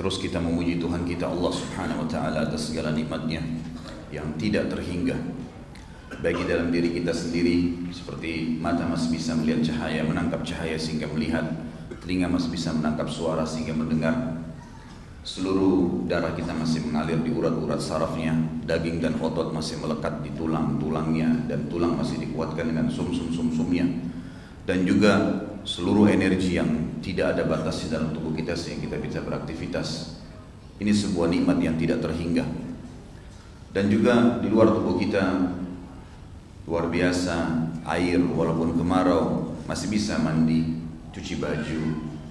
Terus kita memuji Tuhan kita Allah Subhanahu wa taala atas segala nikmatnya yang tidak terhingga. Bagi dalam diri kita sendiri seperti mata masih bisa melihat cahaya, menangkap cahaya sehingga melihat, telinga masih bisa menangkap suara sehingga mendengar. Seluruh darah kita masih mengalir di urat-urat sarafnya, daging dan otot masih melekat di tulang-tulangnya dan tulang masih dikuatkan dengan sum-sum-sum-sumnya. Dan juga seluruh energi yang tidak ada batas di dalam tubuh kita sehingga kita bisa beraktivitas. Ini sebuah nikmat yang tidak terhingga. Dan juga di luar tubuh kita luar biasa air walaupun kemarau masih bisa mandi, cuci baju,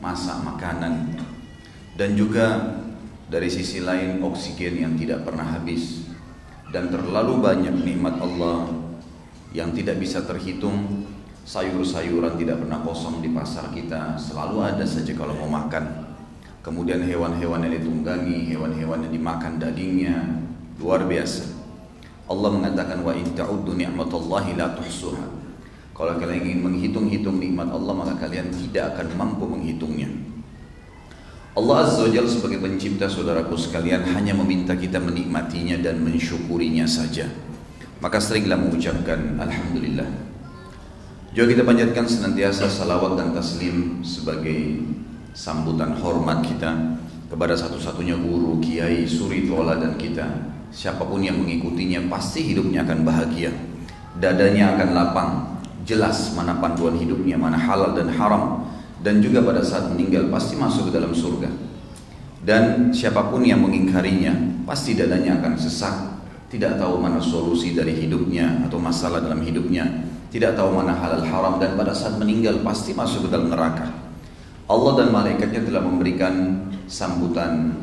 masak makanan. Dan juga dari sisi lain oksigen yang tidak pernah habis dan terlalu banyak nikmat Allah yang tidak bisa terhitung sayur-sayuran tidak pernah kosong di pasar kita. Selalu ada saja kalau mau makan. Kemudian hewan-hewan yang ditunggangi hewan-hewan yang dimakan dagingnya. Luar biasa. Allah mengatakan wa in la tuhsuha. Kalau kalian ingin menghitung-hitung nikmat Allah maka kalian tidak akan mampu menghitungnya. Allah Azza wa sebagai pencipta saudaraku sekalian hanya meminta kita menikmatinya dan mensyukurinya saja. Maka seringlah mengucapkan Alhamdulillah juga kita panjatkan senantiasa salawat dan taslim sebagai sambutan hormat kita kepada satu-satunya guru, kiai, suri, dan kita. Siapa pun yang mengikutinya pasti hidupnya akan bahagia. Dadanya akan lapang, jelas mana panduan hidupnya, mana halal dan haram. Dan juga pada saat meninggal pasti masuk ke dalam surga. Dan siapa pun yang mengingkarinya pasti dadanya akan sesak, tidak tahu mana solusi dari hidupnya atau masalah dalam hidupnya tidak tahu mana halal haram dan pada saat meninggal pasti masuk ke dalam neraka. Allah dan malaikatnya telah memberikan sambutan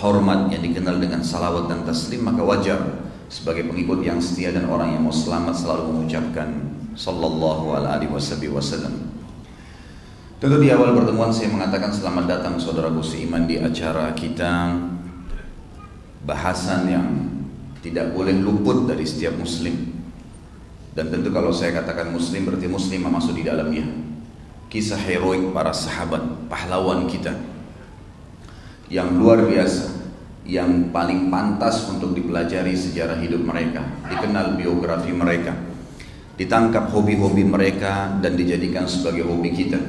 hormat yang dikenal dengan salawat dan taslim maka wajar sebagai pengikut yang setia dan orang yang mau selamat selalu mengucapkan sallallahu alaihi wasallam. Tentu di awal pertemuan saya mengatakan selamat datang saudaraku seiman di acara kita bahasan yang tidak boleh luput dari setiap muslim dan tentu kalau saya katakan muslim berarti muslim masuk di dalamnya. Kisah heroik para sahabat, pahlawan kita. Yang luar biasa, yang paling pantas untuk dipelajari sejarah hidup mereka, dikenal biografi mereka, ditangkap hobi-hobi mereka dan dijadikan sebagai hobi kita.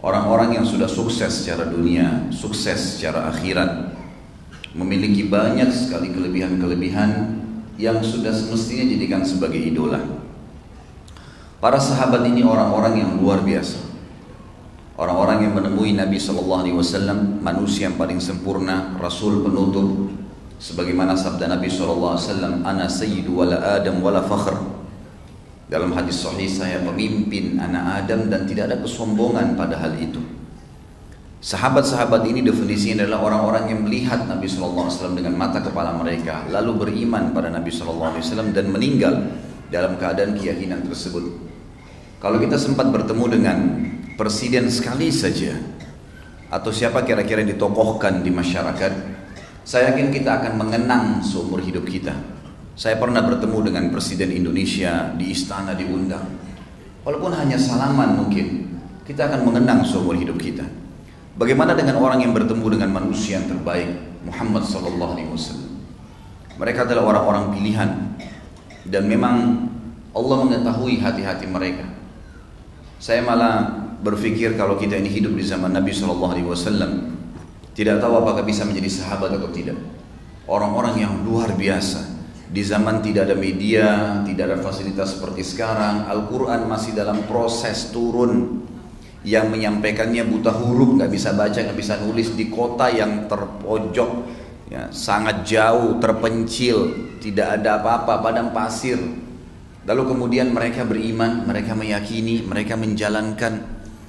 Orang-orang yang sudah sukses secara dunia, sukses secara akhirat, memiliki banyak sekali kelebihan-kelebihan yang sudah semestinya jadikan sebagai idola. Para sahabat ini orang-orang yang luar biasa. Orang-orang yang menemui Nabi Shallallahu Alaihi Wasallam manusia yang paling sempurna, Rasul penutup, sebagaimana sabda Nabi Shallallahu Alaihi Wasallam, "Ana sayyidu wala Adam wala fakhr." Dalam hadis sahih saya pemimpin anak Adam dan tidak ada kesombongan pada hal itu. Sahabat-sahabat ini definisinya adalah orang-orang yang melihat Nabi SAW dengan mata kepala mereka, lalu beriman pada Nabi SAW dan meninggal dalam keadaan keyakinan tersebut. Kalau kita sempat bertemu dengan presiden sekali saja, atau siapa kira-kira yang ditokohkan di masyarakat, saya yakin kita akan mengenang seumur hidup kita. Saya pernah bertemu dengan presiden Indonesia di istana diundang. Walaupun hanya salaman mungkin, kita akan mengenang seumur hidup kita. Bagaimana dengan orang yang bertemu dengan manusia yang terbaik Muhammad sallallahu alaihi wasallam? Mereka adalah orang-orang pilihan dan memang Allah mengetahui hati-hati mereka. Saya malah berpikir kalau kita ini hidup di zaman Nabi sallallahu alaihi wasallam tidak tahu apakah bisa menjadi sahabat atau tidak. Orang-orang yang luar biasa di zaman tidak ada media, tidak ada fasilitas seperti sekarang, Al-Quran masih dalam proses turun yang menyampaikannya buta huruf nggak bisa baca nggak bisa nulis. Di kota yang terpojok ya, sangat jauh terpencil tidak ada apa-apa padang pasir. Lalu kemudian mereka beriman mereka meyakini mereka menjalankan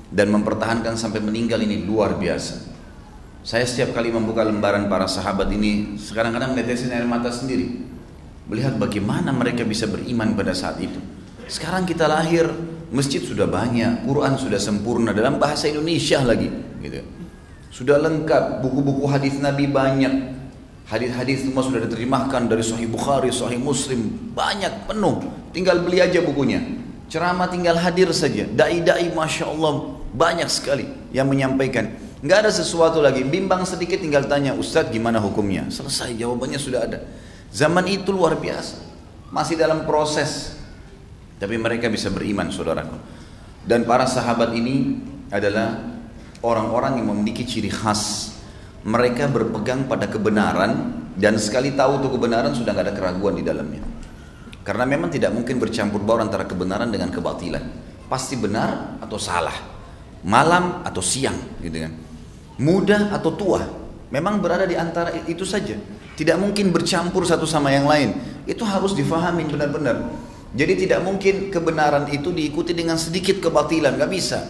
dan mempertahankan sampai meninggal ini luar biasa. Saya setiap kali membuka lembaran para sahabat ini sekarang kadang menetesin air mata sendiri. Melihat bagaimana mereka bisa beriman pada saat itu. Sekarang kita lahir Masjid sudah banyak, Quran sudah sempurna dalam bahasa Indonesia lagi, gitu. Sudah lengkap, buku-buku hadis Nabi banyak. Hadis-hadis semua sudah diterjemahkan dari Sahih Bukhari, Sahih Muslim, banyak penuh. Tinggal beli aja bukunya. Ceramah tinggal hadir saja. Dai-dai Masya Allah banyak sekali yang menyampaikan. Nggak ada sesuatu lagi. Bimbang sedikit tinggal tanya Ustadz gimana hukumnya. Selesai jawabannya sudah ada. Zaman itu luar biasa. Masih dalam proses. Tapi mereka bisa beriman saudaraku. Dan para sahabat ini adalah orang-orang yang memiliki ciri khas. Mereka berpegang pada kebenaran dan sekali tahu itu kebenaran sudah nggak ada keraguan di dalamnya. Karena memang tidak mungkin bercampur baur antara kebenaran dengan kebatilan. Pasti benar atau salah. Malam atau siang gitu kan muda atau tua, memang berada di antara itu saja. Tidak mungkin bercampur satu sama yang lain. Itu harus difahami benar-benar. Jadi tidak mungkin kebenaran itu diikuti dengan sedikit kebatilan, nggak bisa.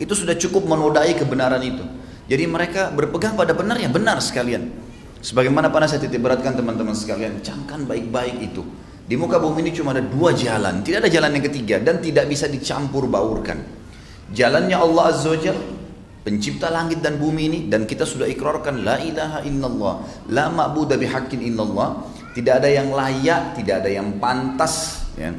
Itu sudah cukup menodai kebenaran itu. Jadi mereka berpegang pada benar ya benar sekalian. Sebagaimana pernah saya titip beratkan teman-teman sekalian, camkan baik-baik itu. Di muka bumi ini cuma ada dua jalan, tidak ada jalan yang ketiga dan tidak bisa dicampur baurkan. Jalannya Allah Azza wa pencipta langit dan bumi ini dan kita sudah ikrarkan la ilaha illallah la ma'budu bihaqqin illallah tidak ada yang layak tidak ada yang pantas ya,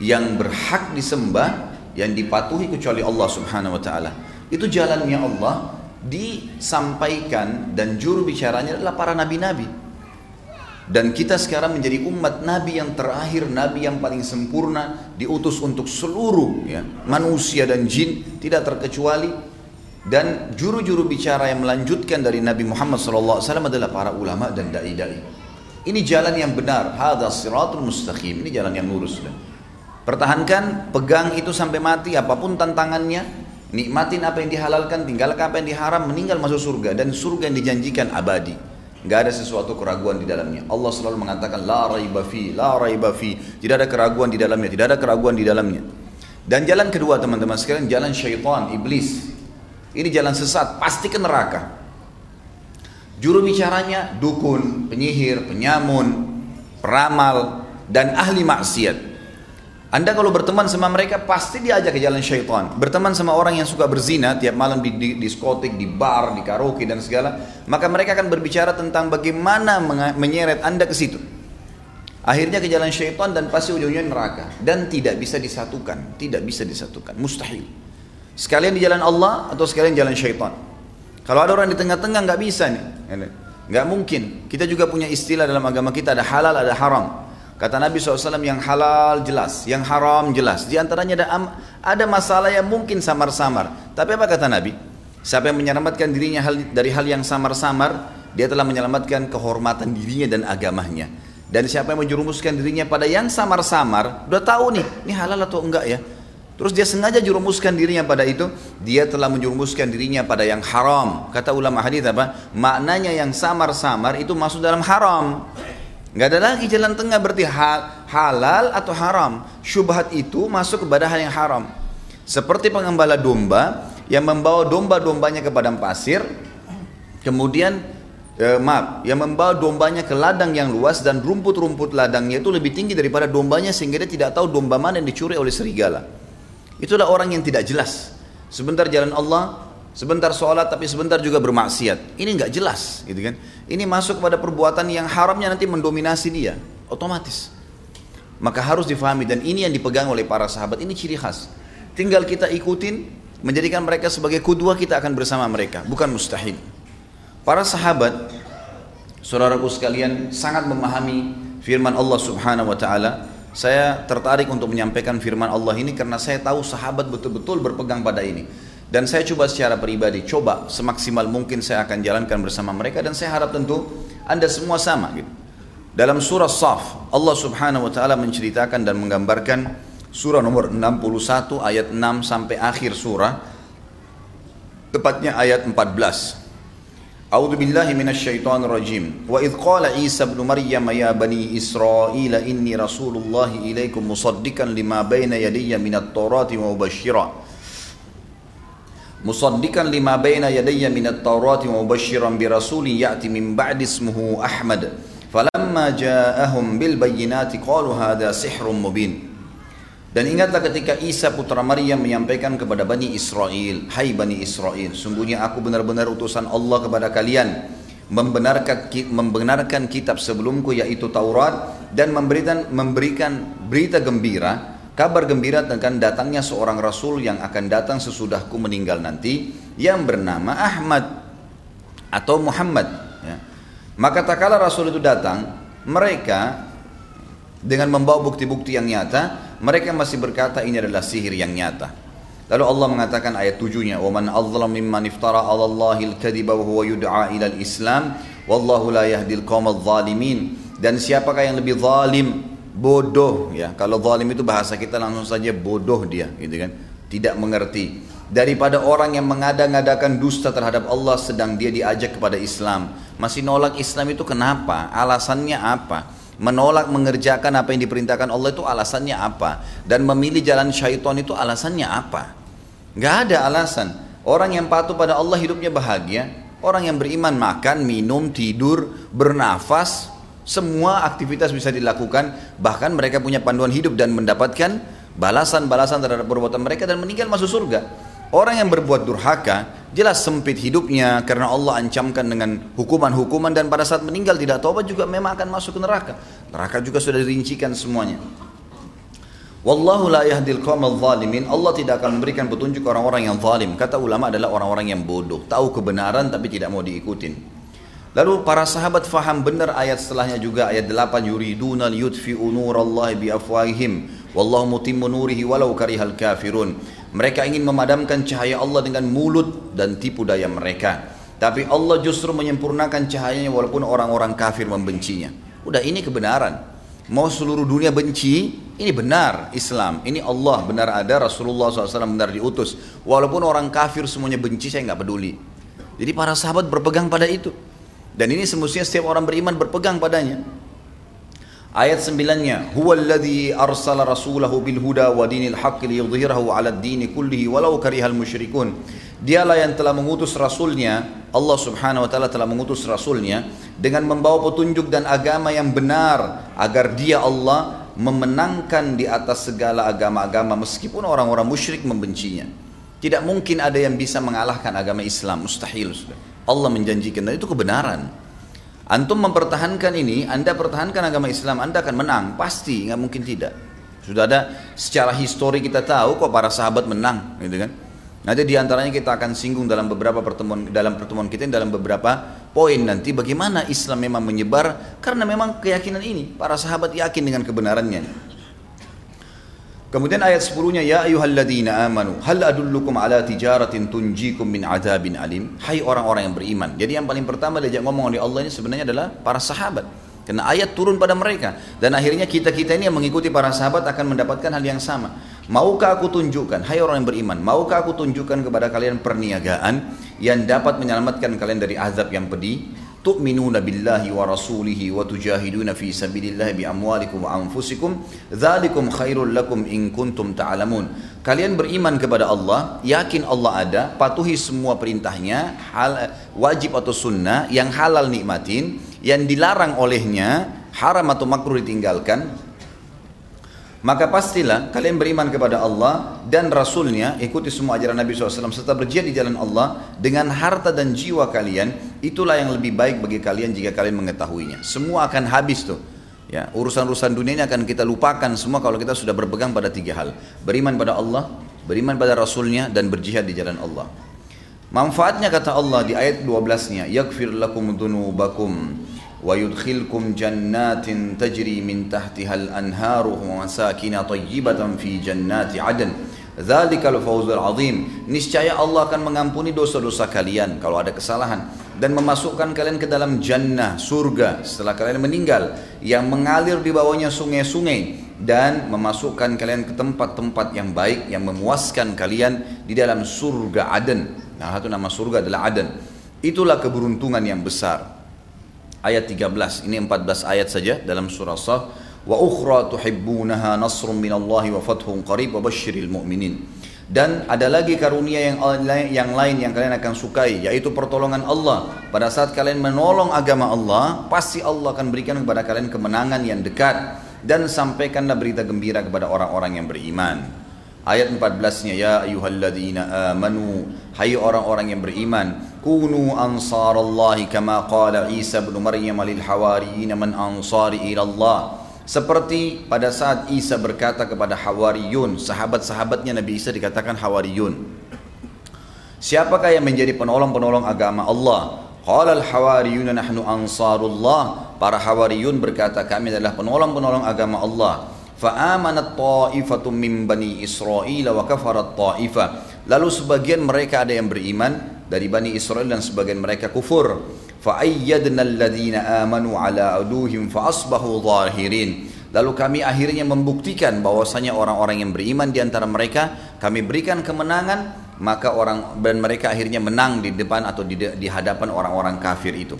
yang berhak disembah yang dipatuhi kecuali Allah Subhanahu wa taala. Itu jalannya Allah disampaikan dan juru bicaranya adalah para nabi-nabi. Dan kita sekarang menjadi umat nabi yang terakhir nabi yang paling sempurna diutus untuk seluruh ya, manusia dan jin tidak terkecuali. Dan juru-juru bicara yang melanjutkan dari Nabi Muhammad SAW adalah para ulama dan dai-dai. Ini jalan yang benar. Hada siratul mustaqim. Ini jalan yang lurus. Pertahankan, pegang itu sampai mati apa pun tantangannya. Nikmatin apa yang dihalalkan, tinggalkan apa yang diharam, meninggal masuk surga dan surga yang dijanjikan abadi. Gak ada sesuatu keraguan di dalamnya. Allah selalu mengatakan la raiba fi, la raiba fi. Tidak ada keraguan di dalamnya, tidak ada keraguan di dalamnya. Dan jalan kedua teman-teman sekalian, jalan syaitan, iblis. Ini jalan sesat, pasti ke neraka. Juru bicaranya dukun, penyihir, penyamun, peramal, dan ahli maksiat. Anda kalau berteman sama mereka pasti diajak ke jalan syaitan. Berteman sama orang yang suka berzina tiap malam di, di diskotik, di bar, di karaoke dan segala, maka mereka akan berbicara tentang bagaimana menyeret Anda ke situ. Akhirnya ke jalan syaitan dan pasti ujungnya neraka dan tidak bisa disatukan, tidak bisa disatukan, mustahil. Sekalian di jalan Allah atau sekalian jalan syaitan. Kalau ada orang di tengah-tengah nggak bisa nih, nggak mungkin. Kita juga punya istilah dalam agama kita ada halal ada haram. Kata Nabi SAW yang halal jelas, yang haram jelas. Di antaranya ada, ada masalah yang mungkin samar-samar. Tapi apa kata Nabi? Siapa yang menyelamatkan dirinya dari hal yang samar-samar, dia telah menyelamatkan kehormatan dirinya dan agamanya. Dan siapa yang menjerumuskan dirinya pada yang samar-samar, udah tahu nih, ini halal atau enggak ya. Terus dia sengaja jurumuskan dirinya pada itu, dia telah menjurumuskan dirinya pada yang haram. Kata ulama hadis apa? Maknanya yang samar-samar itu masuk dalam haram. Gak ada lagi jalan tengah berarti hal, halal atau haram. Syubhat itu masuk kepada hal yang haram. Seperti pengembala domba yang membawa domba-dombanya ke padang pasir, kemudian eh, maaf, yang membawa dombanya ke ladang yang luas dan rumput-rumput ladangnya itu lebih tinggi daripada dombanya sehingga dia tidak tahu domba mana yang dicuri oleh serigala. Itulah orang yang tidak jelas. Sebentar jalan Allah, sebentar sholat tapi sebentar juga bermaksiat. Ini nggak jelas, gitu kan? Ini masuk kepada perbuatan yang haramnya nanti mendominasi dia, otomatis. Maka harus difahami dan ini yang dipegang oleh para sahabat. Ini ciri khas. Tinggal kita ikutin, menjadikan mereka sebagai kudua kita akan bersama mereka, bukan mustahil. Para sahabat, saudaraku sekalian, sangat memahami firman Allah Subhanahu wa taala saya tertarik untuk menyampaikan firman Allah ini karena saya tahu sahabat betul-betul berpegang pada ini. Dan saya coba secara pribadi, coba semaksimal mungkin saya akan jalankan bersama mereka dan saya harap tentu Anda semua sama gitu. Dalam surah Saf, Allah Subhanahu wa taala menceritakan dan menggambarkan surah nomor 61 ayat 6 sampai akhir surah tepatnya ayat 14. أعوذ بالله من الشيطان الرجيم. وإذ قال عيسى ابن مريم يا بني إسرائيل إني رسول الله إليكم مصدقا لما بين يدي من التوراة ومبشرا. مصدقا لما بين يدي من التوراة ومبشرا برسول يأتي من بعد اسمه أحمد. فلما جاءهم بالبينات قالوا هذا سحر مبين. Dan ingatlah ketika Isa putra Maryam menyampaikan kepada Bani Israel, Hai Bani Israel, sungguhnya aku benar-benar utusan Allah kepada kalian, membenarkan, membenarkan kitab sebelumku yaitu Taurat dan memberikan, memberikan berita gembira kabar gembira tentang datangnya seorang rasul yang akan datang sesudahku meninggal nanti yang bernama Ahmad atau Muhammad ya. maka tak rasul itu datang mereka dengan membawa bukti-bukti yang nyata mereka masih berkata ini adalah sihir yang nyata Lalu Allah mengatakan ayat tujuhnya, "Wa man adzlam mimman iftara 'ala Allahi al-kadhiba wa huwa yud'a ila al-Islam, wallahu la yahdi al-qawma adh-dhalimin." Dan siapakah yang lebih zalim, bodoh ya. Kalau zalim itu bahasa kita langsung saja bodoh dia, gitu kan. Tidak mengerti. Daripada orang yang mengada-ngadakan dusta terhadap Allah sedang dia diajak kepada Islam. Masih nolak Islam itu kenapa? Alasannya apa? Menolak mengerjakan apa yang diperintahkan Allah itu alasannya apa dan memilih jalan syaitan itu alasannya apa Gak ada alasan. Orang yang patuh pada Allah hidupnya bahagia. Orang yang beriman makan, minum, tidur, bernafas, semua aktivitas bisa dilakukan. Bahkan mereka punya panduan hidup dan mendapatkan balasan-balasan terhadap perbuatan mereka dan meninggal masuk surga. Orang yang berbuat durhaka jelas sempit hidupnya karena Allah ancamkan dengan hukuman-hukuman dan pada saat meninggal tidak taubat juga memang akan masuk ke neraka. Neraka juga sudah dirincikan semuanya. Wallahu la yahdil qawmal zalimin. Allah tidak akan memberikan petunjuk orang-orang yang zalim. Kata ulama adalah orang-orang yang bodoh, tahu kebenaran tapi tidak mau diikutin. Lalu para sahabat faham benar ayat setelahnya juga ayat 8 yuriduna liyutfi'u nurallahi biafwahihim wallahu mutimmu nurihi walau karihal kafirun. Mereka ingin memadamkan cahaya Allah dengan mulut dan tipu daya mereka. Tapi Allah justru menyempurnakan cahayanya walaupun orang-orang kafir membencinya. Udah ini kebenaran. Mau seluruh dunia benci, ini benar Islam. Ini Allah benar ada, Rasulullah SAW benar diutus. Walaupun orang kafir semuanya benci, saya nggak peduli. Jadi para sahabat berpegang pada itu. Dan ini semestinya setiap orang beriman berpegang padanya. Ayat sembilannya, Huwa alladhi arsala rasulahu bil huda wa dinil haqqi liyudhhirahu ala dini kullihi walau karihal musyrikun. Dialah yang telah mengutus rasulnya, Allah subhanahu wa ta'ala telah mengutus rasulnya dengan membawa petunjuk dan agama yang benar agar dia Allah memenangkan di atas segala agama-agama meskipun orang-orang musyrik membencinya. Tidak mungkin ada yang bisa mengalahkan agama Islam, mustahil. Allah menjanjikan dan itu kebenaran. Antum mempertahankan ini, Anda pertahankan agama Islam, Anda akan menang, pasti, nggak mungkin tidak. Sudah ada secara histori kita tahu kok para sahabat menang, gitu kan? Nanti di antaranya kita akan singgung dalam beberapa pertemuan dalam pertemuan kita dalam beberapa poin nanti bagaimana Islam memang menyebar karena memang keyakinan ini para sahabat yakin dengan kebenarannya. Kemudian ayat 10-nya ya ayyuhalladzina amanu hal adullukum ala tijaratin tunjikum min adzabin alim. Hai orang-orang yang beriman. Jadi yang paling pertama diajak ngomong oleh Allah ini sebenarnya adalah para sahabat. Karena ayat turun pada mereka dan akhirnya kita-kita ini yang mengikuti para sahabat akan mendapatkan hal yang sama. Maukah aku tunjukkan, hai orang yang beriman, maukah aku tunjukkan kepada kalian perniagaan yang dapat menyelamatkan kalian dari azab yang pedih? Rasulihi wa tujahiduna fi sabilillahi bi amwalikum wa anfusikum dzalikum khairul lakum in kuntum ta'lamun. Kalian beriman kepada Allah, yakin Allah ada, patuhi semua perintahnya, hal, wajib atau sunnah, yang halal nikmatin, yang dilarang olehnya, haram atau makruh ditinggalkan, maka pastilah kalian beriman kepada Allah dan Rasulnya ikuti semua ajaran Nabi SAW serta berjihad di jalan Allah dengan harta dan jiwa kalian itulah yang lebih baik bagi kalian jika kalian mengetahuinya. Semua akan habis tuh. Ya urusan-urusan dunia ini akan kita lupakan semua kalau kita sudah berpegang pada tiga hal. Beriman pada Allah beriman pada Rasulnya dan berjihad di jalan Allah. Manfaatnya kata Allah di ayat 12 nya yakfir lakum dunubakum ويدخلكم جنات تجري من تحتها الأنهار ومساكن طيبة في جنات عدن ذلك الفوز العظيم niscaya Allah akan mengampuni dosa-dosa kalian kalau ada kesalahan dan memasukkan kalian ke dalam jannah surga setelah kalian meninggal yang mengalir di bawahnya sungai-sungai dan memasukkan kalian ke tempat-tempat yang baik yang memuaskan kalian di dalam surga Aden. Nah, satu nama surga adalah Aden. Itulah keberuntungan yang besar ayat 13 ini 14 ayat saja dalam surah Saf. Wa ukhra tuhibbunaha nasrun minallahi wa fathun qarib wa basyiril mu'minin. Dan ada lagi karunia yang yang lain yang kalian akan sukai yaitu pertolongan Allah. Pada saat kalian menolong agama Allah pasti Allah akan berikan kepada kalian kemenangan yang dekat. Dan sampaikanlah berita gembira kepada orang-orang yang beriman Ayat 14-nya ya ayyuhalladzina amanu hai orang-orang yang beriman kunu ansarallahi kama qala Isa bin Maryam lil hawariyin man ansari ila Allah seperti pada saat Isa berkata kepada Hawariyun, sahabat-sahabatnya Nabi Isa dikatakan Hawariyun. Siapakah yang menjadi penolong-penolong agama Allah? Qala al-hawariyun nahnu ansarullah. Para Hawariyun berkata kami adalah penolong-penolong agama Allah. Fa'amanat ta'ifatum min bani Israel kafarat ta'ifah. Lalu sebagian mereka ada yang beriman dari Bani Israel dan sebagian mereka kufur. Fa'ayyadna alladhina amanu ala aduhim fa'asbahu zahirin. Lalu kami akhirnya membuktikan bahwasanya orang-orang yang beriman di antara mereka kami berikan kemenangan maka orang dan mereka akhirnya menang di depan atau di, di hadapan orang-orang kafir itu.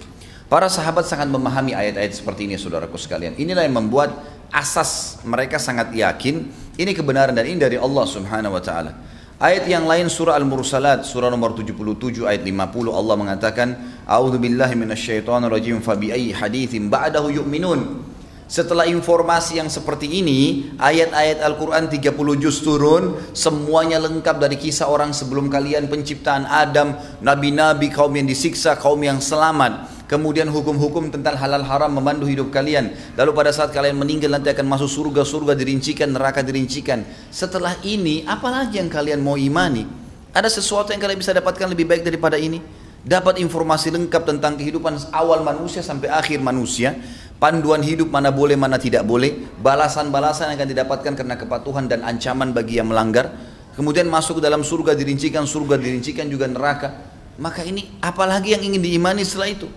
Para sahabat sangat memahami ayat-ayat seperti ini saudaraku sekalian. Inilah yang membuat asas mereka sangat yakin ini kebenaran dan ini dari Allah Subhanahu wa taala. Ayat yang lain surah Al-Mursalat surah nomor 77 ayat 50 Allah mengatakan A'udzu billahi minasyaitonir rajim fa bi ayyi haditsin ba'dahu yu'minun setelah informasi yang seperti ini, ayat-ayat Al-Quran 30 juz turun, semuanya lengkap dari kisah orang sebelum kalian penciptaan Adam, nabi-nabi, kaum yang disiksa, kaum yang selamat. Kemudian hukum-hukum tentang halal haram memandu hidup kalian. Lalu pada saat kalian meninggal nanti akan masuk surga, surga dirincikan, neraka dirincikan. Setelah ini, apalagi yang kalian mau imani? Ada sesuatu yang kalian bisa dapatkan lebih baik daripada ini? Dapat informasi lengkap tentang kehidupan awal manusia sampai akhir manusia panduan hidup mana boleh mana tidak boleh, balasan-balasan yang akan didapatkan karena kepatuhan dan ancaman bagi yang melanggar, kemudian masuk ke dalam surga dirincikan, surga dirincikan juga neraka. Maka ini apalagi yang ingin diimani setelah itu?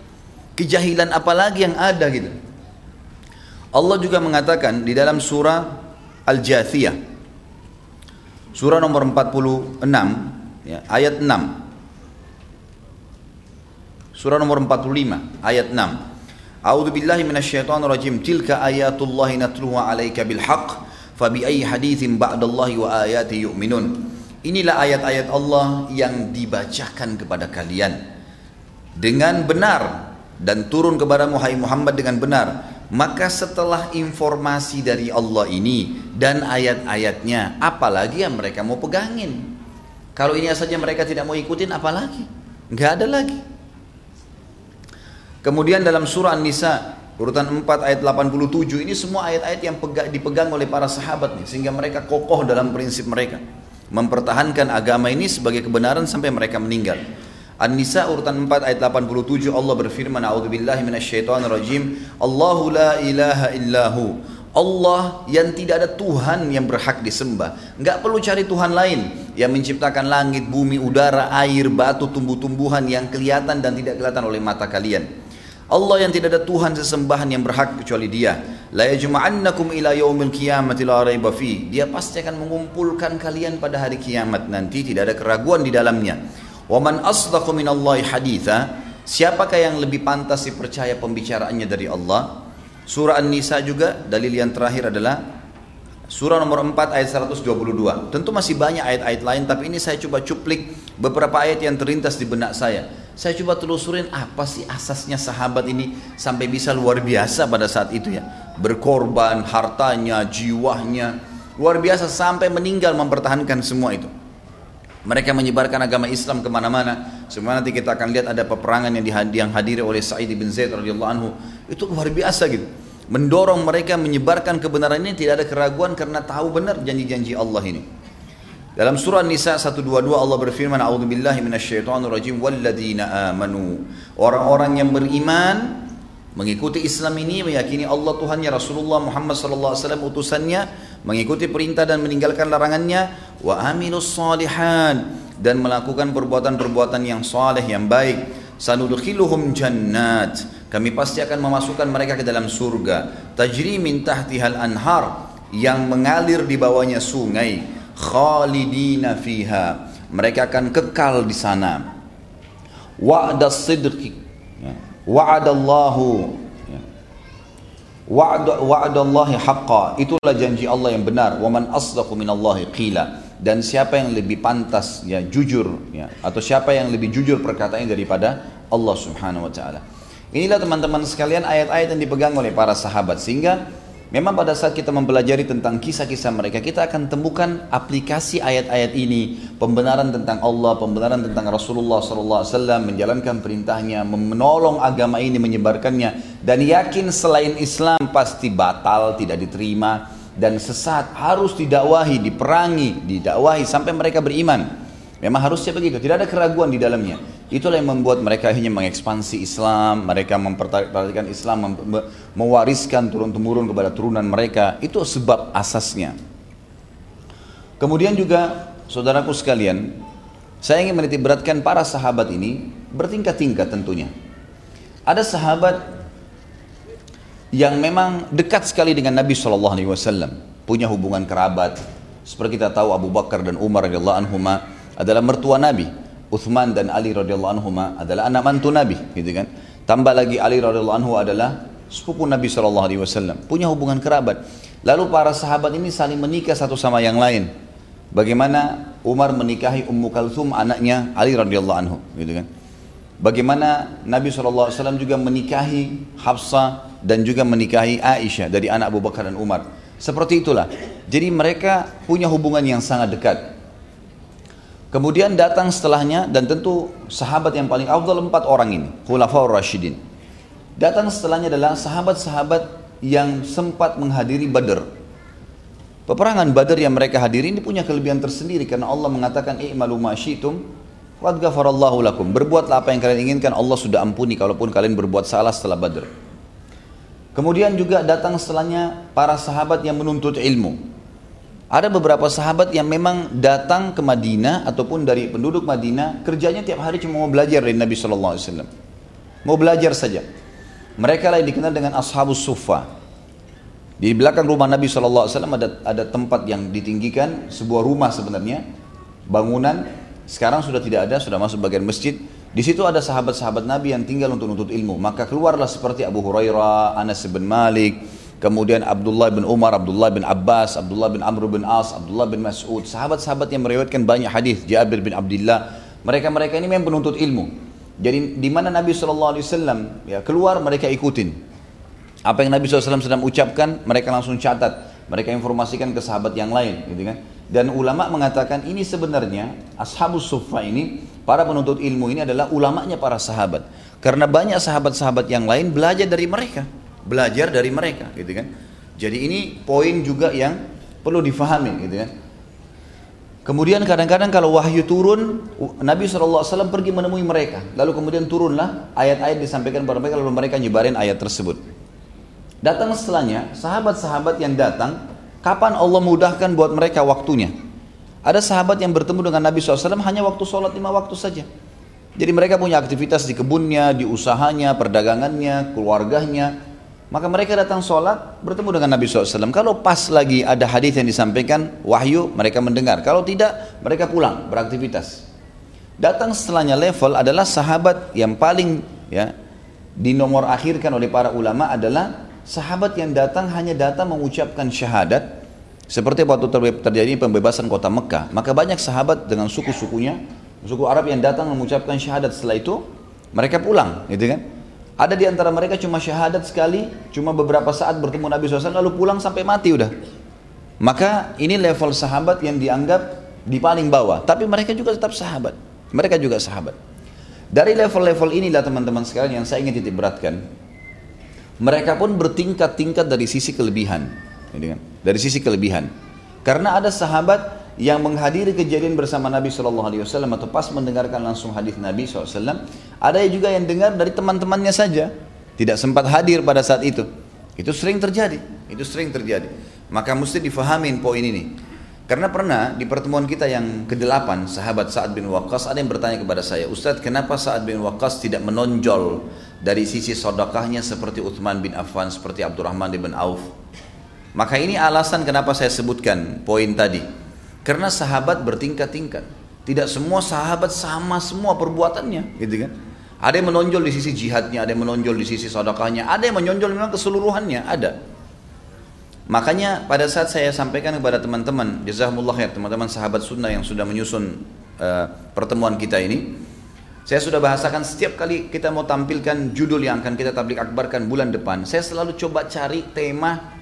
Kejahilan apalagi yang ada gitu. Allah juga mengatakan di dalam surah Al-Jathiyah surah nomor 46 ya, ayat 6 surah nomor 45 ayat 6 A'udzu billahi minasyaitonir rajim. Tilka ayatullah natluha 'alaika bil haqq. Fabi ayyi haditsin ba'dallahi wa ayati yu'minun. Inilah ayat-ayat Allah yang dibacakan kepada kalian dengan benar dan turun kepada Muhammad dengan benar. Maka setelah informasi dari Allah ini dan ayat-ayatnya, apalagi yang mereka mau pegangin? Kalau ini saja mereka tidak mau ikutin, apalagi? Enggak ada lagi. Kemudian dalam surah An-Nisa urutan 4 ayat 87 ini semua ayat-ayat yang pega, dipegang oleh para sahabat nih sehingga mereka kokoh dalam prinsip mereka mempertahankan agama ini sebagai kebenaran sampai mereka meninggal. An-Nisa urutan 4 ayat 87 Allah berfirman A'udzubillahi minasyaitonirrajim Allahu la ilaha illahu Allah yang tidak ada Tuhan yang berhak disembah Enggak perlu cari Tuhan lain Yang menciptakan langit, bumi, udara, air, batu, tumbuh-tumbuhan Yang kelihatan dan tidak kelihatan oleh mata kalian Allah yang tidak ada Tuhan sesembahan yang berhak kecuali Dia. La yajma'annakum ila yaumil qiyamati la raiba. Dia pasti akan mengumpulkan kalian pada hari kiamat nanti tidak ada keraguan di dalamnya. Wa man asdaqu minallahi haditha. Siapakah yang lebih pantas dipercaya pembicaraannya dari Allah? Surah An-Nisa juga dalil yang terakhir adalah Surah nomor 4 ayat 122. Tentu masih banyak ayat-ayat lain tapi ini saya coba cuplik beberapa ayat yang terlintas di benak saya. Saya coba telusurin apa sih asasnya sahabat ini sampai bisa luar biasa pada saat itu ya. Berkorban hartanya, jiwanya, luar biasa sampai meninggal mempertahankan semua itu. Mereka menyebarkan agama Islam ke mana-mana. Semua nanti kita akan lihat ada peperangan yang, yang hadiri oleh Sa'id bin Zaid radhiyallahu anhu. Itu luar biasa gitu mendorong mereka menyebarkan kebenaran ini tidak ada keraguan karena tahu benar janji-janji Allah ini. Dalam surah Nisa 122 Allah berfirman A'udzubillahi minasyaitonirrajim walladzina amanu. Orang-orang yang beriman mengikuti Islam ini meyakini Allah Tuhannya Rasulullah Muhammad sallallahu alaihi wasallam utusannya mengikuti perintah dan meninggalkan larangannya wa amilus salihan dan melakukan perbuatan-perbuatan yang saleh yang baik. Sanudkhiluhum jannat. Kami pasti akan memasukkan mereka ke dalam surga. Tajri min tahtihal anhar yang mengalir di bawahnya sungai. Khalidina fiha. Mereka akan kekal di sana. Wa'da sidqi. Ya. wa'adallahu wa'adallahi haqqa. Itulah janji Allah yang benar. Wa man asdaqu minallahi qila. Dan siapa yang lebih pantas ya jujur ya atau siapa yang lebih jujur perkataannya daripada Allah Subhanahu wa taala. Inilah teman-teman sekalian ayat-ayat yang dipegang oleh para sahabat. Sehingga memang pada saat kita mempelajari tentang kisah-kisah mereka kita akan temukan aplikasi ayat-ayat ini. Pembenaran tentang Allah, pembenaran tentang Rasulullah SAW menjalankan perintahnya, menolong agama ini, menyebarkannya dan yakin selain Islam pasti batal, tidak diterima dan sesat harus didakwahi, diperangi, didakwahi sampai mereka beriman. Memang harusnya begitu, tidak ada keraguan di dalamnya. Itulah yang membuat mereka akhirnya mengekspansi Islam, mereka memperhatikan Islam, mewariskan turun-temurun kepada turunan mereka. Itu sebab asasnya. Kemudian juga, saudaraku sekalian, saya ingin menitik beratkan para sahabat ini bertingkat-tingkat tentunya. Ada sahabat yang memang dekat sekali dengan Nabi Shallallahu Alaihi Wasallam, punya hubungan kerabat. Seperti kita tahu Abu Bakar dan Umar radhiyallahu anhuma adalah mertua Nabi. Uthman dan Ali radhiyallahu anhu adalah anak mantu Nabi, gitu kan. Tambah lagi Ali radhiyallahu anhu adalah sepupu Nabi sallallahu alaihi wasallam, punya hubungan kerabat. Lalu para sahabat ini saling menikah satu sama yang lain. Bagaimana Umar menikahi Ummu Kalthum anaknya Ali radhiyallahu anhu, gitu kan. Bagaimana Nabi SAW juga menikahi Hafsah dan juga menikahi Aisyah dari anak Abu Bakar dan Umar. Seperti itulah. Jadi mereka punya hubungan yang sangat dekat. Kemudian datang setelahnya dan tentu sahabat yang paling afdal empat orang ini, Khulafaur Rashidin. Datang setelahnya adalah sahabat-sahabat yang sempat menghadiri Badr. Peperangan Badr yang mereka hadiri ini punya kelebihan tersendiri karena Allah mengatakan i'malu ma syi'tum qad ghafarallahu lakum. Berbuatlah apa yang kalian inginkan, Allah sudah ampuni kalaupun kalian berbuat salah setelah Badr. Kemudian juga datang setelahnya para sahabat yang menuntut ilmu. Ada beberapa sahabat yang memang datang ke Madinah ataupun dari penduduk Madinah kerjanya tiap hari cuma mau belajar dari Nabi Shallallahu Alaihi Wasallam. Mau belajar saja. Mereka lah dikenal dengan Ashabus Sufa. Di belakang rumah Nabi Shallallahu Alaihi Wasallam ada ada tempat yang ditinggikan sebuah rumah sebenarnya bangunan sekarang sudah tidak ada sudah masuk bagian masjid di situ ada sahabat-sahabat Nabi yang tinggal untuk menuntut ilmu maka keluarlah seperti Abu Hurairah Anas bin Malik kemudian Abdullah bin Umar, Abdullah bin Abbas, Abdullah bin Amr bin As, Abdullah bin Mas'ud, sahabat-sahabat yang meriwayatkan banyak hadis, Jabir bin Abdullah, mereka-mereka ini memang penuntut ilmu. Jadi di mana Nabi SAW ya keluar mereka ikutin. Apa yang Nabi SAW sedang ucapkan mereka langsung catat, mereka informasikan ke sahabat yang lain, gitu kan? Dan ulama mengatakan ini sebenarnya ashabus sufa ini para penuntut ilmu ini adalah ulamanya para sahabat. Karena banyak sahabat-sahabat yang lain belajar dari mereka belajar dari mereka gitu kan jadi ini poin juga yang perlu difahami gitu kan Kemudian kadang-kadang kalau wahyu turun, Nabi SAW pergi menemui mereka. Lalu kemudian turunlah ayat-ayat disampaikan kepada mereka, lalu mereka nyebarin ayat tersebut. Datang setelahnya, sahabat-sahabat yang datang, kapan Allah mudahkan buat mereka waktunya. Ada sahabat yang bertemu dengan Nabi SAW hanya waktu sholat lima waktu saja. Jadi mereka punya aktivitas di kebunnya, di usahanya, perdagangannya, keluarganya, maka mereka datang sholat bertemu dengan Nabi SAW. Kalau pas lagi ada hadis yang disampaikan wahyu mereka mendengar. Kalau tidak mereka pulang beraktivitas. Datang setelahnya level adalah sahabat yang paling ya di nomor akhirkan oleh para ulama adalah sahabat yang datang hanya datang mengucapkan syahadat seperti waktu terjadi pembebasan kota Mekah. Maka banyak sahabat dengan suku-sukunya, suku Arab yang datang mengucapkan syahadat setelah itu mereka pulang, gitu kan? Ada di antara mereka cuma syahadat sekali, cuma beberapa saat bertemu Nabi SAW lalu pulang sampai mati udah. Maka ini level sahabat yang dianggap di paling bawah, tapi mereka juga tetap sahabat. Mereka juga sahabat. Dari level-level inilah teman-teman sekalian yang saya ingin titik beratkan. Mereka pun bertingkat-tingkat dari sisi kelebihan. Kan? Dari sisi kelebihan. Karena ada sahabat yang menghadiri kejadian bersama Nabi Shallallahu Alaihi Wasallam atau pas mendengarkan langsung hadis Nabi SAW, ada juga yang dengar dari teman-temannya saja, tidak sempat hadir pada saat itu. Itu sering terjadi, itu sering terjadi. Maka mesti difahamin poin ini. Karena pernah di pertemuan kita yang ke-8 sahabat Sa'ad bin Waqqas ada yang bertanya kepada saya, Ustadz kenapa Sa'ad bin Waqqas tidak menonjol dari sisi sodakahnya seperti Uthman bin Affan, seperti Abdurrahman bin Auf? Maka ini alasan kenapa saya sebutkan poin tadi. Karena sahabat bertingkat-tingkat. Tidak semua sahabat sama semua perbuatannya, gitu kan? Ada yang menonjol di sisi jihadnya, ada yang menonjol di sisi sedekahnya, ada yang menonjol memang keseluruhannya, ada. Makanya pada saat saya sampaikan kepada teman-teman, jazakumullah ya teman-teman sahabat sunnah yang sudah menyusun uh, pertemuan kita ini, saya sudah bahasakan setiap kali kita mau tampilkan judul yang akan kita tablik akbarkan bulan depan, saya selalu coba cari tema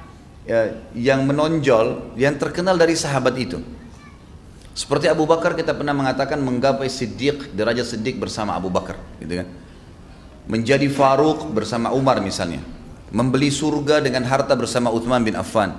ya, yang menonjol, yang terkenal dari sahabat itu. Seperti Abu Bakar kita pernah mengatakan menggapai siddiq, derajat siddiq bersama Abu Bakar, gitu kan. menjadi Faruq bersama Umar misalnya, membeli surga dengan harta bersama Uthman bin Affan,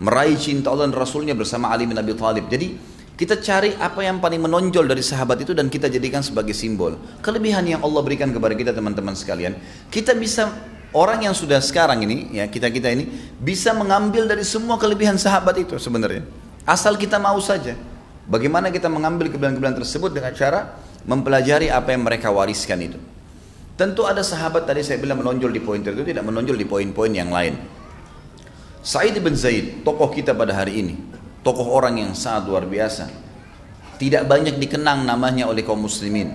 meraih cinta Allah dan Rasulnya bersama Ali bin Abi Thalib. Jadi kita cari apa yang paling menonjol dari sahabat itu dan kita jadikan sebagai simbol. Kelebihan yang Allah berikan kepada kita teman-teman sekalian. Kita bisa orang yang sudah sekarang ini ya kita-kita ini bisa mengambil dari semua kelebihan sahabat itu sebenarnya. Asal kita mau saja. Bagaimana kita mengambil kelebihan-kelebihan tersebut dengan cara mempelajari apa yang mereka wariskan itu. Tentu ada sahabat tadi saya bilang menonjol di poin itu tidak menonjol di poin-poin yang lain. Said bin Zaid, tokoh kita pada hari ini, tokoh orang yang sangat luar biasa. Tidak banyak dikenang namanya oleh kaum muslimin.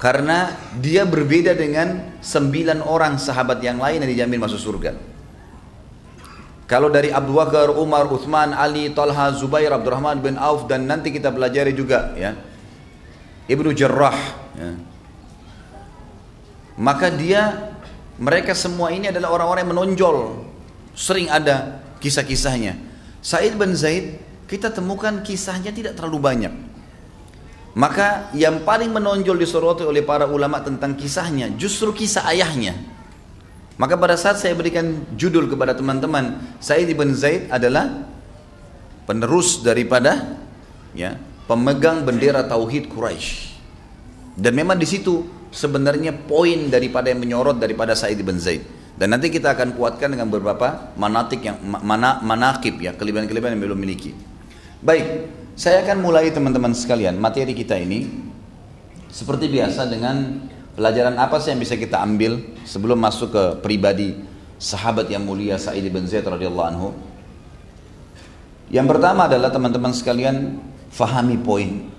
Karena dia berbeda dengan sembilan orang sahabat yang lain yang dijamin masuk surga. Kalau dari Abu Bakar, Umar, Uthman, Ali, Talha, Zubair, Abdurrahman bin Auf dan nanti kita pelajari juga ya Ibnu Jarrah. Ya. Maka dia mereka semua ini adalah orang-orang yang menonjol. Sering ada kisah-kisahnya. Said bin Zaid kita temukan kisahnya tidak terlalu banyak. Maka yang paling menonjol disoroti oleh para ulama tentang kisahnya justru kisah ayahnya. Maka pada saat saya berikan judul kepada teman-teman, Said bin Zaid adalah penerus daripada ya, pemegang bendera tauhid Quraisy. Dan memang di situ sebenarnya poin daripada yang menyorot daripada Said bin Zaid. Dan nanti kita akan kuatkan dengan beberapa manatik yang mana manakib ya, kelebihan-kelebihan yang belum miliki. Baik, saya akan mulai teman-teman sekalian materi kita ini seperti biasa dengan pelajaran apa sih yang bisa kita ambil sebelum masuk ke pribadi sahabat yang mulia Sa'id bin Zaid radhiyallahu anhu. Yang pertama adalah teman-teman sekalian fahami poin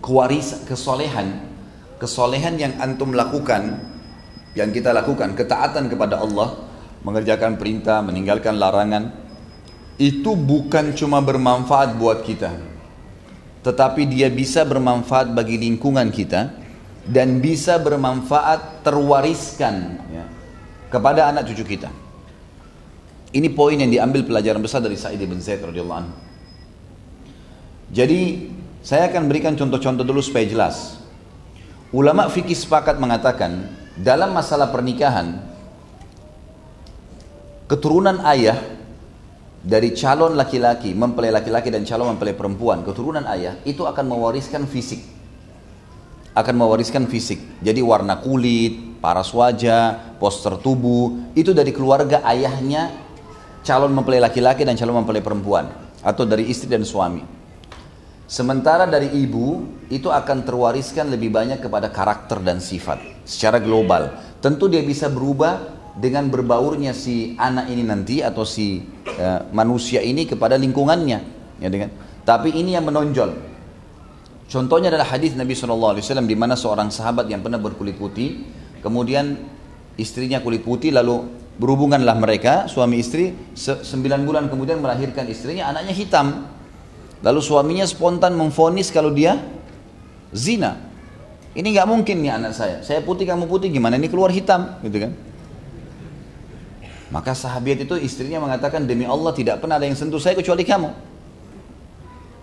kewaris kesolehan kesolehan yang antum lakukan yang kita lakukan, ketaatan kepada Allah, mengerjakan perintah, meninggalkan larangan, itu bukan cuma bermanfaat buat kita, tetapi dia bisa bermanfaat bagi lingkungan kita dan bisa bermanfaat terwariskan ya, kepada anak cucu kita. Ini poin yang diambil pelajaran besar dari Sa'id bin Zaid radhiyallahu anhu. Jadi saya akan berikan contoh-contoh dulu supaya jelas. Ulama fikih sepakat mengatakan dalam masalah pernikahan keturunan ayah dari calon laki-laki mempelai laki-laki dan calon mempelai perempuan keturunan ayah itu akan mewariskan fisik. Akan mewariskan fisik. Jadi warna kulit paras wajah poster tubuh itu dari keluarga ayahnya calon mempelai laki-laki dan calon mempelai perempuan atau dari istri dan suami. Sementara dari ibu itu akan terwariskan lebih banyak kepada karakter dan sifat secara global. Tentu dia bisa berubah dengan berbaurnya si anak ini nanti atau si uh, manusia ini kepada lingkungannya, ya dengan. Tapi ini yang menonjol. Contohnya adalah hadis Nabi SAW di mana seorang sahabat yang pernah berkulit putih, kemudian istrinya kulit putih lalu berhubunganlah mereka suami istri sembilan bulan kemudian melahirkan istrinya anaknya hitam Lalu suaminya spontan memfonis kalau dia zina. Ini nggak mungkin nih anak saya. Saya putih kamu putih gimana? Ini keluar hitam, gitu kan? Maka sahabat itu istrinya mengatakan demi Allah tidak pernah ada yang sentuh saya kecuali kamu.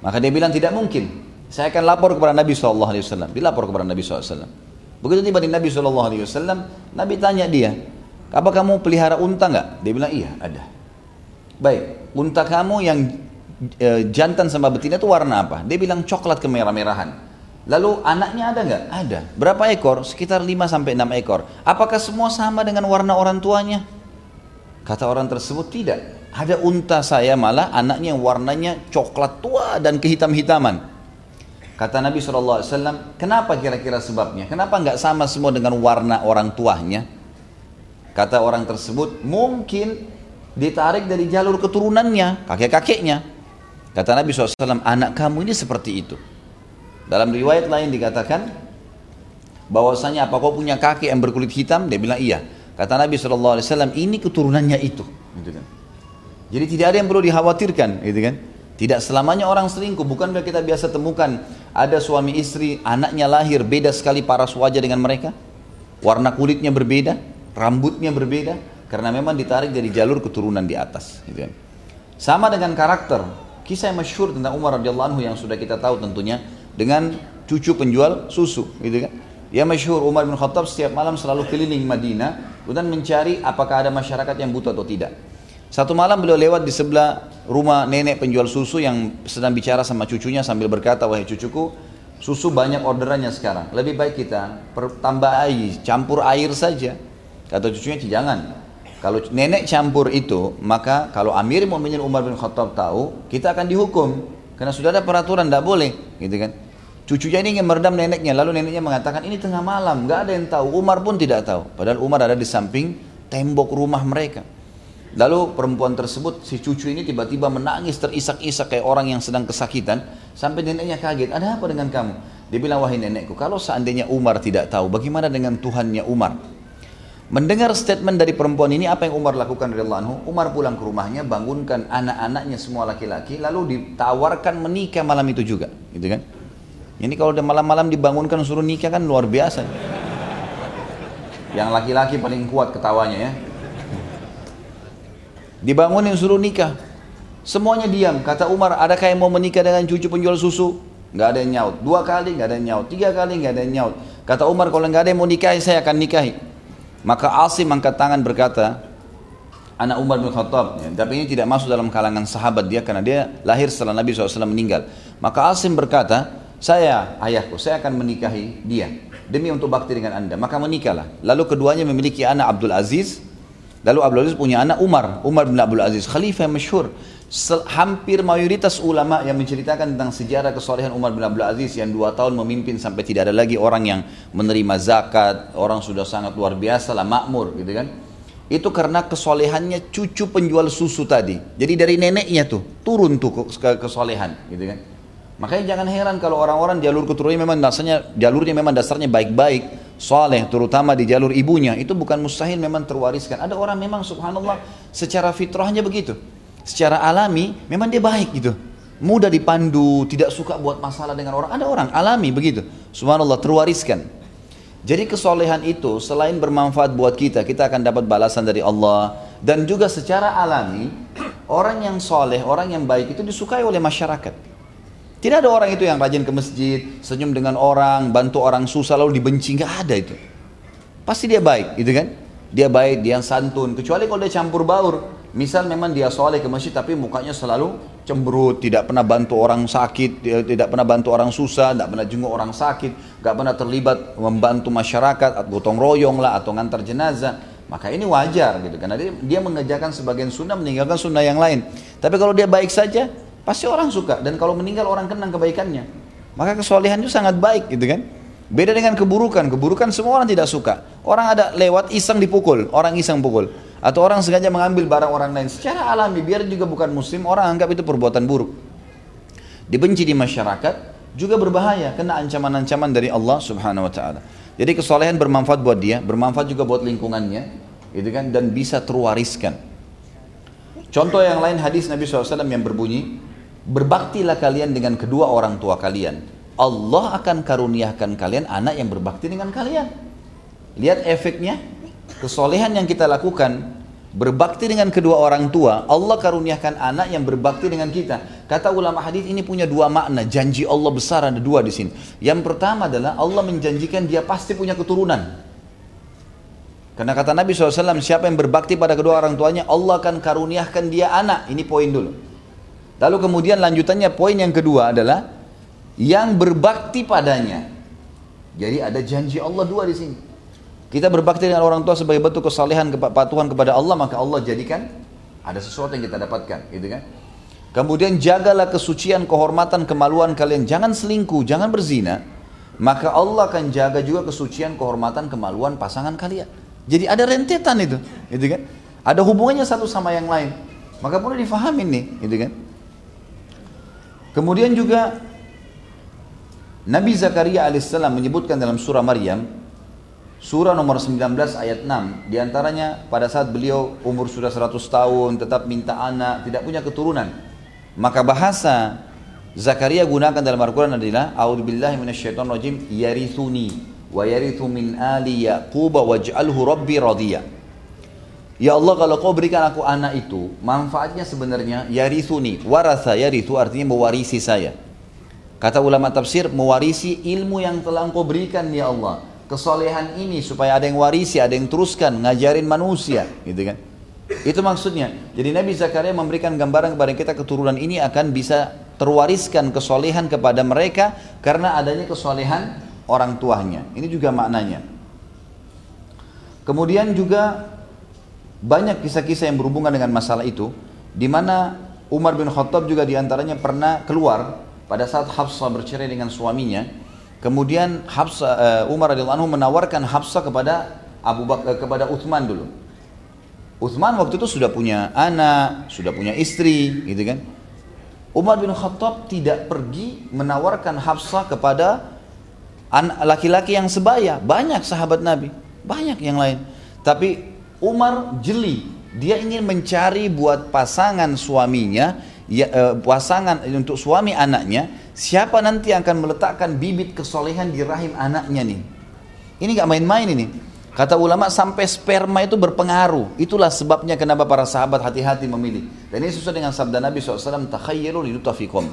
Maka dia bilang tidak mungkin. Saya akan lapor kepada Nabi SAW. Dilapor kepada Nabi SAW. Begitu tiba di Nabi SAW, Nabi tanya dia, apa kamu pelihara unta nggak? Dia bilang iya ada. Baik, unta kamu yang e, jantan sama betina itu warna apa? Dia bilang coklat kemerah-merahan. Lalu anaknya ada nggak? Ada. Berapa ekor? Sekitar 5 sampai 6 ekor. Apakah semua sama dengan warna orang tuanya? Kata orang tersebut tidak. Ada unta saya malah anaknya yang warnanya coklat tua dan kehitam-hitaman. Kata Nabi SAW, kenapa kira-kira sebabnya? Kenapa nggak sama semua dengan warna orang tuanya? Kata orang tersebut, mungkin ditarik dari jalur keturunannya, kakek-kakeknya. Kata Nabi SAW, anak kamu ini seperti itu. Dalam riwayat lain dikatakan, bahwasanya apa kau punya kakek yang berkulit hitam? Dia bilang iya. Kata Nabi SAW, ini keturunannya itu. Gitu kan. Jadi tidak ada yang perlu dikhawatirkan, gitu kan? Tidak selamanya orang selingkuh, bukan kita biasa temukan ada suami istri, anaknya lahir beda sekali paras wajah dengan mereka, warna kulitnya berbeda, rambutnya berbeda, karena memang ditarik dari jalur keturunan di atas. Gitu kan. Sama dengan karakter, Kisah yang masyhur tentang Umar radhiyallahu anhu yang sudah kita tahu tentunya dengan cucu penjual susu, gitu kan? Dia masyhur Umar bin Khattab setiap malam selalu keliling Madinah kemudian mencari apakah ada masyarakat yang butuh atau tidak. Satu malam beliau lewat di sebelah rumah nenek penjual susu yang sedang bicara sama cucunya sambil berkata, wahai cucuku, susu banyak orderannya sekarang. Lebih baik kita tambah air, campur air saja. Kata cucunya, jangan. Kalau nenek campur itu, maka kalau Amir Mu'minin Umar bin Khattab tahu, kita akan dihukum. Karena sudah ada peraturan, tidak boleh. Gitu kan. Cucunya ini ingin meredam neneknya, lalu neneknya mengatakan ini tengah malam, nggak ada yang tahu. Umar pun tidak tahu. Padahal Umar ada di samping tembok rumah mereka. Lalu perempuan tersebut, si cucu ini tiba-tiba menangis terisak-isak kayak orang yang sedang kesakitan. Sampai neneknya kaget, ada apa dengan kamu? Dia bilang, wahai nenekku, kalau seandainya Umar tidak tahu, bagaimana dengan Tuhannya Umar? Mendengar statement dari perempuan ini, apa yang Umar lakukan dari anhu? Umar pulang ke rumahnya, bangunkan anak-anaknya semua laki-laki, lalu ditawarkan menikah malam itu juga. Gitu kan? Ini kalau udah malam-malam dibangunkan suruh nikah kan luar biasa. Yang laki-laki paling kuat ketawanya ya. Dibangunin suruh nikah. Semuanya diam. Kata Umar, adakah yang mau menikah dengan cucu penjual susu? Gak ada yang nyaut. Dua kali gak ada yang nyaut. Tiga kali gak ada yang nyaut. Kata Umar, kalau gak ada yang mau nikahi, saya akan nikahi. Maka Asim angkat tangan berkata, anak Umar bin Khattab. Ya, tapi ini tidak masuk dalam kalangan sahabat dia karena dia lahir setelah Nabi SAW meninggal. Maka Asim berkata, saya ayahku, saya akan menikahi dia demi untuk bakti dengan anda. Maka menikahlah. Lalu keduanya memiliki anak Abdul Aziz. Lalu Abdul Aziz punya anak Umar, Umar bin Abdul Aziz, khalifah yang masyhur. Hampir mayoritas ulama yang menceritakan tentang sejarah kesolehan Umar bin Abdul Aziz yang dua tahun memimpin sampai tidak ada lagi orang yang menerima zakat, orang sudah sangat luar biasa lah, makmur gitu kan. Itu karena kesolehannya cucu penjual susu tadi. Jadi dari neneknya tuh turun tuh ke kesolehan gitu kan. Makanya jangan heran kalau orang-orang jalur keturunannya memang dasarnya jalurnya memang dasarnya baik-baik, soleh, terutama di jalur ibunya itu bukan mustahil memang terwariskan. Ada orang memang subhanallah secara fitrahnya begitu, secara alami memang dia baik gitu, mudah dipandu, tidak suka buat masalah dengan orang. Ada orang alami begitu, subhanallah terwariskan. Jadi kesolehan itu selain bermanfaat buat kita, kita akan dapat balasan dari Allah dan juga secara alami orang yang soleh, orang yang baik itu disukai oleh masyarakat. Tidak ada orang itu yang rajin ke masjid, senyum dengan orang, bantu orang susah lalu dibenci, nggak ada itu. Pasti dia baik, gitu kan? Dia baik, dia santun. Kecuali kalau dia campur baur. Misal memang dia soleh ke masjid tapi mukanya selalu cemberut, tidak pernah bantu orang sakit, tidak pernah bantu orang susah, tidak pernah jenguk orang sakit, nggak pernah terlibat membantu masyarakat, atau gotong royong lah, atau ngantar jenazah. Maka ini wajar gitu karena dia, dia mengerjakan sebagian sunnah meninggalkan sunnah yang lain. Tapi kalau dia baik saja, Pasti orang suka dan kalau meninggal orang kenang kebaikannya. Maka kesolehan itu sangat baik gitu kan. Beda dengan keburukan. Keburukan semua orang tidak suka. Orang ada lewat iseng dipukul, orang iseng pukul. Atau orang sengaja mengambil barang orang lain. Secara alami, biar juga bukan muslim, orang anggap itu perbuatan buruk. Dibenci di masyarakat, juga berbahaya. Kena ancaman-ancaman dari Allah subhanahu wa ta'ala. Jadi kesolehan bermanfaat buat dia, bermanfaat juga buat lingkungannya. Gitu kan, dan bisa terwariskan. Contoh yang lain hadis Nabi SAW yang berbunyi, Berbaktilah kalian dengan kedua orang tua kalian. Allah akan karuniakan kalian anak yang berbakti dengan kalian. Lihat efeknya, kesolehan yang kita lakukan, berbakti dengan kedua orang tua, Allah karuniakan anak yang berbakti dengan kita. Kata ulama hadis ini punya dua makna, janji Allah besar ada dua di sini. Yang pertama adalah Allah menjanjikan dia pasti punya keturunan. Karena kata Nabi SAW, siapa yang berbakti pada kedua orang tuanya, Allah akan karuniakan dia anak. Ini poin dulu. Lalu kemudian lanjutannya poin yang kedua adalah yang berbakti padanya. Jadi ada janji Allah dua di sini. Kita berbakti dengan orang tua sebagai bentuk kesalehan kepatuhan kepada Allah maka Allah jadikan ada sesuatu yang kita dapatkan, gitu kan? Kemudian jagalah kesucian, kehormatan, kemaluan kalian. Jangan selingkuh, jangan berzina. Maka Allah akan jaga juga kesucian, kehormatan, kemaluan pasangan kalian. Jadi ada rentetan itu, gitu kan? Ada hubungannya satu sama yang lain. Maka perlu difahamin nih, gitu kan? Kemudian juga Nabi Zakaria alaihissalam menyebutkan dalam surah Maryam surah nomor 19 ayat 6 di antaranya pada saat beliau umur sudah 100 tahun tetap minta anak tidak punya keturunan. Maka bahasa Zakaria gunakan dalam Al-Quran adalah A'udzubillahi minasyaitonirrajim yarithuni wa yarithu min ali yaquba waj'alhu rabbi radiyah Ya Allah kalau kau berikan aku anak itu, manfaatnya sebenarnya yarithuni, warasa yarithu artinya mewarisi saya. Kata ulama tafsir, mewarisi ilmu yang telah engkau berikan ya Allah. kesolehan ini supaya ada yang warisi, ada yang teruskan, ngajarin manusia, gitu kan. Itu maksudnya. Jadi Nabi Zakaria memberikan gambaran kepada kita keturunan ini akan bisa terwariskan kesolehan kepada mereka karena adanya kesolehan orang tuanya. Ini juga maknanya. Kemudian juga banyak kisah-kisah yang berhubungan dengan masalah itu, di mana Umar bin Khattab juga di antaranya pernah keluar pada saat Hafsah bercerai dengan suaminya. Kemudian Hafsah, uh, Umar radhiyallahu anhu menawarkan Hafsah kepada Abu Bakar uh, kepada Uthman dulu. Uthman waktu itu sudah punya anak, sudah punya istri, gitu kan. Umar bin Khattab tidak pergi menawarkan Hafsah kepada laki-laki yang sebaya. Banyak sahabat Nabi, banyak yang lain. Tapi Umar jeli, dia ingin mencari buat pasangan suaminya, ya, eh, pasangan untuk suami anaknya, siapa nanti yang akan meletakkan bibit kesolehan di rahim anaknya nih. Ini gak main-main ini. Kata ulama sampai sperma itu berpengaruh. Itulah sebabnya kenapa para sahabat hati-hati memilih. Dan ini sesuai dengan sabda Nabi SAW, takhayyalu linutafikum.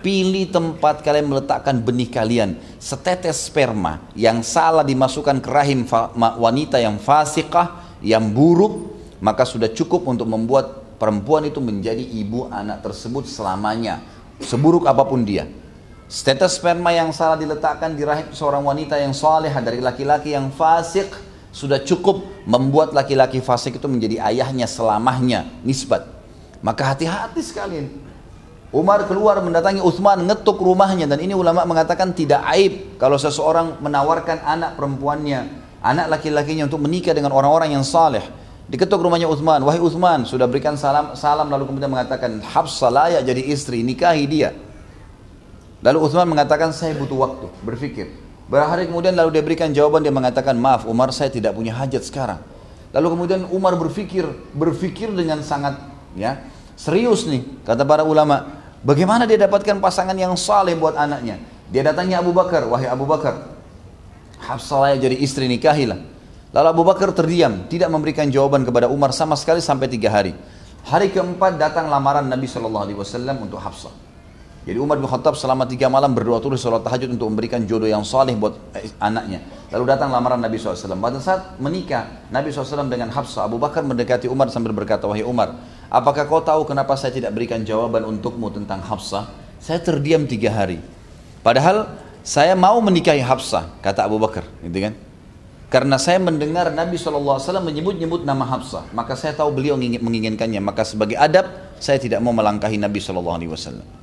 Pilih tempat kalian meletakkan benih kalian. Setetes sperma yang salah dimasukkan ke rahim wanita yang fasikah, yang buruk, maka sudah cukup untuk membuat perempuan itu menjadi ibu anak tersebut selamanya. Seburuk apa pun dia. Setetes sperma yang salah diletakkan di rahim seorang wanita yang soleh dari laki-laki yang fasik, sudah cukup membuat laki-laki fasik itu menjadi ayahnya selamanya nisbat maka hati-hati sekalian Umar keluar mendatangi Uthman ngetuk rumahnya dan ini ulama mengatakan tidak aib kalau seseorang menawarkan anak perempuannya anak laki-lakinya untuk menikah dengan orang-orang yang saleh. Diketuk rumahnya Uthman. Wahai Uthman sudah berikan salam salam lalu kemudian mengatakan Hafsah layak jadi istri nikahi dia. Lalu Uthman mengatakan saya butuh waktu berpikir. Berhari kemudian lalu dia berikan jawaban dia mengatakan maaf Umar saya tidak punya hajat sekarang. Lalu kemudian Umar berpikir berpikir dengan sangat ya serius nih kata para ulama. Bagaimana dia dapatkan pasangan yang saleh buat anaknya. Dia datangnya Abu Bakar. Wahai Abu Bakar Hafsah jadi istri nikahilah. Lalu Abu Bakar terdiam tidak memberikan jawaban kepada Umar sama sekali sampai tiga hari. Hari keempat datang lamaran Nabi Shallallahu Alaihi Wasallam untuk Hafsah. Jadi Umar bin Khattab selama tiga malam berdoa terus sholat tahajud untuk memberikan jodoh yang saleh buat eh, anaknya. Lalu datang lamaran Nabi SAW. Pada saat menikah, Nabi SAW dengan Hafsah, Abu Bakar mendekati Umar sambil berkata, Wahai Umar, apakah kau tahu kenapa saya tidak berikan jawaban untukmu tentang Hafsah? Saya terdiam tiga hari. Padahal saya mau menikahi Hafsah, kata Abu Bakar. Gitu kan? Karena saya mendengar Nabi SAW menyebut-nyebut nama Hafsah, maka saya tahu beliau menginginkannya. Maka sebagai adab, saya tidak mau melangkahi Nabi SAW.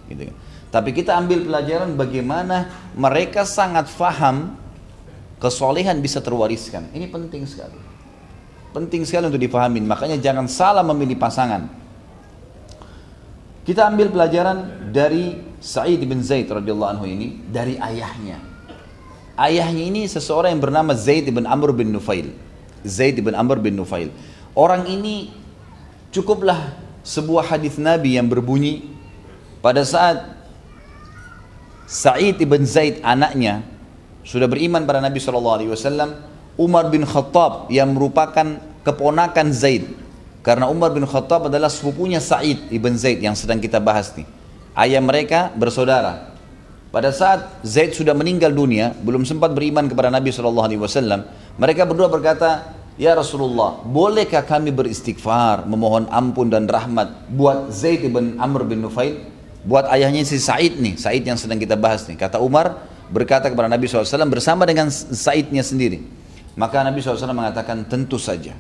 Gitu kan? Tapi kita ambil pelajaran bagaimana mereka sangat faham kesolehan bisa terwariskan. Ini penting sekali. Penting sekali untuk dipahami. Makanya jangan salah memilih pasangan. Kita ambil pelajaran dari Sa'id bin Zaid radhiyallahu anhu ini dari ayahnya. Ayahnya ini seseorang yang bernama Zaid bin Amr bin Nufail. Zaid bin Amr bin Nufail. Orang ini cukuplah sebuah hadis Nabi yang berbunyi pada saat Sa'id ibn Zaid anaknya sudah beriman pada Nabi SAW Umar bin Khattab yang merupakan keponakan Zaid karena Umar bin Khattab adalah sepupunya Sa'id ibn Zaid yang sedang kita bahas nih ayah mereka bersaudara pada saat Zaid sudah meninggal dunia belum sempat beriman kepada Nabi SAW mereka berdua berkata Ya Rasulullah, bolehkah kami beristighfar, memohon ampun dan rahmat buat Zaid ibn Amr bin Nufail? buat ayahnya si Said nih, Said yang sedang kita bahas nih. Kata Umar berkata kepada Nabi SAW bersama dengan Saidnya sendiri. Maka Nabi SAW mengatakan tentu saja.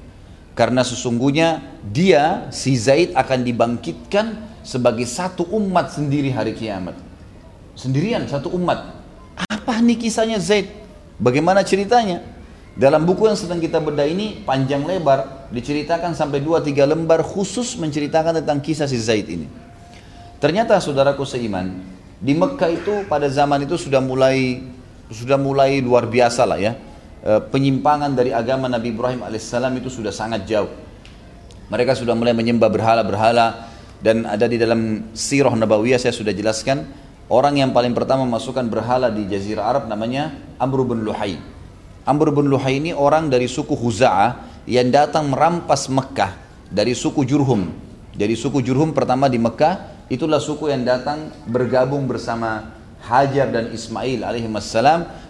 Karena sesungguhnya dia, si Zaid akan dibangkitkan sebagai satu umat sendiri hari kiamat. Sendirian, satu umat. Apa nih kisahnya Zaid? Bagaimana ceritanya? Dalam buku yang sedang kita bedah ini panjang lebar diceritakan sampai 2-3 lembar khusus menceritakan tentang kisah si Zaid ini. Ternyata saudaraku seiman, di Mekah itu pada zaman itu sudah mulai sudah mulai luar biasa lah ya. E, penyimpangan dari agama Nabi Ibrahim alaihissalam itu sudah sangat jauh. Mereka sudah mulai menyembah berhala-berhala dan ada di dalam sirah Nabawiyah saya sudah jelaskan orang yang paling pertama masukkan berhala di Jazirah Arab namanya Amr bin Luhai. Amr bin Luhai ini orang dari suku Huza'ah yang datang merampas Mekah dari suku Jurhum. Jadi suku Jurhum pertama di Mekah Itulah suku yang datang bergabung bersama Hajar dan Ismail alaihi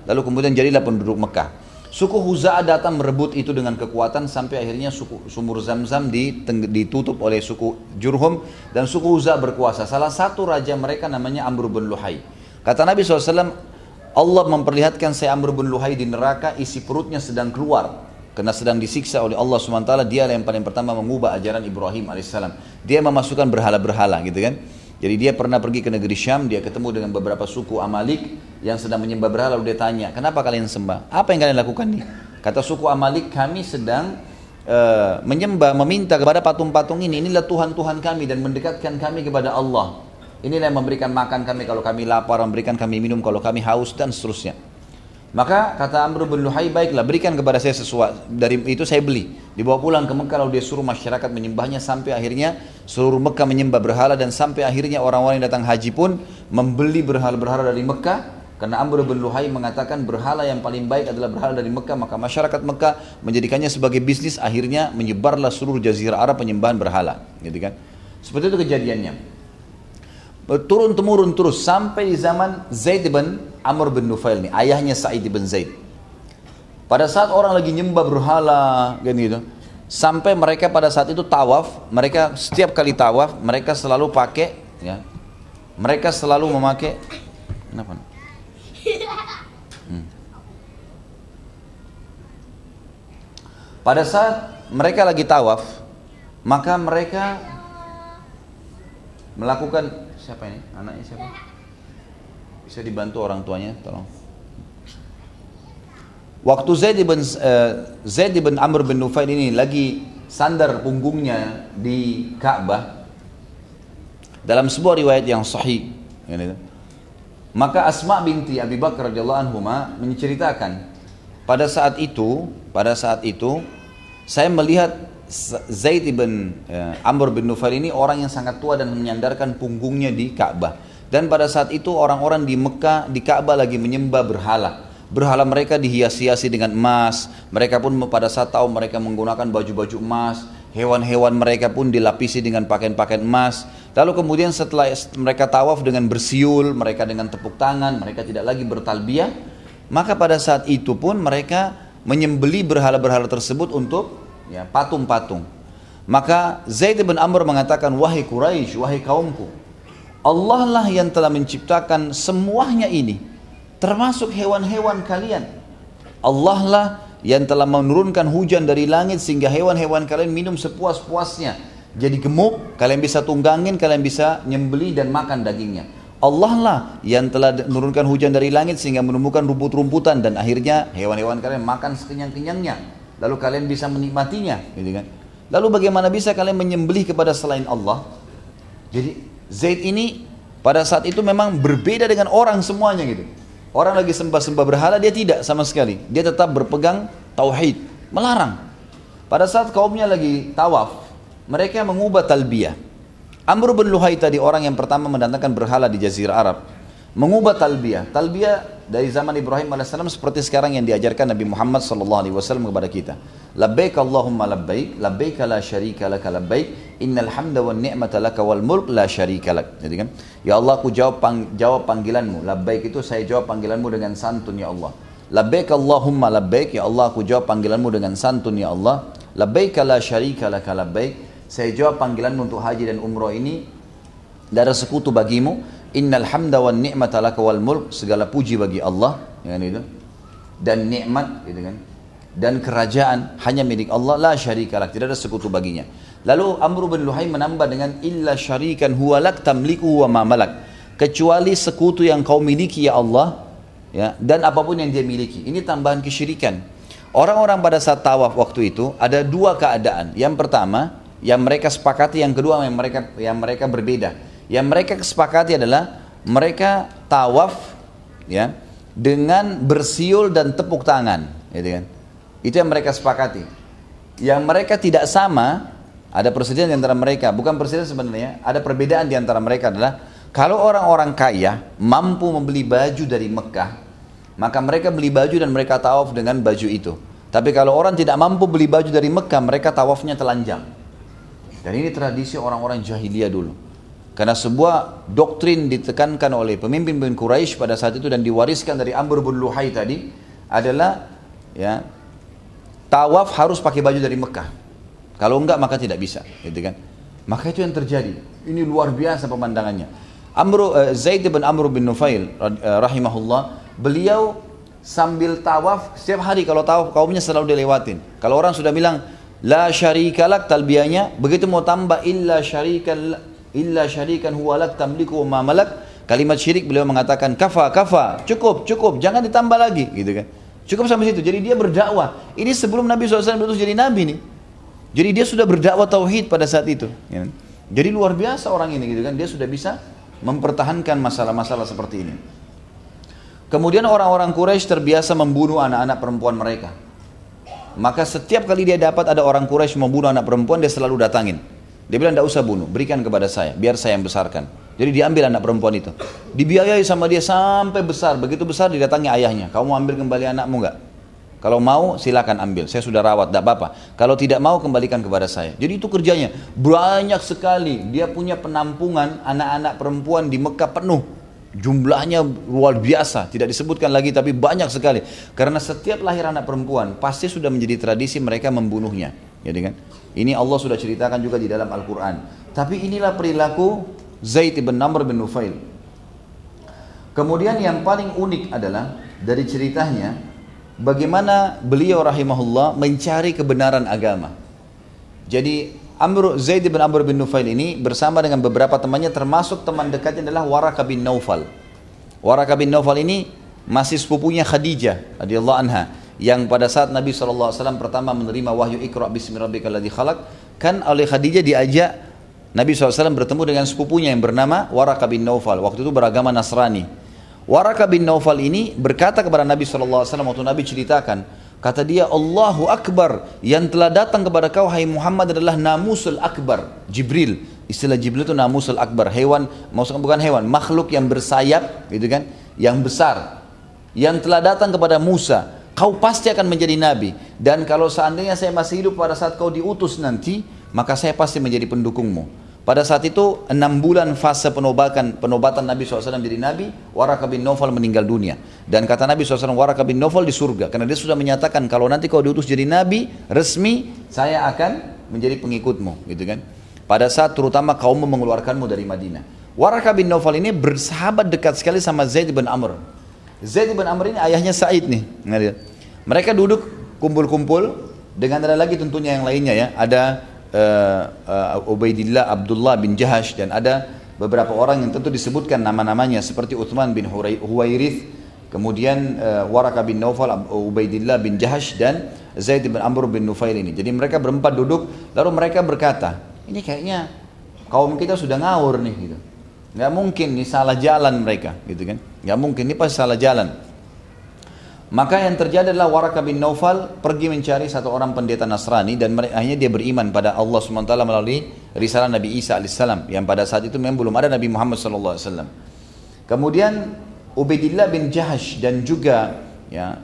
lalu kemudian jadilah penduduk Mekah. Suku Huza'a datang merebut itu dengan kekuatan sampai akhirnya suku, sumur Zamzam ditutup oleh suku Jurhum dan suku Huza'a berkuasa. Salah satu raja mereka namanya Amr bin Luhai. Kata Nabi SAW, Allah memperlihatkan saya Amr bin Luhai di neraka, isi perutnya sedang keluar. Karena sedang disiksa oleh Allah SWT, dia yang paling pertama mengubah ajaran Ibrahim AS. Dia memasukkan berhala-berhala gitu kan. Jadi dia pernah pergi ke negeri Syam, dia ketemu dengan beberapa suku Amalik yang sedang menyembah berhala, lalu dia tanya, kenapa kalian sembah? Apa yang kalian lakukan nih? Kata suku Amalik, kami sedang uh, menyembah, meminta kepada patung-patung ini, inilah Tuhan-Tuhan kami dan mendekatkan kami kepada Allah. Inilah yang memberikan makan kami kalau kami lapar, memberikan kami minum kalau kami haus dan seterusnya. Maka kata Amr bin Luhai, baiklah berikan kepada saya sesuatu. Dari itu saya beli. Dibawa pulang ke Mekah lalu dia suruh masyarakat menyembahnya sampai akhirnya seluruh Mekah menyembah berhala dan sampai akhirnya orang-orang yang datang haji pun membeli berhala-berhala dari Mekah karena Amr bin Luhai mengatakan berhala yang paling baik adalah berhala dari Mekah maka masyarakat Mekah menjadikannya sebagai bisnis akhirnya menyebarlah seluruh jazirah Arab penyembahan berhala gitu kan seperti itu kejadiannya turun temurun terus sampai di zaman Zaid bin Amr bin Nufail nih, ayahnya Sa'id bin Zaid. Pada saat orang lagi nyembah berhala, kan gitu, sampai mereka pada saat itu tawaf, mereka setiap kali tawaf, mereka selalu pakai, ya, mereka selalu memakai, kenapa? Hmm. Pada saat mereka lagi tawaf, maka mereka melakukan siapa ini? Anaknya siapa? Bisa dibantu orang tuanya, tolong. Waktu Zaid bin uh, Zaid bin Amr bin Nufail ini lagi sandar punggungnya di Ka'bah dalam sebuah riwayat yang sahih maka Asma binti Abi Bakar radhiyallahu anhu menceritakan pada saat itu pada saat itu saya melihat Zaid bin uh, Amr bin Nufail ini orang yang sangat tua dan menyandarkan punggungnya di Ka'bah dan pada saat itu orang-orang di Mekah, di Ka'bah lagi menyembah berhala. Berhala mereka dihias-hiasi dengan emas. Mereka pun pada saat tahu mereka menggunakan baju-baju emas. Hewan-hewan mereka pun dilapisi dengan pakaian-pakaian emas. Lalu kemudian setelah mereka tawaf dengan bersiul, mereka dengan tepuk tangan, mereka tidak lagi bertalbiyah. Maka pada saat itu pun mereka menyembeli berhala-berhala tersebut untuk ya, patung-patung. Maka Zaid bin Amr mengatakan, wahai Quraisy, wahai kaumku, Allah lah yang telah menciptakan semuanya ini termasuk hewan-hewan kalian. Allah lah yang telah menurunkan hujan dari langit sehingga hewan-hewan kalian minum sepuas-puasnya. Jadi gemuk kalian bisa tunggangin kalian bisa nyembeli dan makan dagingnya. Allah lah yang telah menurunkan hujan dari langit sehingga menumbuhkan rumput-rumputan dan akhirnya hewan-hewan kalian makan sekenyang-kenyangnya lalu kalian bisa menikmatinya gitu kan lalu bagaimana bisa kalian menyembelih kepada selain Allah jadi Zaid ini pada saat itu memang berbeda dengan orang semuanya gitu. Orang lagi sembah-sembah berhala dia tidak sama sekali. Dia tetap berpegang tauhid, melarang. Pada saat kaumnya lagi tawaf, mereka mengubah talbiyah. Amr bin Luhai tadi orang yang pertama mendatangkan berhala di jazirah Arab mengubah talbiyah. Talbiyah dari zaman Ibrahim AS seperti sekarang yang diajarkan Nabi Muhammad SAW kepada kita. Labbaik Allahumma labbaik, labbaik la syarika laka labbaik, innal hamda wa ni'mata laka wal mulk la syarika lak. Jadi kan, ya Allah aku jawab pang, jawab panggilanmu. Labbaik itu saya jawab panggilanmu dengan santun ya Allah. Labbaik Allahumma labbaik, ya Allah aku jawab panggilanmu dengan santun ya Allah. Labbaik la syarika laka labbaik. Saya jawab panggilanmu untuk haji dan umroh ini tidak ada sekutu bagimu Innal hamda wan ni'mata laka wal mulk segala puji bagi Allah ya kan itu. Dan nikmat gitu kan. Dan kerajaan hanya milik Allah la syarika lak tidak ada sekutu baginya. Lalu Amr bin Luhai menambah dengan illa syarikan huwa lak tamliku wa ma malak. Kecuali sekutu yang kau miliki ya Allah ya dan apa pun yang dia miliki. Ini tambahan kesyirikan. Orang-orang pada saat tawaf waktu itu ada dua keadaan. Yang pertama yang mereka sepakati yang kedua yang mereka yang mereka berbeda yang mereka kesepakati adalah mereka tawaf ya dengan bersiul dan tepuk tangan, gitu kan. Itu yang mereka sepakati. Yang mereka tidak sama, ada persediaan di antara mereka, bukan persediaan sebenarnya, ada perbedaan di antara mereka adalah kalau orang-orang kaya mampu membeli baju dari Mekah, maka mereka beli baju dan mereka tawaf dengan baju itu. Tapi kalau orang tidak mampu beli baju dari Mekah, mereka tawafnya telanjang. Dan ini tradisi orang-orang jahiliyah dulu. Karena sebuah doktrin ditekankan oleh pemimpin-pemimpin Quraisy pada saat itu dan diwariskan dari Amr bin Luhai tadi adalah ya tawaf harus pakai baju dari Mekah. Kalau enggak maka tidak bisa, gitu kan? Maka itu yang terjadi. Ini luar biasa pemandangannya. Amru uh, Zaid bin Amr bin Nufail uh, rahimahullah, beliau sambil tawaf setiap hari kalau tawaf kaumnya selalu dilewatin. Kalau orang sudah bilang la syarikalak talbiyahnya, begitu mau tambah illa syarikan illa syarikan huwa lak tamliku wa ma malak, kalimat syirik beliau mengatakan kafa kafa, cukup cukup, jangan ditambah lagi gitu kan. Cukup sampai situ. Jadi dia berdakwah. Ini sebelum Nabi SAW berutus jadi Nabi nih. Jadi dia sudah berdakwah tauhid pada saat itu. Ya. Jadi luar biasa orang ini gitu kan. Dia sudah bisa mempertahankan masalah-masalah seperti ini. Kemudian orang-orang Quraisy terbiasa membunuh anak-anak perempuan mereka. Maka setiap kali dia dapat ada orang Quraisy membunuh anak perempuan, dia selalu datangin. Dia bilang, tidak usah bunuh, berikan kepada saya, biar saya yang besarkan. Jadi diambil anak perempuan itu. Dibiayai sama dia sampai besar. Begitu besar didatangi ayahnya. Kamu ambil kembali anakmu enggak? Kalau mau silakan ambil, saya sudah rawat, tidak apa-apa. Kalau tidak mau kembalikan kepada saya. Jadi itu kerjanya banyak sekali. Dia punya penampungan anak-anak perempuan di Mekah penuh. Jumlahnya luar biasa, tidak disebutkan lagi tapi banyak sekali. Karena setiap lahir anak perempuan pasti sudah menjadi tradisi mereka membunuhnya. Jadi kan? Ini Allah sudah ceritakan juga di dalam Al-Quran. Tapi inilah perilaku Zaid bin Namr bin Nufail. Kemudian yang paling unik adalah dari ceritanya bagaimana beliau rahimahullah mencari kebenaran agama. Jadi Amr Zaid bin Amr bin Nufail ini bersama dengan beberapa temannya termasuk teman dekatnya adalah Waraka bin Naufal. Waraka bin Naufal ini masih sepupunya Khadijah radhiyallahu anha yang pada saat Nabi SAW pertama menerima wahyu Iqra bismi rabbikal ladzi khalaq kan oleh Khadijah diajak Nabi SAW bertemu dengan sepupunya yang bernama Waraka bin Naufal waktu itu beragama Nasrani Waraka bin Naufal ini berkata kepada Nabi SAW waktu Nabi ceritakan, kata dia Allahu Akbar yang telah datang kepada kau hai Muhammad adalah namusul akbar, Jibril. Istilah Jibril itu namusul akbar, hewan, maksudnya bukan hewan, makhluk yang bersayap, gitu kan, yang besar. Yang telah datang kepada Musa, kau pasti akan menjadi nabi. Dan kalau seandainya saya masih hidup pada saat kau diutus nanti, maka saya pasti menjadi pendukungmu. Pada saat itu enam bulan fase penobatan penobatan Nabi SAW jadi Nabi, Waraka bin meninggal dunia. Dan kata Nabi SAW, Waraka bin di surga. Karena dia sudah menyatakan kalau nanti kau diutus jadi Nabi resmi, saya akan menjadi pengikutmu, gitu kan? Pada saat terutama kaum mengeluarkanmu dari Madinah. Waraka bin ini bersahabat dekat sekali sama Zaid bin Amr. Zaid bin Amr ini ayahnya Said nih. Mereka duduk kumpul-kumpul dengan ada lagi tentunya yang lainnya ya. Ada uh, uh, Ubaidillah Abdullah bin Jahash dan ada beberapa orang yang tentu disebutkan nama-namanya seperti Uthman bin Huwairith kemudian uh, Waraka bin Naufal Ubaidillah bin Jahash dan Zaid bin Amr bin Nufail ini. Jadi mereka berempat duduk lalu mereka berkata ini kayaknya kaum kita sudah ngawur nih gitu. Nggak mungkin nih salah jalan mereka gitu kan. Nggak mungkin ini pasti salah jalan maka yang terjadi adalah Waraka bin Naufal pergi mencari satu orang pendeta Nasrani dan akhirnya dia beriman pada Allah SWT melalui risalah Nabi Isa AS yang pada saat itu memang belum ada Nabi Muhammad SAW. Kemudian Ubaidillah bin Jahash dan juga ya,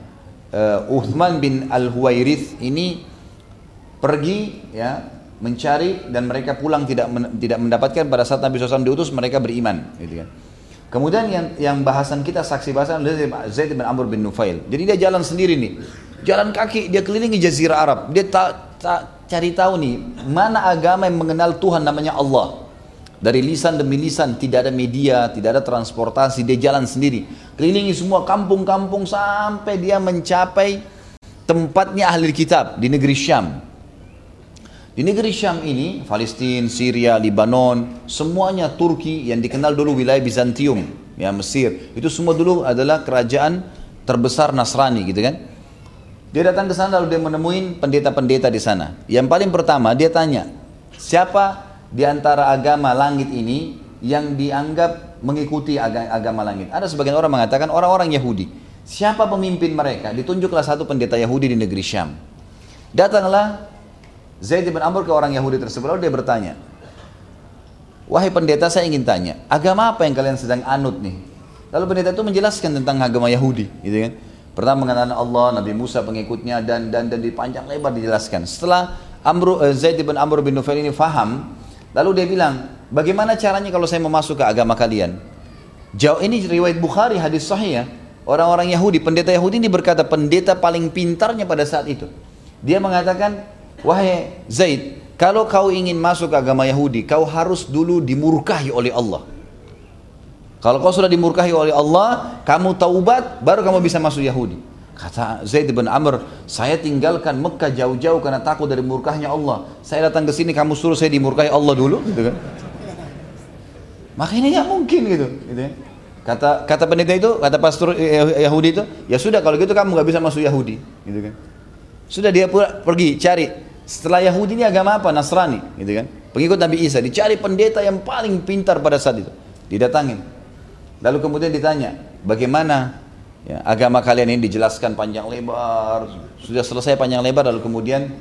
uh, Uthman bin Al-Huwairith ini pergi ya mencari dan mereka pulang tidak tidak mendapatkan pada saat Nabi SAW diutus mereka beriman gitu kan. Kemudian yang yang bahasan kita saksi bahasan Zaid bin Amr bin Nufail. Jadi dia jalan sendiri nih. Jalan kaki dia kelilingi jazirah Arab. Dia tak ta, cari tahu nih mana agama yang mengenal Tuhan namanya Allah. Dari lisan demi lisan tidak ada media, tidak ada transportasi, dia jalan sendiri. Kelilingi semua kampung-kampung sampai dia mencapai tempatnya ahli kitab di negeri Syam. Di negeri Syam ini, Palestina, Syria, Lebanon, semuanya Turki yang dikenal dulu wilayah Bizantium, ya Mesir. Itu semua dulu adalah kerajaan terbesar Nasrani gitu kan. Dia datang ke sana lalu dia menemui pendeta-pendeta di sana. Yang paling pertama dia tanya, siapa di antara agama langit ini yang dianggap mengikuti agama langit? Ada sebagian orang mengatakan orang-orang Yahudi. Siapa pemimpin mereka? Ditunjuklah satu pendeta Yahudi di negeri Syam. Datanglah Zaid bin Amr ke orang Yahudi tersebut lalu dia bertanya, Wahai pendeta saya ingin tanya, agama apa yang kalian sedang anut nih? Lalu pendeta itu menjelaskan tentang agama Yahudi, gitu kan? Pertama mengenal Allah, Nabi Musa pengikutnya dan dan dan di panjang lebar dijelaskan. Setelah Amr, uh, Zaid bin Amr bin Nufail ini faham, lalu dia bilang, bagaimana caranya kalau saya mau ke agama kalian? Jauh ini riwayat Bukhari hadis sahih ya. orang-orang Yahudi, pendeta Yahudi ini berkata pendeta paling pintarnya pada saat itu. Dia mengatakan, wahai Zaid, kalau kau ingin masuk agama Yahudi, kau harus dulu dimurkahi oleh Allah. Kalau kau sudah dimurkahi oleh Allah, kamu taubat, baru kamu bisa masuk Yahudi. Kata Zaid bin Amr, saya tinggalkan Mekah jauh-jauh karena takut dari murkahnya Allah. Saya datang ke sini, kamu suruh saya dimurkahi Allah dulu, gitu kan? Maka ini nggak mungkin gitu, gitu ya. Kata kata pendeta itu, kata pastor Yahudi itu, ya sudah kalau gitu kamu nggak bisa masuk Yahudi, gitu kan? Sudah dia pergi cari. Setelah Yahudi ini agama apa? Nasrani, gitu kan? Pengikut Nabi Isa, dicari pendeta yang paling pintar pada saat itu, didatangin. Lalu kemudian ditanya, bagaimana ya, agama kalian ini dijelaskan panjang lebar, sudah selesai panjang lebar, lalu kemudian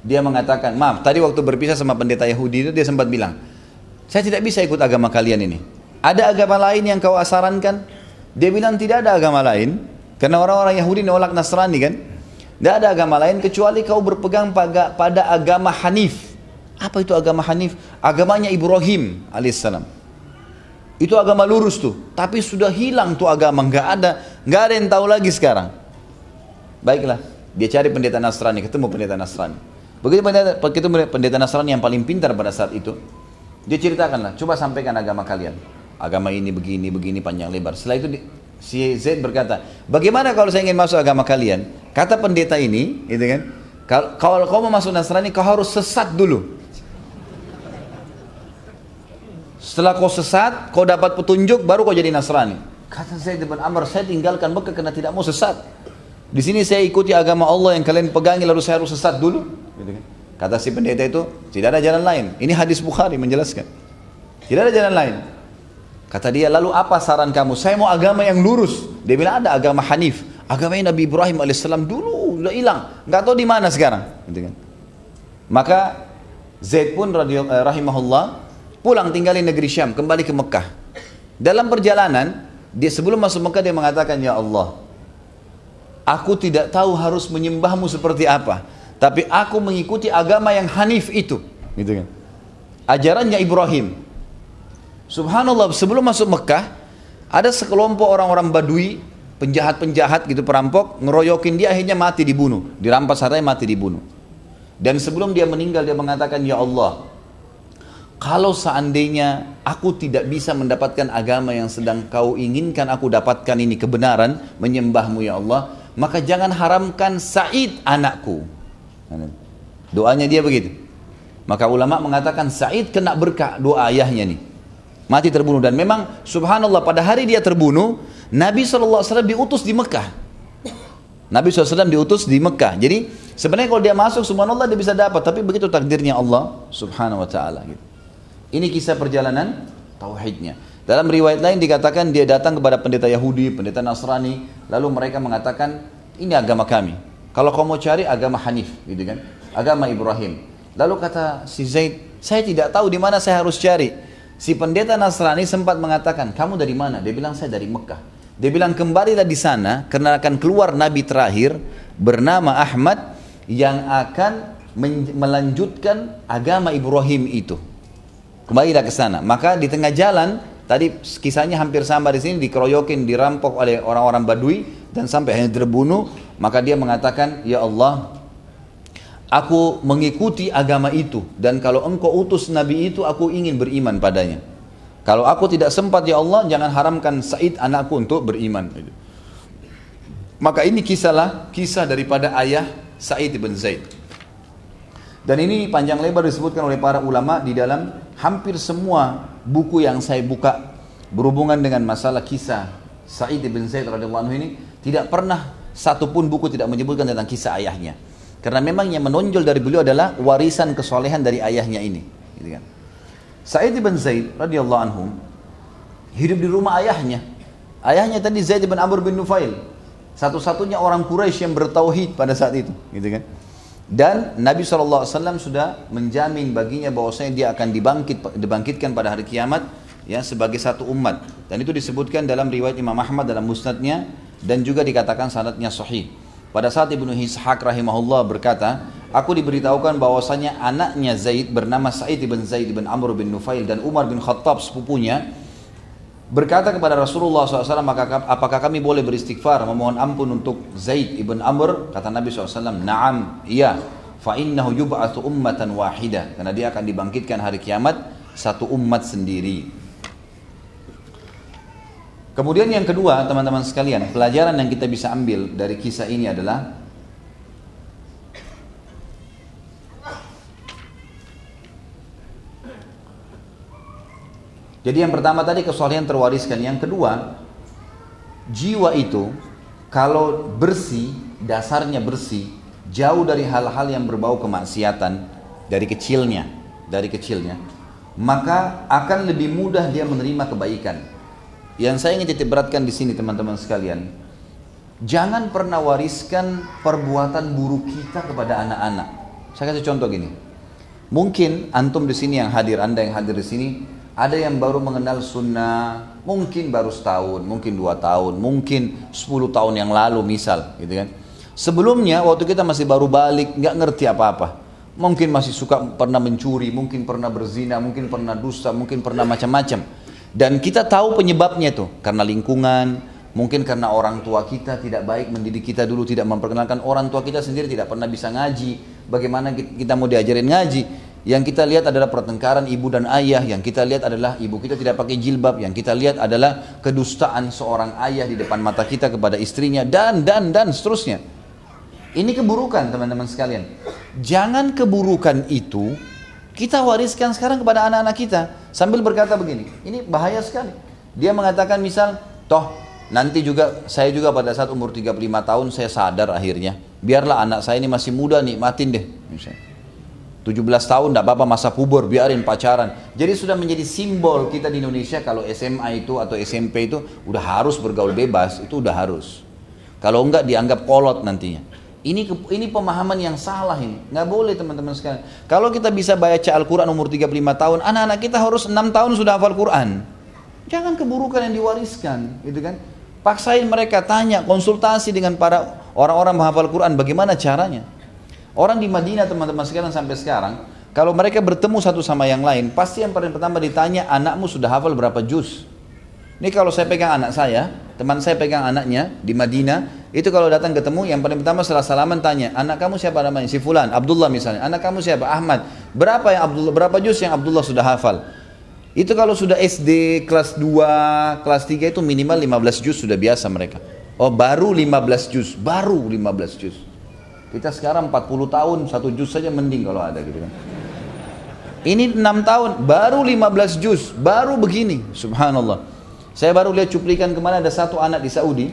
dia mengatakan, maaf, tadi waktu berpisah sama pendeta Yahudi itu dia sempat bilang, saya tidak bisa ikut agama kalian ini. Ada agama lain yang kau sarankan? Dia bilang tidak ada agama lain, karena orang-orang Yahudi nolak Nasrani kan. Tidak ada agama lain kecuali kau berpegang pada, pada agama Hanif. Apa itu agama Hanif? Agamanya Ibrahim alaihissalam. Itu agama lurus tuh, tapi sudah hilang tuh agama, nggak ada, nggak ada yang tahu lagi sekarang. Baiklah, dia cari pendeta Nasrani, ketemu pendeta Nasrani. Begitu pendeta, begitu pendeta Nasrani yang paling pintar pada saat itu, dia ceritakanlah, coba sampaikan agama kalian. Agama ini begini, begini panjang lebar. Setelah itu si Zaid berkata, bagaimana kalau saya ingin masuk agama kalian? Kata pendeta ini, gitu kan? Kalau kau mau masuk Nasrani, kau harus sesat dulu. Setelah kau sesat, kau dapat petunjuk, baru kau jadi Nasrani. Kata Zaid bin Amr, saya tinggalkan Mekah karena tidak mau sesat. Di sini saya ikuti agama Allah yang kalian pegangi, lalu saya harus sesat dulu. Gitu kan? Kata si pendeta itu, tidak ada jalan lain. Ini hadis Bukhari menjelaskan. Tidak ada jalan lain. Kata dia, lalu apa saran kamu? Saya mau agama yang lurus. Dia bilang ada agama Hanif. Agama Nabi Ibrahim alaihissalam dulu udah hilang, nggak tahu di mana sekarang. Gitu kan? Maka Zaid pun eh, rahimahullah pulang tinggal di negeri Syam, kembali ke Mekah. Dalam perjalanan, dia sebelum masuk Mekah dia mengatakan, Ya Allah, aku tidak tahu harus menyembahmu seperti apa, tapi aku mengikuti agama yang Hanif itu. Gitu kan. Ajarannya Ibrahim. Subhanallah, sebelum masuk Mekah, ada sekelompok orang-orang Badui, penjahat-penjahat gitu, perampok, ngeroyokin dia akhirnya mati dibunuh, dirampas hartanya mati dibunuh. Dan sebelum dia meninggal dia mengatakan, Ya Allah, kalau seandainya aku tidak bisa mendapatkan agama yang sedang kau inginkan aku dapatkan ini kebenaran, menyembahmu ya Allah, maka jangan haramkan Said anakku. Doanya dia begitu. Maka ulama mengatakan Said kena berkah doa ayahnya nih. Mati terbunuh dan memang subhanallah pada hari dia terbunuh, Nabi SAW diutus di Mekah. Nabi SAW diutus di Mekah. Jadi sebenarnya kalau dia masuk subhanallah dia bisa dapat, tapi begitu takdirnya Allah subhanahu wa ta'ala gitu. Ini kisah perjalanan tauhidnya. Dalam riwayat lain dikatakan dia datang kepada pendeta Yahudi, pendeta Nasrani, lalu mereka mengatakan, ini agama kami. Kalau kau mau cari agama Hanif, gitu kan? Agama Ibrahim. Lalu kata si Zaid, saya tidak tahu di mana saya harus cari. Si pendeta Nasrani sempat mengatakan, kamu dari mana? Dia bilang, saya dari Mekah. Dia bilang, kembalilah di sana, karena akan keluar Nabi terakhir, bernama Ahmad, yang akan melanjutkan agama Ibrahim itu. Kembalilah ke sana. Maka di tengah jalan, tadi kisahnya hampir sama di sini, dikeroyokin, dirampok oleh orang-orang Badui dan sampai hanya terbunuh. Maka dia mengatakan, Ya Allah, aku mengikuti agama itu dan kalau engkau utus Nabi itu, aku ingin beriman padanya. Kalau aku tidak sempat ya Allah, jangan haramkan Said anakku untuk beriman. Maka ini kisahlah kisah daripada ayah Said bin Zaid. Dan ini panjang lebar disebutkan oleh para ulama di dalam hampir semua buku yang saya buka berhubungan dengan masalah kisah Sa'id bin Zaid radhiyallahu anhu ini tidak pernah satupun buku tidak menyebutkan tentang kisah ayahnya. Karena memang yang menonjol dari beliau adalah warisan kesolehan dari ayahnya ini. Gitu kan. Sa'id bin Zaid radhiyallahu anhu hidup di rumah ayahnya. Ayahnya tadi Zaid bin Amr bin Nufail. Satu-satunya orang Quraisy yang bertauhid pada saat itu, gitu kan. Dan Nabi SAW sudah menjamin baginya bahwasanya dia akan dibangkit, dibangkitkan pada hari kiamat ya sebagai satu umat. Dan itu disebutkan dalam riwayat Imam Ahmad dalam musnadnya dan juga dikatakan sanadnya sahih. Pada saat Ibnu Ishaq rahimahullah berkata, aku diberitahukan bahwasanya anaknya Zaid bernama Sa'id bin Zaid bin Amr bin Nufail dan Umar bin Khattab sepupunya berkata kepada Rasulullah SAW, maka apakah kami boleh beristighfar, memohon ampun untuk Zaid ibn Amr? Kata Nabi SAW, Naam, iya. Fa'innahu yub'athu ummatan wahida. Karena dia akan dibangkitkan hari kiamat satu umat sendiri. Kemudian yang kedua, teman-teman sekalian, pelajaran yang kita bisa ambil dari kisah ini adalah Jadi yang pertama tadi kesolehan terwariskan. Yang kedua, jiwa itu kalau bersih, dasarnya bersih, jauh dari hal-hal yang berbau kemaksiatan dari kecilnya, dari kecilnya, maka akan lebih mudah dia menerima kebaikan. Yang saya ingin titik beratkan di sini teman-teman sekalian, jangan pernah wariskan perbuatan buruk kita kepada anak-anak. Saya kasih contoh gini. Mungkin antum di sini yang hadir, anda yang hadir di sini, ada yang baru mengenal sunnah, mungkin baru setahun, mungkin dua tahun, mungkin sepuluh tahun yang lalu misal, gitu kan. Sebelumnya waktu kita masih baru balik, nggak ngerti apa-apa. Mungkin masih suka pernah mencuri, mungkin pernah berzina, mungkin pernah dusta, mungkin pernah macam-macam. Dan kita tahu penyebabnya itu karena lingkungan, mungkin karena orang tua kita tidak baik mendidik kita dulu, tidak memperkenalkan orang tua kita sendiri tidak pernah bisa ngaji. Bagaimana kita mau diajarin ngaji? Yang kita lihat adalah pertengkaran ibu dan ayah, yang kita lihat adalah ibu kita tidak pakai jilbab, yang kita lihat adalah kedustaan seorang ayah di depan mata kita kepada istrinya dan dan dan seterusnya. Ini keburukan teman-teman sekalian. Jangan keburukan itu kita wariskan sekarang kepada anak-anak kita. Sambil berkata begini, ini bahaya sekali. Dia mengatakan misal, toh nanti juga saya juga pada saat umur 35 tahun saya sadar akhirnya, biarlah anak saya ini masih muda nikmatin deh. Misalnya. 17 tahun tidak apa-apa masa puber biarin pacaran. Jadi sudah menjadi simbol kita di Indonesia kalau SMA itu atau SMP itu udah harus bergaul bebas itu udah harus. Kalau enggak dianggap kolot nantinya ini ini pemahaman yang salah ini. Nggak boleh teman-teman sekalian. Kalau kita bisa baca Al-Quran umur 35 tahun anak-anak kita harus 6 tahun sudah hafal Quran. Jangan keburukan yang diwariskan gitu kan? Paksain mereka tanya konsultasi dengan para orang-orang menghafal Quran bagaimana caranya? Orang di Madinah teman-teman sekalian sampai sekarang, kalau mereka bertemu satu sama yang lain, pasti yang paling pertama ditanya, anakmu sudah hafal berapa juz? Ini kalau saya pegang anak saya, teman saya pegang anaknya di Madinah, itu kalau datang ketemu, yang paling pertama setelah salaman tanya, anak kamu siapa namanya? Si Fulan, Abdullah misalnya. Anak kamu siapa? Ahmad. Berapa yang Abdullah, berapa juz yang Abdullah sudah hafal? Itu kalau sudah SD kelas 2, kelas 3 itu minimal 15 juz sudah biasa mereka. Oh baru 15 juz, baru 15 juz. Kita sekarang 40 tahun, satu juz saja mending kalau ada gitu kan. Ini 6 tahun, baru 15 juz, baru begini, subhanallah. Saya baru lihat cuplikan ke mana ada satu anak di Saudi,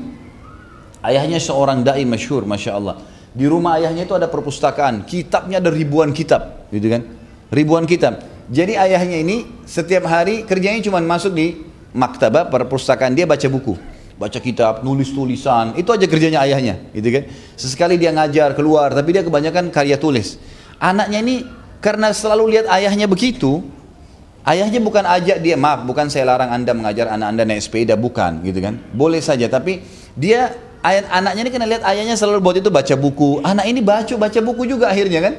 ayahnya seorang da'i masyhur, masya Allah. Di rumah ayahnya itu ada perpustakaan, kitabnya ada ribuan kitab, gitu kan? Ribuan kitab. Jadi ayahnya ini setiap hari kerjanya cuma masuk di maktabah perpustakaan dia baca buku baca kitab, nulis tulisan, itu aja kerjanya ayahnya, gitu kan. Sesekali dia ngajar keluar, tapi dia kebanyakan karya tulis. Anaknya ini karena selalu lihat ayahnya begitu, ayahnya bukan ajak dia, maaf, bukan saya larang anda mengajar anak anda naik sepeda, bukan, gitu kan. Boleh saja, tapi dia ayah, anaknya ini kena lihat ayahnya selalu buat itu baca buku. Anak ini baca baca buku juga akhirnya kan.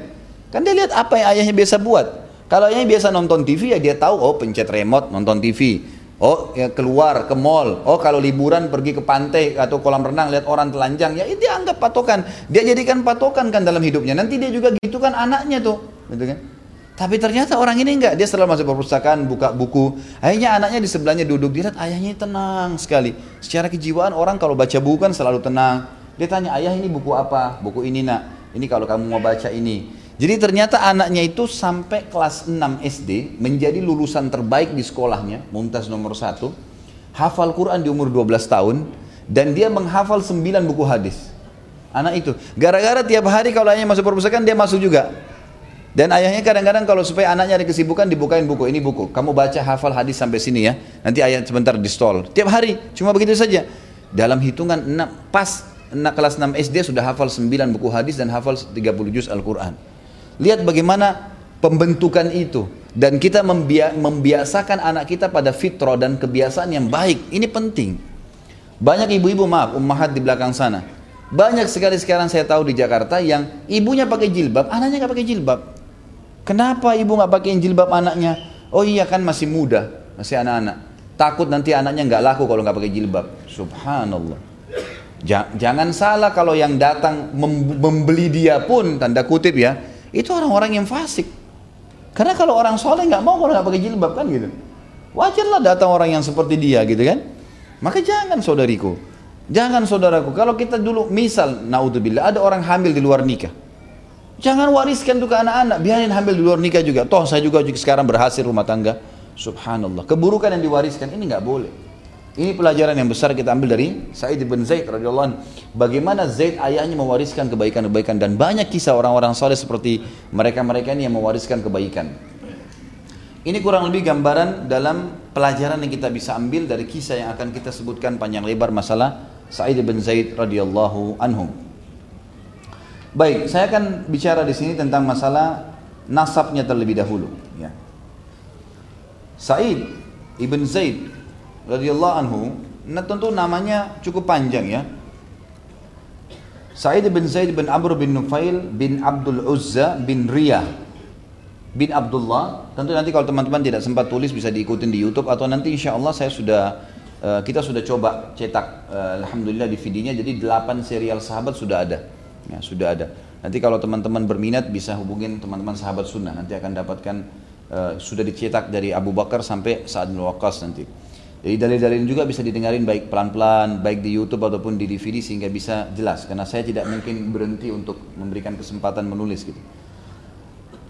Kan dia lihat apa yang ayahnya biasa buat. Kalau ayahnya biasa nonton TV ya dia tahu oh pencet remote nonton TV. Oh ya keluar ke mall. Oh kalau liburan pergi ke pantai atau kolam renang lihat orang telanjang ya dia anggap patokan. Dia jadikan patokan kan dalam hidupnya. Nanti dia juga gitu kan anaknya tuh, gitu kan? Tapi ternyata orang ini enggak, dia selalu masuk perpustakaan, buka buku. Akhirnya anaknya di sebelahnya duduk, dia lihat ayahnya tenang sekali. Secara kejiwaan orang kalau baca buku kan selalu tenang. Dia tanya, ayah ini buku apa? Buku ini nak. Ini kalau kamu mau baca ini. Jadi ternyata anaknya itu sampai kelas 6 SD menjadi lulusan terbaik di sekolahnya, mumtaz nomor satu, hafal Quran di umur 12 tahun, dan dia menghafal 9 buku hadis. Anak itu, gara-gara tiap hari kalau ayahnya masuk perpustakaan dia masuk juga. Dan ayahnya kadang-kadang kalau supaya anaknya ada kesibukan dibukain buku, ini buku. Kamu baca hafal hadis sampai sini ya. Nanti ayah sebentar di stall. Tiap hari, cuma begitu saja. Dalam hitungan 6, pas kelas 6 SD sudah hafal 9 buku hadis dan hafal 30 juz Al-Quran. Lihat bagaimana pembentukan itu dan kita membiasakan anak kita pada fitrah dan kebiasaan yang baik. Ini penting. Banyak ibu-ibu maaf, ummahat di belakang sana. Banyak sekali sekarang saya tahu di Jakarta yang ibunya pakai jilbab, anaknya nggak pakai jilbab. Kenapa ibu nggak pakai jilbab anaknya? Oh iya kan masih muda, masih anak-anak. Takut nanti anaknya nggak laku kalau nggak pakai jilbab. Subhanallah. Jangan salah kalau yang datang membeli dia pun tanda kutip ya, itu orang-orang yang fasik. Karena kalau orang soleh nggak mau kalau nggak pakai jilbab kan gitu. Wajarlah datang orang yang seperti dia gitu kan. Maka jangan saudariku. Jangan saudaraku. Kalau kita dulu misal naudzubillah ada orang hamil di luar nikah. Jangan wariskan itu ke anak-anak. Biarin hamil di luar nikah juga. Toh saya juga sekarang berhasil rumah tangga. Subhanallah. Keburukan yang diwariskan ini nggak boleh. Ini pelajaran yang besar kita ambil dari Sa'id bin Zaid radhiyallahu anhu. Bagaimana Zaid ayahnya mewariskan kebaikan-kebaikan dan banyak kisah orang-orang soleh seperti mereka-mereka ini yang mewariskan kebaikan. Ini kurang lebih gambaran dalam pelajaran yang kita bisa ambil dari kisah yang akan kita sebutkan panjang lebar masalah Sa'id bin Zaid radhiyallahu anhu. Baik, saya akan bicara di sini tentang masalah nasabnya terlebih dahulu. Ya. Sa'id ibn Zaid radhiyallahu anhu, nah tentu namanya cukup panjang ya. Sa'id bin Zaid bin Amr bin Nufail bin Abdul Uzza bin Riyah bin Abdullah. Tentu nanti kalau teman-teman tidak sempat tulis bisa diikutin di YouTube atau nanti insya Allah saya sudah uh, kita sudah coba cetak uh, alhamdulillah di videonya jadi 8 serial sahabat sudah ada. Ya, sudah ada. Nanti kalau teman-teman berminat bisa hubungin teman-teman sahabat sunnah nanti akan dapatkan uh, sudah dicetak dari Abu Bakar sampai Sa'ad bin Waqqas nanti. Jadi dalil-dalil juga bisa didengarin baik pelan-pelan, baik di YouTube ataupun di DVD sehingga bisa jelas. Karena saya tidak mungkin berhenti untuk memberikan kesempatan menulis gitu.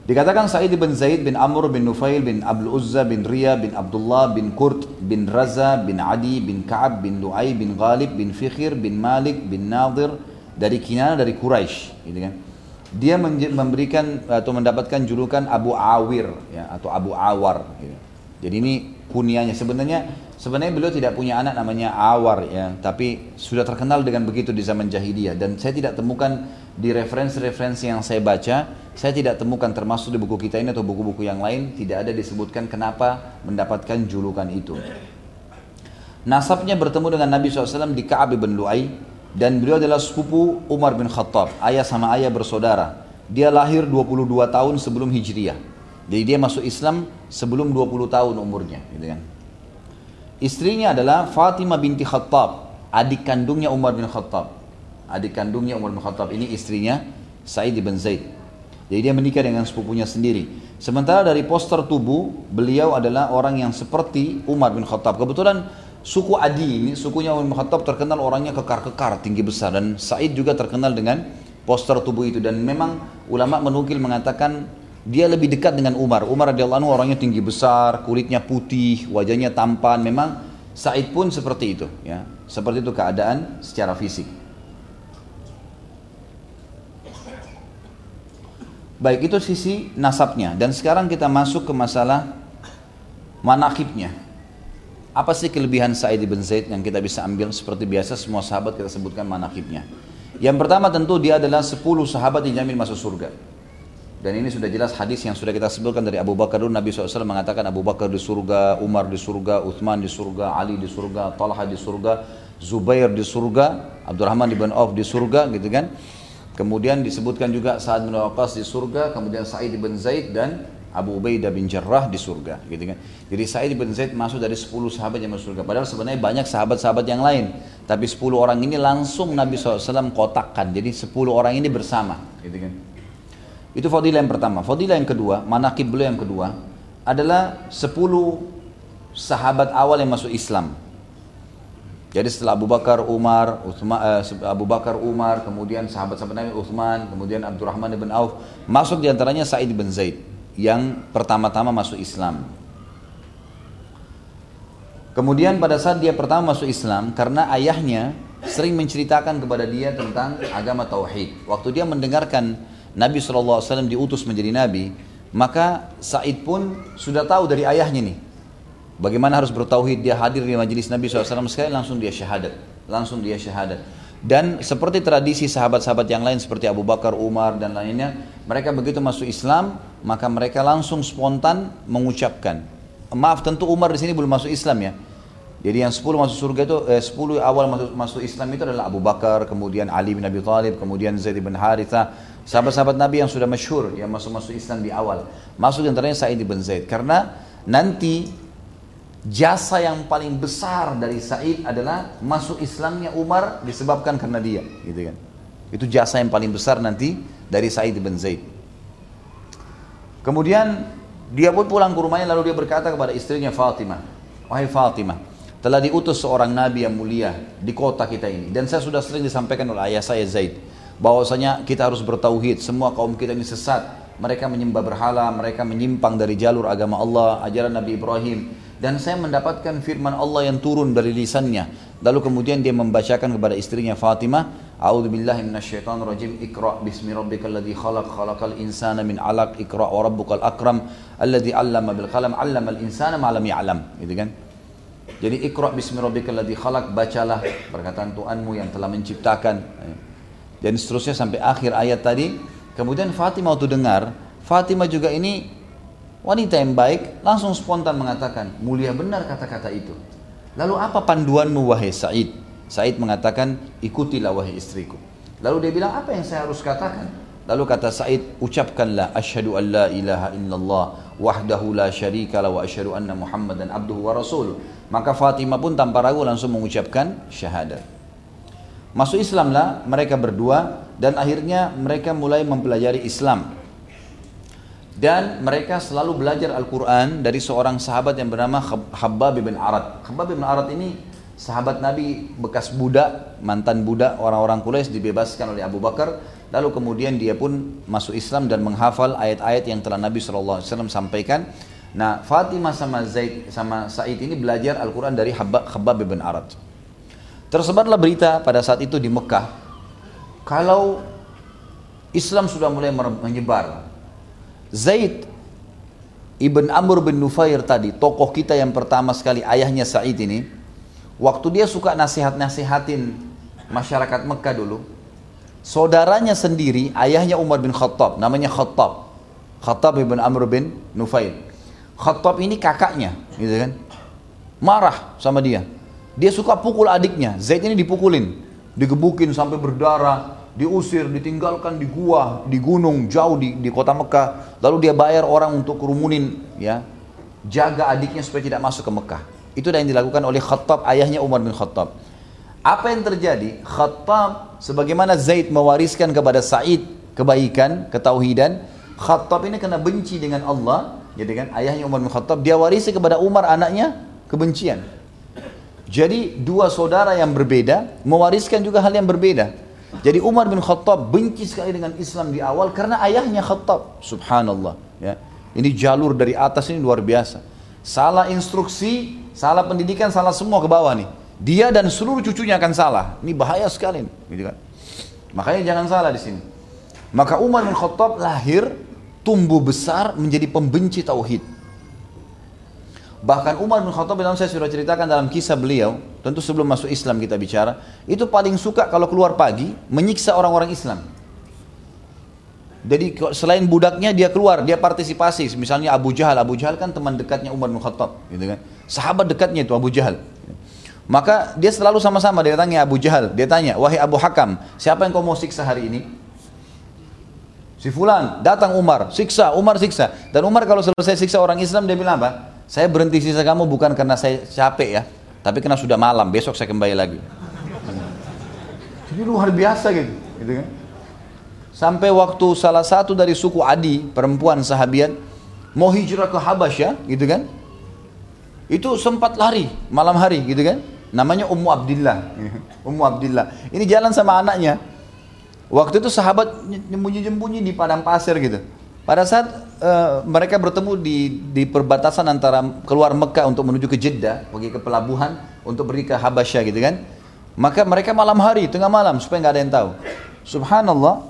Dikatakan Sa'id bin Zaid bin Amr bin Nufail bin Abdul Uzza bin Riya bin Abdullah bin Kurt bin Raza bin Adi bin Ka'ab bin Lu'ay bin Ghalib bin Fikhir bin Malik bin Nadir dari Kinana dari Quraisy gitu kan. Dia memberikan atau mendapatkan julukan Abu Awir ya atau Abu Awar gitu. Jadi ini kunianya sebenarnya sebenarnya beliau tidak punya anak namanya Awar ya, tapi sudah terkenal dengan begitu di zaman jahiliyah dan saya tidak temukan di referensi-referensi yang saya baca, saya tidak temukan termasuk di buku kita ini atau buku-buku yang lain tidak ada disebutkan kenapa mendapatkan julukan itu. Nasabnya bertemu dengan Nabi SAW di Ka'ab bin Lu'ay dan beliau adalah sepupu Umar bin Khattab, ayah sama ayah bersaudara. Dia lahir 22 tahun sebelum Hijriah. Jadi dia masuk Islam sebelum 20 tahun umurnya, gitu kan. Istrinya adalah Fatimah binti Khattab, adik kandungnya Umar bin Khattab adik kandungnya Umar bin Khattab ini istrinya Sa'id bin Zaid. Jadi dia menikah dengan sepupunya sendiri. Sementara dari poster tubuh, beliau adalah orang yang seperti Umar bin Khattab. Kebetulan suku Adi ini, sukunya Umar bin Khattab terkenal orangnya kekar-kekar, tinggi besar. Dan Sa'id juga terkenal dengan poster tubuh itu. Dan memang ulama menukil mengatakan dia lebih dekat dengan Umar. Umar radhiyallahu anhu orangnya tinggi besar, kulitnya putih, wajahnya tampan. Memang Said pun seperti itu, ya. Seperti itu keadaan secara fisik. Baik itu sisi nasabnya dan sekarang kita masuk ke masalah manakibnya. Apa sih kelebihan Sa'id bin Zaid yang kita bisa ambil seperti biasa semua sahabat kita sebutkan manakibnya. Yang pertama tentu dia adalah 10 sahabat dijamin masuk surga. Dan ini sudah jelas hadis yang sudah kita sebutkan dari Abu Bakar dulu Nabi SAW mengatakan Abu Bakar di surga, Umar di surga, Uthman di surga, Ali di surga, Talha di surga, Zubair di surga, Abdurrahman bin Auf di surga gitu kan. Kemudian disebutkan juga Sa'ad bin Waqqas di surga, kemudian Sa'id bin Zaid dan Abu Ubaidah bin Jarrah di surga, gitu kan. Jadi Sa'id bin Zaid masuk dari 10 sahabat yang masuk surga. Padahal sebenarnya banyak sahabat-sahabat yang lain. Tapi 10 orang ini langsung Nabi SAW kotakkan. Jadi 10 orang ini bersama, gitu kan. Itu fadilah yang pertama. Fadilah yang kedua, manakib beliau yang kedua adalah 10 sahabat awal yang masuk Islam. Jadi setelah Abu Bakar, Umar, Uthman, uh, Abu Bakar, Umar, kemudian sahabat-sahabat Nabi Uthman, kemudian Abdurrahman bin Auf, masuk di antaranya Sa'id bin Zaid yang pertama-tama masuk Islam. Kemudian pada saat dia pertama masuk Islam, karena ayahnya sering menceritakan kepada dia tentang agama Tauhid. Waktu dia mendengarkan Nabi SAW diutus menjadi Nabi, maka Said pun sudah tahu dari ayahnya nih, Bagaimana harus bertauhid dia hadir di majelis Nabi SAW sekali langsung dia syahadat. Langsung dia syahadat. Dan seperti tradisi sahabat-sahabat yang lain seperti Abu Bakar, Umar dan lainnya, mereka begitu masuk Islam, maka mereka langsung spontan mengucapkan. Maaf tentu Umar di sini belum masuk Islam ya. Jadi yang 10 masuk surga itu eh, 10 awal masuk masuk Islam itu adalah Abu Bakar, kemudian Ali bin Abi Thalib, kemudian Zaid bin Haritha, sahabat-sahabat Nabi yang sudah masyhur yang masuk masuk Islam di awal. Masuk antaranya Sa'id bin Zaid karena nanti jasa yang paling besar dari Said adalah masuk Islamnya Umar disebabkan karena dia, gitu kan. Itu jasa yang paling besar nanti dari Said bin Zaid. Kemudian dia pun pulang ke rumahnya lalu dia berkata kepada istrinya Fatimah, "Wahai Fatimah, telah diutus seorang nabi yang mulia di kota kita ini dan saya sudah sering disampaikan oleh ayah saya Zaid bahwasanya kita harus bertauhid, semua kaum kita ini sesat, mereka menyembah berhala, mereka menyimpang dari jalur agama Allah, ajaran Nabi Ibrahim dan saya mendapatkan firman Allah yang turun dari lisannya. Lalu kemudian dia membacakan kepada istrinya Fatimah, A'udzu billahi minasyaitonir rajim. Iqra bismi rabbikal ladzi khalaq khalaqal insana min 'alaq. Iqra wa rabbukal akram alladzi 'allama bil qalam 'allamal insana ma lam ya'lam. Gitu kan? Jadi Iqra bismi rabbikal ladzi khalaq, bacalah perkataan Tuhanmu yang telah menciptakan. Dan seterusnya sampai akhir ayat tadi. Kemudian Fatimah waktu dengar, Fatimah juga ini Wanita yang baik langsung spontan mengatakan, mulia benar kata-kata itu. Lalu apa panduanmu wahai Said? Said mengatakan, ikutilah wahai istriku. Lalu dia bilang, apa yang saya harus katakan? Lalu kata Said, ucapkanlah asyhadu an la ilaha illallah wahdahu la syarika la wa asyhadu anna muhammadan abduhu wa rasuluh. Maka Fatimah pun tanpa ragu langsung mengucapkan syahadat. Masuk Islamlah mereka berdua dan akhirnya mereka mulai mempelajari Islam dan mereka selalu belajar Al-Quran dari seorang sahabat yang bernama Khabbab bin Arad. Khabbab bin Arad ini sahabat Nabi bekas budak, mantan budak orang-orang Quraisy dibebaskan oleh Abu Bakar. Lalu kemudian dia pun masuk Islam dan menghafal ayat-ayat yang telah Nabi SAW sampaikan. Nah Fatimah sama Zaid sama Said ini belajar Al-Quran dari Khabbab bin Arad. Tersebarlah berita pada saat itu di Mekah. Kalau Islam sudah mulai menyebar Zaid Ibn Amr bin Nufair tadi, tokoh kita yang pertama sekali, ayahnya Sa'id ini, waktu dia suka nasihat-nasihatin masyarakat Mekah dulu, saudaranya sendiri, ayahnya Umar bin Khattab, namanya Khattab. Khattab ibn Amr bin Nufair. Khattab ini kakaknya, gitu kan. Marah sama dia. Dia suka pukul adiknya. Zaid ini dipukulin, digebukin sampai berdarah, diusir, ditinggalkan di gua, di gunung jauh di, di kota Mekah. Lalu dia bayar orang untuk kerumunin, ya, jaga adiknya supaya tidak masuk ke Mekah. Itu yang dilakukan oleh Khattab, ayahnya Umar bin Khattab. Apa yang terjadi? Khattab, sebagaimana Zaid mewariskan kepada Said kebaikan, ketauhidan, Khattab ini kena benci dengan Allah, jadi kan ayahnya Umar bin Khattab, dia warisi kepada Umar anaknya kebencian. Jadi dua saudara yang berbeda mewariskan juga hal yang berbeda. Jadi Umar bin Khattab benci sekali dengan Islam di awal karena ayahnya Khattab. Subhanallah. Ya. Ini jalur dari atas ini luar biasa. Salah instruksi, salah pendidikan, salah semua ke bawah nih. Dia dan seluruh cucunya akan salah. Ini bahaya sekali. Gitu kan. Makanya jangan salah di sini. Maka Umar bin Khattab lahir, tumbuh besar menjadi pembenci tauhid. Bahkan Umar bin Khattab dalam saya sudah ceritakan dalam kisah beliau, tentu sebelum masuk Islam kita bicara, itu paling suka kalau keluar pagi menyiksa orang-orang Islam. Jadi selain budaknya dia keluar, dia partisipasi. Misalnya Abu Jahal, Abu Jahal kan teman dekatnya Umar bin Khattab, gitu kan. Sahabat dekatnya itu Abu Jahal. Maka dia selalu sama-sama dia tanya Abu Jahal, dia tanya, "Wahai Abu Hakam, siapa yang kau mau siksa hari ini?" Si fulan, datang Umar, siksa, Umar siksa. Dan Umar kalau selesai siksa orang Islam dia bilang apa? Saya berhenti sisa kamu bukan karena saya capek ya, tapi karena sudah malam, besok saya kembali lagi. Jadi luar biasa gitu, gitu kan. Sampai waktu salah satu dari suku Adi, perempuan sahabiat, mau hijrah ke Habasyah, gitu kan. Itu sempat lari malam hari, gitu kan. Namanya Ummu Abdillah. Ummu Abdillah. Ini jalan sama anaknya. Waktu itu sahabat nyembunyi-nyembunyi di padang pasir gitu. Pada saat uh, mereka bertemu di, di perbatasan antara keluar Mekah untuk menuju ke Jeddah, pergi ke pelabuhan untuk pergi ke Habasyah gitu kan. Maka mereka malam hari, tengah malam supaya nggak ada yang tahu. Subhanallah,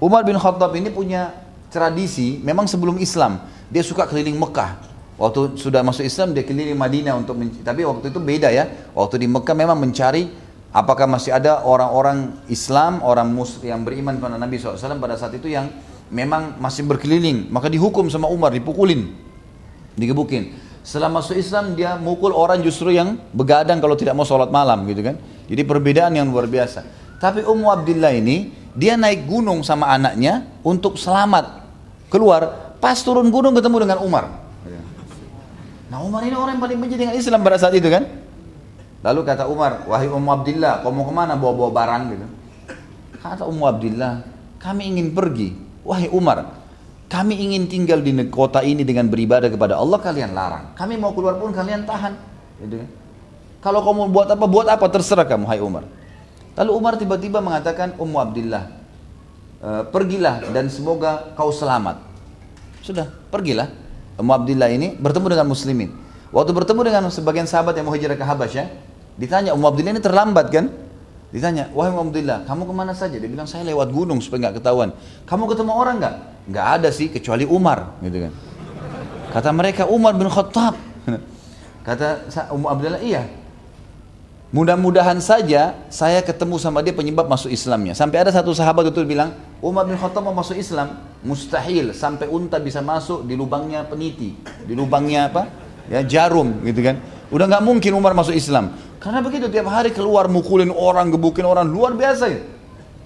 Umar bin Khattab ini punya tradisi, memang sebelum Islam dia suka keliling Mekah. Waktu sudah masuk Islam dia keliling Madinah untuk tapi waktu itu beda ya. Waktu di Mekah memang mencari apakah masih ada orang-orang Islam, orang Muslim yang beriman kepada Nabi SAW pada saat itu yang memang masih berkeliling, maka dihukum sama Umar, dipukulin, digebukin. Setelah masuk Islam dia mukul orang justru yang begadang kalau tidak mau sholat malam gitu kan. Jadi perbedaan yang luar biasa. Tapi Ummu Abdillah ini dia naik gunung sama anaknya untuk selamat keluar. Pas turun gunung ketemu dengan Umar. Nah Umar ini orang yang paling benci dengan Islam pada saat itu kan. Lalu kata Umar, wahai Ummu Abdillah, kau mau ke mana bawa-bawa barang gitu. Kata Ummu Abdillah, kami ingin pergi. Wahai Umar, kami ingin tinggal di kota ini dengan beribadah kepada Allah, kalian larang. Kami mau keluar pun kalian tahan. Gitu kan. Kalau kamu buat apa, buat apa, terserah kamu, hai Umar. Lalu Umar tiba-tiba mengatakan, Ummu Abdillah, e, pergilah dan semoga kau selamat. Sudah, pergilah. Ummu Abdillah ini bertemu dengan muslimin. Waktu bertemu dengan sebagian sahabat yang mau hijrah ke Habasyah, Ditanya, Ummu Abdillah ini terlambat kan? Ditanya, wahai Ummu Abdillah, kamu ke mana saja? Dia bilang, saya lewat gunung supaya nggak ketahuan. Kamu ketemu orang nggak? Nggak ada sih, kecuali Umar. Gitu kan. Kata mereka, Umar bin Khattab. Kata Ummu Abdillah, iya. Mudah-mudahan saja saya ketemu sama dia penyebab masuk Islamnya. Sampai ada satu sahabat itu bilang, Umar bin Khattab mau masuk Islam, mustahil sampai unta bisa masuk di lubangnya peniti, di lubangnya apa? Ya jarum gitu kan. Udah nggak mungkin Umar masuk Islam. Karena begitu tiap hari keluar mukulin orang, gebukin orang, luar biasa ya.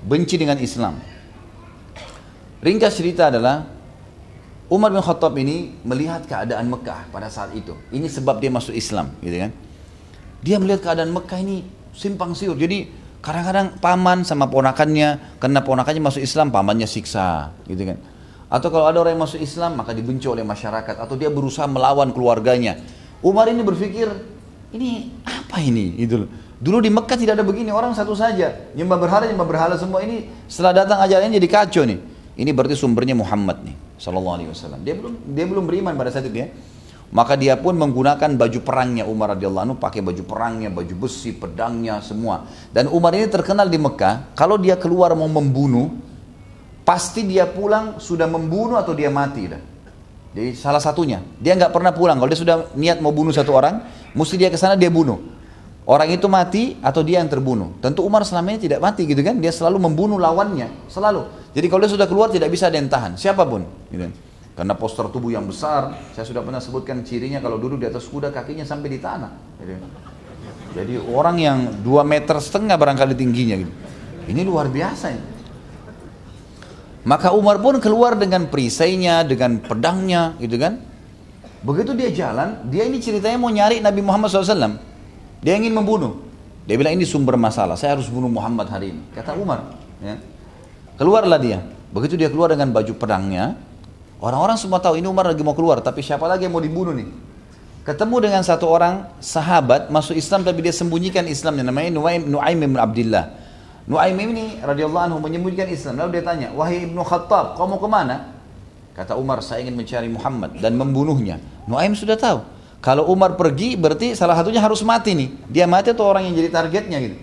Benci dengan Islam. Ringkas cerita adalah Umar bin Khattab ini melihat keadaan Mekah pada saat itu. Ini sebab dia masuk Islam, gitu kan. Dia melihat keadaan Mekah ini simpang siur. Jadi kadang-kadang paman sama ponakannya, karena ponakannya masuk Islam, pamannya siksa, gitu kan. Atau kalau ada orang yang masuk Islam, maka dibenci oleh masyarakat. Atau dia berusaha melawan keluarganya. Umar ini berpikir, ini apa ini? Itu Dulu di Mekah tidak ada begini, orang satu saja. Nyembah berhala, nyembah berhala semua ini setelah datang ajarannya jadi kacau nih. Ini berarti sumbernya Muhammad nih, sallallahu alaihi wasallam. Dia belum dia belum beriman pada saat itu ya. Maka dia pun menggunakan baju perangnya Umar radhiyallahu anhu, pakai baju perangnya, baju besi, pedangnya semua. Dan Umar ini terkenal di Mekah, kalau dia keluar mau membunuh, pasti dia pulang sudah membunuh atau dia mati dah. Jadi salah satunya, dia nggak pernah pulang. Kalau dia sudah niat mau bunuh satu orang, mesti dia ke sana dia bunuh. Orang itu mati atau dia yang terbunuh. Tentu Umar selama ini tidak mati gitu kan? Dia selalu membunuh lawannya, selalu. Jadi kalau dia sudah keluar tidak bisa ada yang tahan, siapa pun. Gitu. Karena poster tubuh yang besar, saya sudah pernah sebutkan cirinya kalau duduk di atas kuda kakinya sampai di tanah. Gitu. Jadi orang yang dua meter setengah barangkali tingginya gitu. Ini luar biasa ini. Maka Umar pun keluar dengan perisainya, dengan pedangnya, gitu kan. Begitu dia jalan, dia ini ceritanya mau nyari Nabi Muhammad SAW. Dia ingin membunuh. Dia bilang ini sumber masalah, saya harus bunuh Muhammad hari ini. Kata Umar. Ya. Keluarlah dia. Begitu dia keluar dengan baju pedangnya, orang-orang semua tahu ini Umar lagi mau keluar, tapi siapa lagi yang mau dibunuh nih? Ketemu dengan satu orang sahabat masuk Islam tapi dia sembunyikan Islamnya namanya Nuaim Nuaim bin Abdullah. Nuaim ini radhiyallahu anhu menyembunyikan Islam. Lalu dia tanya, wahai ibnu Khattab, kau mau ke mana? Kata Umar, saya ingin mencari Muhammad dan membunuhnya. Nuaim sudah tahu. Kalau Umar pergi, berarti salah satunya harus mati nih. Dia mati atau orang yang jadi targetnya gitu.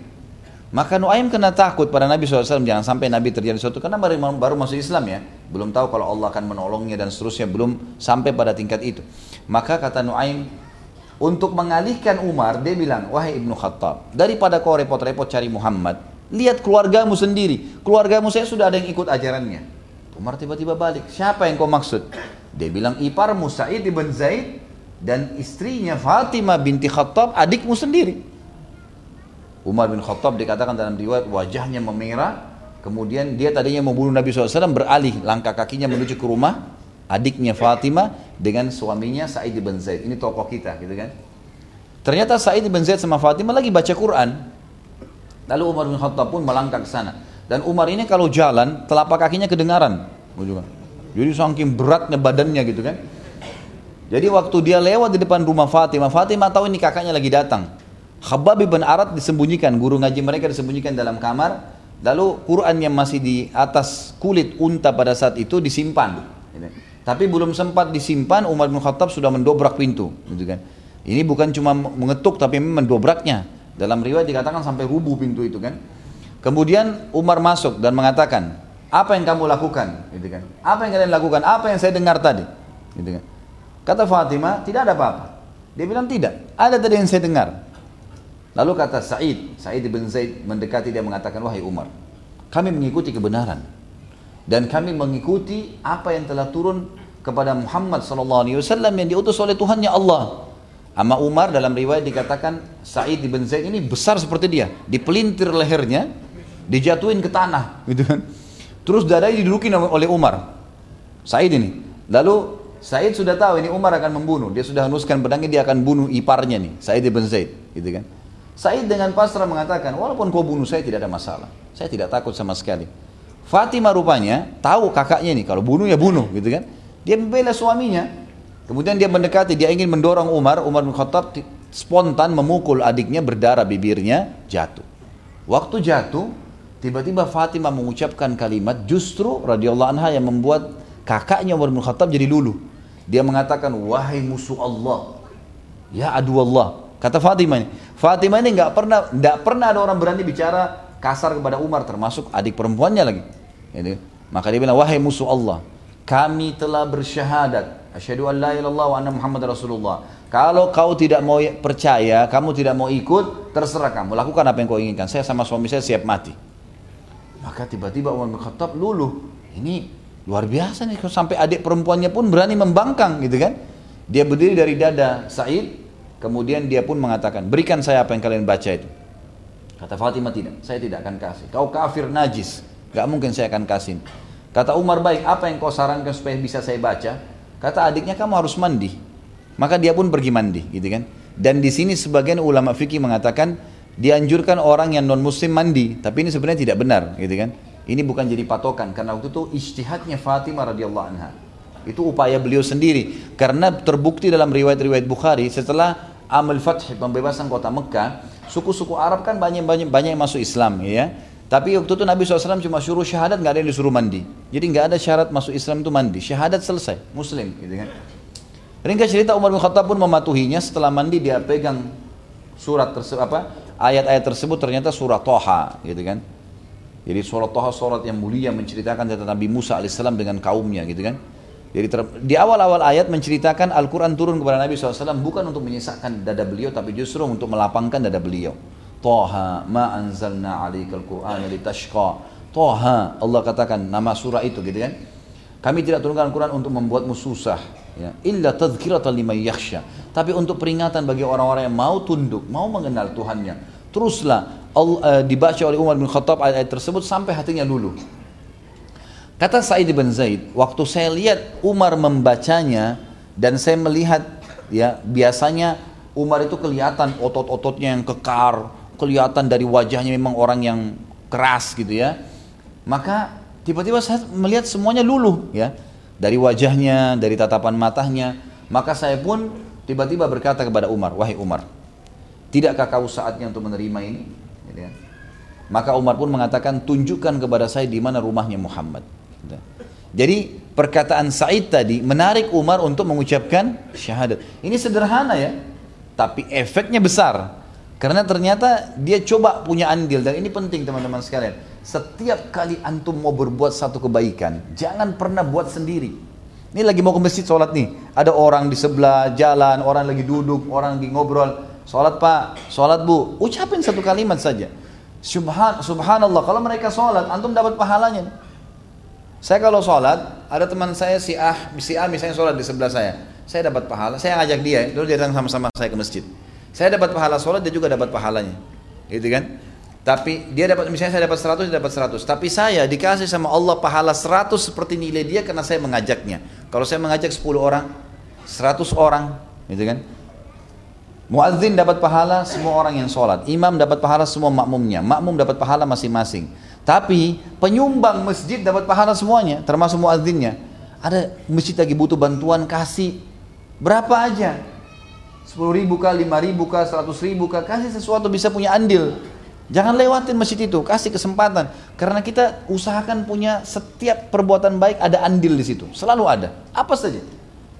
Maka Nuaim kena takut pada Nabi SAW jangan sampai Nabi terjadi sesuatu karena baru, baru masuk Islam ya belum tahu kalau Allah akan menolongnya dan seterusnya belum sampai pada tingkat itu maka kata Nuaim untuk mengalihkan Umar dia bilang wahai Ibnu Khattab daripada kau repot-repot cari Muhammad Lihat keluargamu sendiri. Keluargamu saya sudah ada yang ikut ajarannya. Umar tiba-tiba balik. Siapa yang kau maksud? Dia bilang iparmu Sa'id ibn Zaid dan istrinya Fatimah binti Khattab adikmu sendiri. Umar bin Khattab dikatakan dalam riwayat wajahnya memerah. Kemudian dia tadinya mau bunuh Nabi SAW beralih langkah kakinya menuju ke rumah adiknya Fatimah dengan suaminya Sa'id bin Zaid. Ini tokoh kita gitu kan. Ternyata Sa'id bin Zaid sama Fatimah lagi baca Quran. Lalu Umar bin Khattab pun melangkah ke sana. Dan Umar ini kalau jalan, telapak kakinya kedengaran. Jadi saking beratnya badannya gitu kan. Jadi waktu dia lewat di depan rumah Fatimah, Fatimah tahu ini kakaknya lagi datang. Khabab bin Arad disembunyikan, guru ngaji mereka disembunyikan dalam kamar. Lalu Quran yang masih di atas kulit unta pada saat itu disimpan. Tapi belum sempat disimpan, Umar bin Khattab sudah mendobrak pintu. Gitu kan. Ini bukan cuma mengetuk tapi mendobraknya. Dalam riwayat dikatakan sampai rubuh pintu itu kan. Kemudian Umar masuk dan mengatakan, apa yang kamu lakukan? Gitu kan. Apa yang kalian lakukan? Apa yang saya dengar tadi? Gitu kan. Kata Fatimah, tidak ada apa-apa. Dia bilang tidak, ada tadi yang saya dengar. Lalu kata Sa'id, Sa'id bin Zaid mendekati dia mengatakan, wahai Umar, kami mengikuti kebenaran. Dan kami mengikuti apa yang telah turun kepada Muhammad SAW yang diutus oleh Tuhannya Allah. Ama Umar dalam riwayat dikatakan Sa'id bin Zaid ini besar seperti dia, dipelintir lehernya, dijatuhin ke tanah, gitu kan. Terus dadanya didudukin oleh Umar. Sa'id ini. Lalu Said sudah tahu ini Umar akan membunuh. Dia sudah hanuskan pedangnya, dia akan bunuh iparnya nih, Said ibn Zaid, gitu kan. Said dengan pasrah mengatakan, walaupun kau bunuh saya tidak ada masalah. Saya tidak takut sama sekali. Fatimah rupanya tahu kakaknya nih, kalau bunuh ya bunuh gitu kan. Dia membela suaminya. Kemudian dia mendekati, dia ingin mendorong Umar, Umar bin Khattab spontan memukul adiknya berdarah bibirnya jatuh. Waktu jatuh, tiba-tiba Fatimah mengucapkan kalimat justru radhiyallahu anha yang membuat kakaknya Umar bin Khattab jadi luluh. Dia mengatakan, wahai musuh Allah, ya adu Allah. Kata Fatimah ini, Fatimah ini nggak pernah nggak pernah ada orang berani bicara kasar kepada Umar termasuk adik perempuannya lagi. Gitu. Maka dia bilang, wahai musuh Allah, kami telah bersyahadat, asyhadu an la ilallah wa anna Muhammad Rasulullah. Kalau kau tidak mau percaya, kamu tidak mau ikut, terserah kamu. Lakukan apa yang kau inginkan. Saya sama suami saya siap mati. Maka tiba-tiba Umar bin Khattab luluh. Ini luar biasa nih. Sampai adik perempuannya pun berani membangkang gitu kan. Dia berdiri dari dada Said, Kemudian dia pun mengatakan, berikan saya apa yang kalian baca itu. Kata Fatimah tidak, saya tidak akan kasih. Kau kafir najis, gak mungkin saya akan kasih. Kata Umar baik, apa yang kau sarankan supaya bisa saya baca? Kata adiknya kamu harus mandi. Maka dia pun pergi mandi, gitu kan? Dan di sini sebagian ulama fikih mengatakan dianjurkan orang yang non muslim mandi, tapi ini sebenarnya tidak benar, gitu kan? Ini bukan jadi patokan karena waktu itu ijtihadnya Fatimah radhiyallahu anha. Itu upaya beliau sendiri. Karena terbukti dalam riwayat-riwayat Bukhari setelah Amal Fath pembebasan kota Mekah, suku-suku Arab kan banyak-banyak banyak yang masuk Islam ya. Tapi waktu itu Nabi SAW cuma suruh syahadat nggak ada yang disuruh mandi. Jadi nggak ada syarat masuk Islam itu mandi. Syahadat selesai, Muslim gitu kan. Ringkas cerita Umar bin Khattab pun mematuhinya setelah mandi dia pegang surat tersebut apa ayat-ayat tersebut ternyata surat Toha gitu kan. Jadi surat Toha surat yang mulia menceritakan tentang Nabi Musa alaihissalam dengan kaumnya gitu kan. Jadi ter, di awal-awal ayat menceritakan Al-Quran turun kepada Nabi SAW bukan untuk menyesakkan dada beliau tapi justru untuk melapangkan dada beliau. Toha ma anzalna alaikal Qur'an litashqa. Toha Allah katakan nama surah itu gitu kan. Kami tidak turunkan Al-Quran untuk membuatmu susah. Ya. Illa tadhkiratan liman yakhsha. Tapi untuk peringatan bagi orang-orang yang mau tunduk, mau mengenal Tuhannya. Teruslah Allah, uh, dibaca oleh Umar bin Khattab ayat-ayat tersebut sampai hatinya luluh. Kata Sa'id bin Zaid, waktu saya lihat Umar membacanya dan saya melihat ya biasanya Umar itu kelihatan otot-ototnya yang kekar, kelihatan dari wajahnya memang orang yang keras gitu ya. Maka tiba-tiba saya melihat semuanya luluh ya. Dari wajahnya, dari tatapan matanya. Maka saya pun tiba-tiba berkata kepada Umar, wahai Umar, tidakkah kau saatnya untuk menerima ini? Gitu ya. Maka Umar pun mengatakan, tunjukkan kepada saya di mana rumahnya Muhammad. Jadi perkataan Said tadi menarik Umar untuk mengucapkan syahadat. Ini sederhana ya, tapi efeknya besar. Karena ternyata dia coba punya andil dan ini penting teman-teman sekalian. Setiap kali antum mau berbuat satu kebaikan, jangan pernah buat sendiri. Ini lagi mau ke masjid sholat nih, ada orang di sebelah jalan, orang lagi duduk, orang lagi ngobrol. Sholat pak, sholat bu, ucapin satu kalimat saja. Subhan, subhanallah, kalau mereka sholat, antum dapat pahalanya. Saya kalau sholat, ada teman saya si A, si A misalnya sholat di sebelah saya. Saya dapat pahala, saya ngajak dia, dulu dia datang sama-sama saya ke masjid. Saya dapat pahala sholat, dia juga dapat pahalanya. Gitu kan? Tapi dia dapat misalnya saya dapat 100, dia dapat 100. Tapi saya dikasih sama Allah pahala 100 seperti nilai dia karena saya mengajaknya. Kalau saya mengajak 10 orang, 100 orang, gitu kan? Muadzin dapat pahala semua orang yang sholat. Imam dapat pahala semua makmumnya. Makmum dapat pahala masing-masing. Tapi penyumbang masjid dapat pahala semuanya, termasuk muadzinnya. Ada masjid lagi butuh bantuan kasih berapa aja? 10 ribu kah, 5 ribu kah, 100 ribu kah, kasih sesuatu bisa punya andil. Jangan lewatin masjid itu, kasih kesempatan. Karena kita usahakan punya setiap perbuatan baik ada andil di situ. Selalu ada. Apa saja.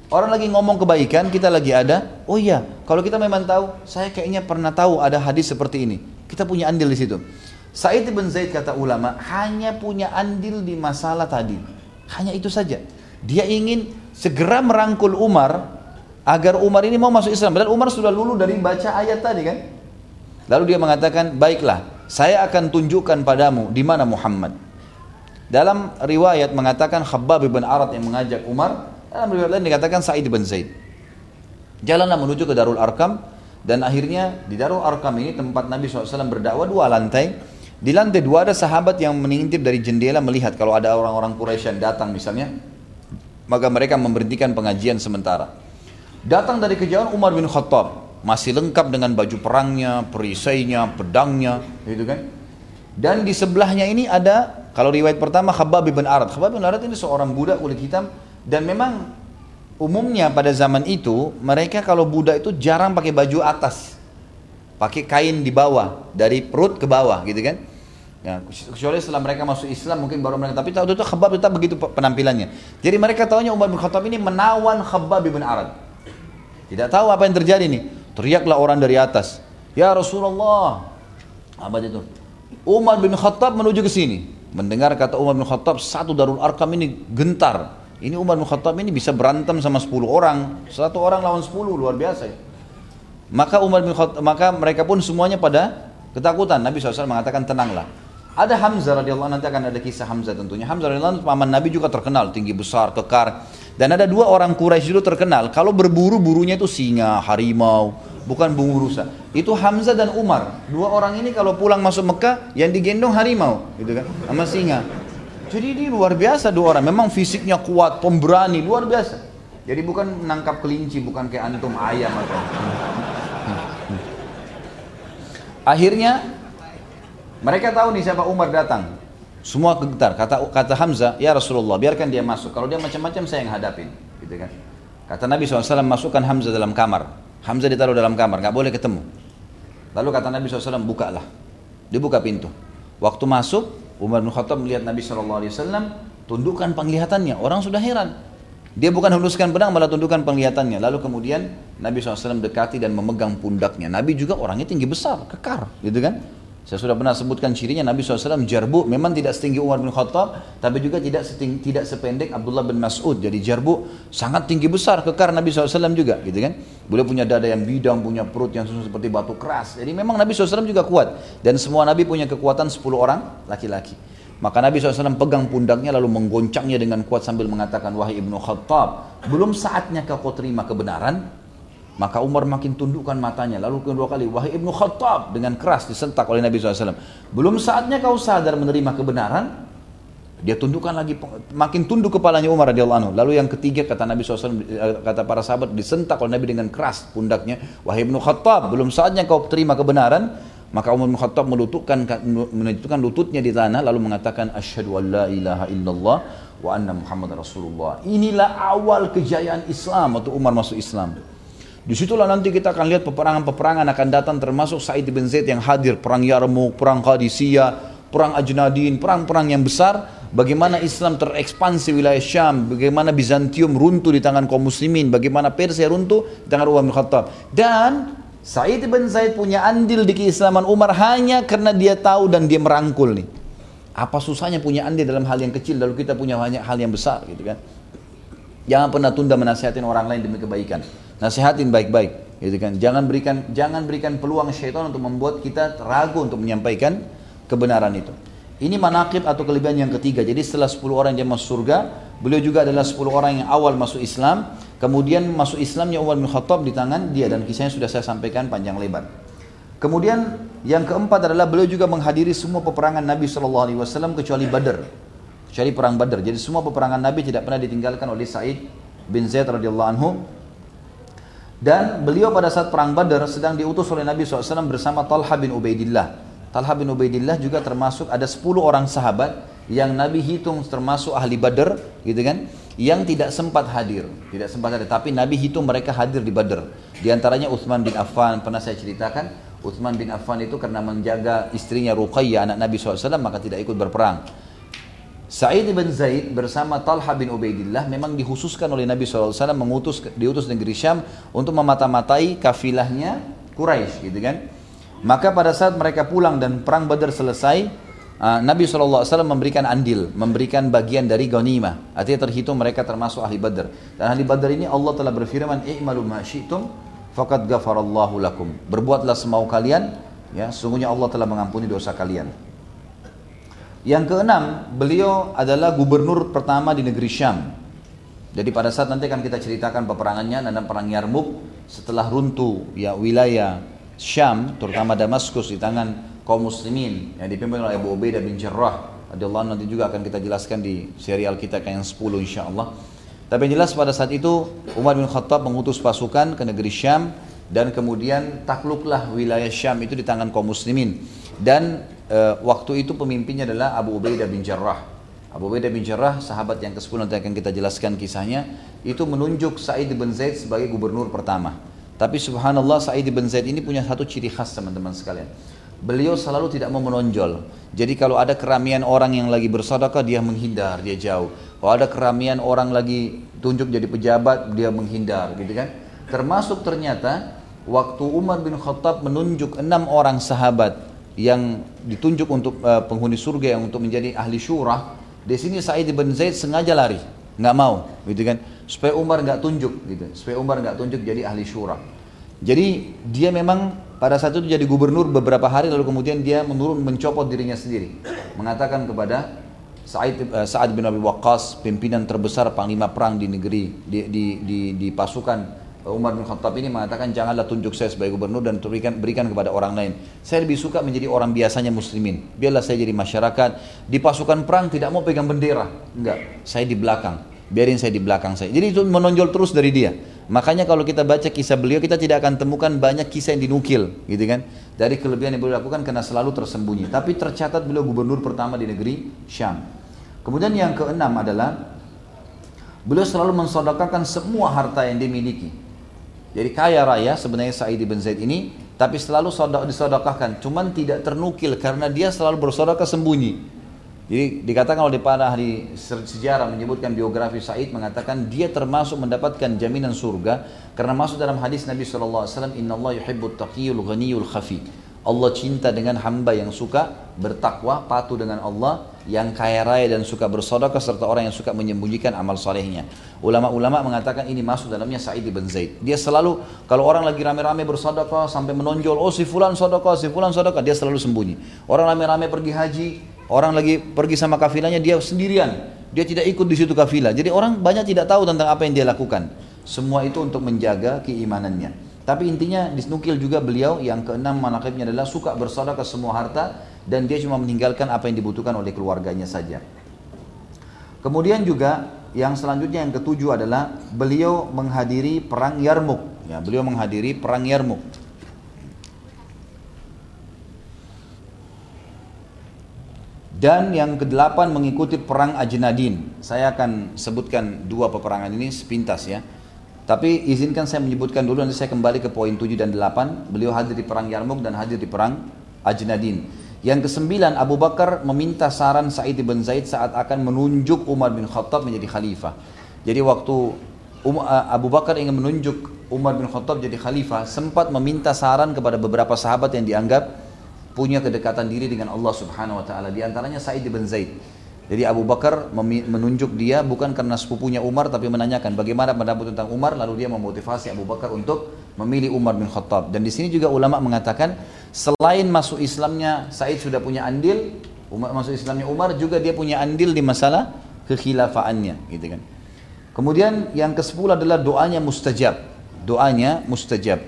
Orang lagi ngomong kebaikan, kita lagi ada. Oh iya, kalau kita memang tahu, saya kayaknya pernah tahu ada hadis seperti ini. Kita punya andil di situ. Said bin Zaid kata ulama hanya punya andil di masalah tadi. Hanya itu saja. Dia ingin segera merangkul Umar agar Umar ini mau masuk Islam. Dan Umar sudah lulu dari baca ayat tadi kan. Lalu dia mengatakan, baiklah, saya akan tunjukkan padamu di mana Muhammad. Dalam riwayat mengatakan Khabbab bin Arad yang mengajak Umar, dalam riwayat lain dikatakan Sa'id bin Zaid. Jalanlah menuju ke Darul Arkam dan akhirnya di Darul Arkam ini tempat Nabi SAW berdakwah dua lantai di lantai dua ada sahabat yang mengintip dari jendela melihat kalau ada orang-orang Quraisy yang datang misalnya. Maka mereka memberhentikan pengajian sementara. Datang dari kejauhan Umar bin Khattab, masih lengkap dengan baju perangnya, perisainya, pedangnya, gitu kan. Dan di sebelahnya ini ada, kalau riwayat pertama Khabbab bin Arad. Khabbab bin Arad ini seorang budak kulit hitam dan memang umumnya pada zaman itu mereka kalau budak itu jarang pakai baju atas. Pakai kain di bawah, dari perut ke bawah gitu kan. Ya, kecuali setelah mereka masuk Islam mungkin baru mereka tapi tahu itu Khabbab tetap begitu penampilannya. Jadi mereka tahunya Umar bin Khattab ini menawan Khabbab bin Arad. Tidak tahu apa yang terjadi nih. Teriaklah orang dari atas. Ya Rasulullah. Apa itu? Umar bin Khattab menuju ke sini. Mendengar kata Umar bin Khattab, satu Darul Arkam ini gentar. Ini Umar bin Khattab ini bisa berantem sama 10 orang. Satu orang lawan 10, luar biasa ya. Maka Umar bin Khattab, maka mereka pun semuanya pada ketakutan. Nabi SAW mengatakan tenanglah. Ada Hamzah radhiyallahu nanti akan ada kisah Hamzah tentunya. Hamzah radhiyallahu paman Nabi juga terkenal, tinggi besar, kekar. Dan ada dua orang Quraisy dulu terkenal, kalau berburu burunya itu singa, harimau, bukan bungu rusa. Itu Hamzah dan Umar. Dua orang ini kalau pulang masuk Mekah yang digendong harimau, gitu kan, sama singa. Jadi ini luar biasa dua orang. Memang fisiknya kuat, pemberani, luar biasa. Jadi bukan menangkap kelinci, bukan kayak antum ayam atau. Akhirnya mereka tahu nih siapa Umar datang. Semua getar. Kata kata Hamzah, ya Rasulullah, biarkan dia masuk. Kalau dia macam-macam saya yang hadapin, gitu kan? Kata Nabi SAW, masukkan Hamzah dalam kamar. Hamzah ditaruh dalam kamar, nggak boleh ketemu. Lalu kata Nabi SAW, bukalah. Dibuka pintu. Waktu masuk, Umar bin Khattab melihat Nabi SAW, tundukkan penglihatannya. Orang sudah heran. Dia bukan henuskan pedang, malah tundukkan penglihatannya. Lalu kemudian Nabi SAW dekati dan memegang pundaknya. Nabi juga orangnya tinggi besar, kekar, gitu kan? Saya sudah pernah sebutkan cirinya Nabi SAW jarbu memang tidak setinggi Umar bin Khattab tapi juga tidak setinggi, tidak sependek Abdullah bin Mas'ud. Jadi jarbu sangat tinggi besar kekar Nabi SAW juga gitu kan. Beliau punya dada yang bidang, punya perut yang seperti batu keras. Jadi memang Nabi SAW juga kuat dan semua Nabi punya kekuatan 10 orang laki-laki. Maka Nabi SAW pegang pundaknya lalu menggoncangnya dengan kuat sambil mengatakan wahai ibnu Khattab belum saatnya kau terima kebenaran maka Umar makin tundukkan matanya. Lalu kedua kali, wahai Ibnu Khattab dengan keras disentak oleh Nabi SAW. Belum saatnya kau sadar menerima kebenaran, dia tundukkan lagi, makin tunduk kepalanya Umar radhiyallahu anhu. Lalu yang ketiga kata Nabi SAW, eh, kata para sahabat disentak oleh Nabi dengan keras pundaknya. Wahai Ibnu Khattab, belum saatnya kau terima kebenaran. Maka Umar bin Khattab melututkan, lututnya di tanah lalu mengatakan asyhadu an la ilaha illallah wa anna Muhammad Rasulullah. Inilah awal kejayaan Islam atau Umar masuk Islam. Di situlah nanti kita akan lihat peperangan-peperangan akan datang termasuk Said bin Zaid yang hadir, perang Yarmouk, perang Qadisiyah, perang Ajnadin, perang-perang yang besar. Bagaimana Islam terekspansi wilayah Syam, bagaimana Bizantium runtuh di tangan kaum muslimin, bagaimana Persia runtuh di tangan Umar bin Khattab. Dan Said bin Zaid punya andil di keislaman Umar hanya karena dia tahu dan dia merangkul nih. Apa susahnya punya andil dalam hal yang kecil lalu kita punya banyak hal yang besar gitu kan. Jangan pernah tunda menasihatin orang lain demi kebaikan. Nasihatin baik-baik, gitu kan. Jangan berikan jangan berikan peluang syaitan untuk membuat kita ragu untuk menyampaikan kebenaran itu. Ini manakib atau kelebihan yang ketiga. Jadi setelah 10 orang yang masuk surga, beliau juga adalah 10 orang yang awal masuk Islam. Kemudian masuk Islamnya Umar bin Khattab di tangan dia dan kisahnya sudah saya sampaikan panjang lebar. Kemudian yang keempat adalah beliau juga menghadiri semua peperangan Nabi SAW kecuali Badar. Kecuali perang Badar. Jadi semua peperangan Nabi tidak pernah ditinggalkan oleh Said bin Zaid radhiyallahu anhu dan beliau pada saat perang Badar sedang diutus oleh Nabi SAW bersama Talha bin Ubaidillah. Talha bin Ubaidillah juga termasuk ada 10 orang sahabat yang Nabi hitung termasuk ahli Badar, gitu kan? Yang tidak sempat hadir, tidak sempat hadir. Tapi Nabi hitung mereka hadir di Badar. Di antaranya Utsman bin Affan pernah saya ceritakan. Utsman bin Affan itu karena menjaga istrinya Ruqayyah anak Nabi SAW maka tidak ikut berperang. Sa'id bin Zaid bersama Talha bin Ubaidillah memang dihususkan oleh Nabi SAW mengutus diutus negeri Syam untuk memata-matai kafilahnya Quraisy gitu kan. Maka pada saat mereka pulang dan perang Badar selesai, uh, Nabi SAW memberikan andil, memberikan bagian dari ghanimah. Artinya terhitung mereka termasuk ahli Badar. Dan ahli Badar ini Allah telah berfirman, "I'malu ma syi'tum faqad ghafarallahu lakum." Berbuatlah semau kalian, ya, sungguhnya Allah telah mengampuni dosa kalian. Yang keenam, beliau adalah gubernur pertama di negeri Syam. Jadi pada saat nanti akan kita ceritakan peperangannya dalam perang Yarmuk setelah runtuh ya wilayah Syam, terutama Damaskus di tangan kaum muslimin yang dipimpin oleh Abu Ubaidah bin Jarrah radhiyallahu nanti juga akan kita jelaskan di serial kita yang 10 insyaallah. Tapi jelas pada saat itu Umar bin Khattab mengutus pasukan ke negeri Syam dan kemudian takluklah wilayah Syam itu di tangan kaum muslimin. Dan e, waktu itu pemimpinnya adalah Abu Ubaidah bin Jarrah. Abu Ubaidah bin Jarrah, sahabat yang ke-10 nanti akan kita jelaskan kisahnya, itu menunjuk Sa'id bin Zaid sebagai gubernur pertama. Tapi subhanallah Sa'id bin Zaid ini punya satu ciri khas teman-teman sekalian. Beliau selalu tidak mau menonjol. Jadi kalau ada keramian orang yang lagi bersedekah dia menghindar, dia jauh. Kalau ada keramian orang lagi tunjuk jadi pejabat, dia menghindar, gitu kan? Termasuk ternyata waktu Umar bin Khattab menunjuk enam orang sahabat yang ditunjuk untuk uh, penghuni surga yang untuk menjadi ahli syurah, di sini Sa'id bin Zaid sengaja lari, nggak mau, gitu kan? Supaya Umar nggak tunjuk, gitu. Supaya Umar nggak tunjuk jadi ahli syurah. Jadi dia memang pada saat itu jadi gubernur beberapa hari lalu kemudian dia menurun mencopot dirinya sendiri. Mengatakan kepada Sa'id uh, Sa'ad bin Abi Waqqas, pimpinan terbesar panglima perang di negeri di di di, di pasukan Umar bin Khattab ini mengatakan janganlah tunjuk saya sebagai gubernur dan berikan berikan kepada orang lain. Saya lebih suka menjadi orang biasanya muslimin. Biarlah saya jadi masyarakat di pasukan perang tidak mau pegang bendera. Enggak, saya di belakang. Biarin saya di belakang saya. Jadi itu menonjol terus dari dia. Makanya kalau kita baca kisah beliau kita tidak akan temukan banyak kisah yang dinukil, gitu kan? Dari kelebihan yang beliau lakukan karena selalu tersembunyi. Tapi tercatat beliau gubernur pertama di negeri Syam. Kemudian yang keenam adalah beliau selalu mensodakakan semua harta yang dimiliki. Jadi kaya raya sebenarnya Sa'id bin Zaid ini, tapi selalu disodokahkan. Cuman tidak ternukil karena dia selalu bersodokah sembunyi. Jadi dikatakan oleh para ahli sejarah menyebutkan biografi Said mengatakan dia termasuk mendapatkan jaminan surga karena masuk dalam hadis Nabi SAW Inna Allah yuhibbut taqiyul ghaniyul khafi Allah cinta dengan hamba yang suka bertakwa, patuh dengan Allah, yang kaya raya dan suka bersodokah serta orang yang suka menyembunyikan amal solehnya. Ulama-ulama mengatakan ini masuk dalamnya Sa'id bin Zaid. Dia selalu kalau orang lagi rame-rame bersodokah sampai menonjol, oh si fulan sodokah, si fulan sodokah, dia selalu sembunyi. Orang rame-rame pergi haji, Orang lagi pergi sama kafilahnya dia sendirian. Dia tidak ikut di situ kafilah. Jadi orang banyak tidak tahu tentang apa yang dia lakukan. Semua itu untuk menjaga keimanannya. Tapi intinya disnukil juga beliau yang keenam manakibnya adalah suka bersodak ke semua harta dan dia cuma meninggalkan apa yang dibutuhkan oleh keluarganya saja. Kemudian juga yang selanjutnya yang ketujuh adalah beliau menghadiri perang Yarmuk. Ya, beliau menghadiri perang Yarmuk. Dan yang kedelapan mengikuti perang Ajnadin. Saya akan sebutkan dua peperangan ini sepintas ya. Tapi izinkan saya menyebutkan dulu nanti saya kembali ke poin 7 dan 8. Beliau hadir di perang Yarmuk dan hadir di perang Ajnadin. Yang kesembilan Abu Bakar meminta saran Sa'id bin Zaid saat akan menunjuk Umar bin Khattab menjadi khalifah. Jadi waktu um, Abu Bakar ingin menunjuk Umar bin Khattab jadi khalifah sempat meminta saran kepada beberapa sahabat yang dianggap punya kedekatan diri dengan Allah Subhanahu wa taala. Di antaranya Sa'id bin Zaid. Jadi Abu Bakar menunjuk dia bukan karena sepupunya Umar tapi menanyakan bagaimana pendapat tentang Umar lalu dia memotivasi Abu Bakar untuk memilih Umar bin Khattab. Dan di sini juga ulama mengatakan selain masuk Islamnya Said sudah punya andil, Umar masuk Islamnya Umar juga dia punya andil di masalah kekhilafaannya, gitu kan. Kemudian yang ke-10 adalah doanya mustajab. Doanya mustajab.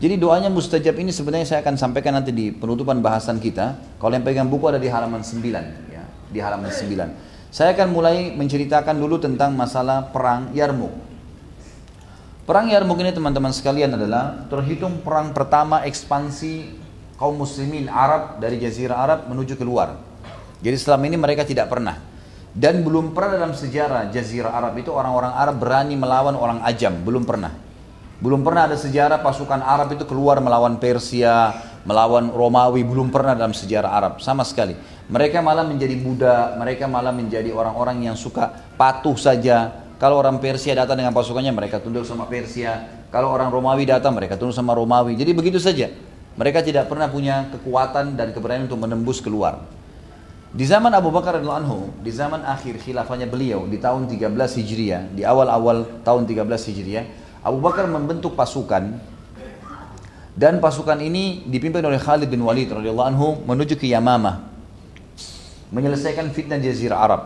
Jadi doanya mustajab ini sebenarnya saya akan sampaikan nanti di penutupan bahasan kita. Kalau yang pegang buku ada di halaman 9 ya, di halaman 9. Saya akan mulai menceritakan dulu tentang masalah perang Yarmuk. Perang Yarmuk ini teman-teman sekalian adalah terhitung perang pertama ekspansi kaum muslimin Arab dari jazirah Arab menuju keluar. Jadi selama ini mereka tidak pernah dan belum pernah dalam sejarah jazirah Arab itu orang-orang Arab berani melawan orang ajam, belum pernah. Belum pernah ada sejarah pasukan Arab itu keluar melawan Persia, melawan Romawi, belum pernah dalam sejarah Arab sama sekali. Mereka malah menjadi budak, mereka malah menjadi orang-orang yang suka patuh saja. Kalau orang Persia datang dengan pasukannya, mereka tunduk sama Persia. Kalau orang Romawi datang, mereka tunduk sama Romawi. Jadi begitu saja. Mereka tidak pernah punya kekuatan dan keberanian untuk menembus keluar. Di zaman Abu Bakar radhiyallahu anhu, di zaman akhir khilafahnya beliau di tahun 13 Hijriah, di awal-awal tahun 13 Hijriah, Abu Bakar membentuk pasukan dan pasukan ini dipimpin oleh Khalid bin Walid radhiyallahu anhu menuju ke Yamamah menyelesaikan fitnah jazirah Arab.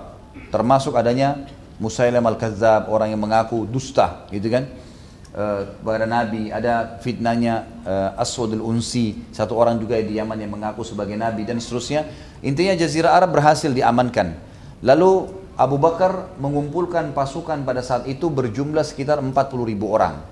Termasuk adanya Musailam al-Kazzab orang yang mengaku dusta gitu kan? Uh, kepada Nabi. Ada fitnahnya uh, Aswad al-Unsi satu orang juga di Yaman yang mengaku sebagai Nabi dan seterusnya. Intinya jazirah Arab berhasil diamankan. Lalu Abu Bakar mengumpulkan pasukan pada saat itu berjumlah sekitar 40 ribu orang.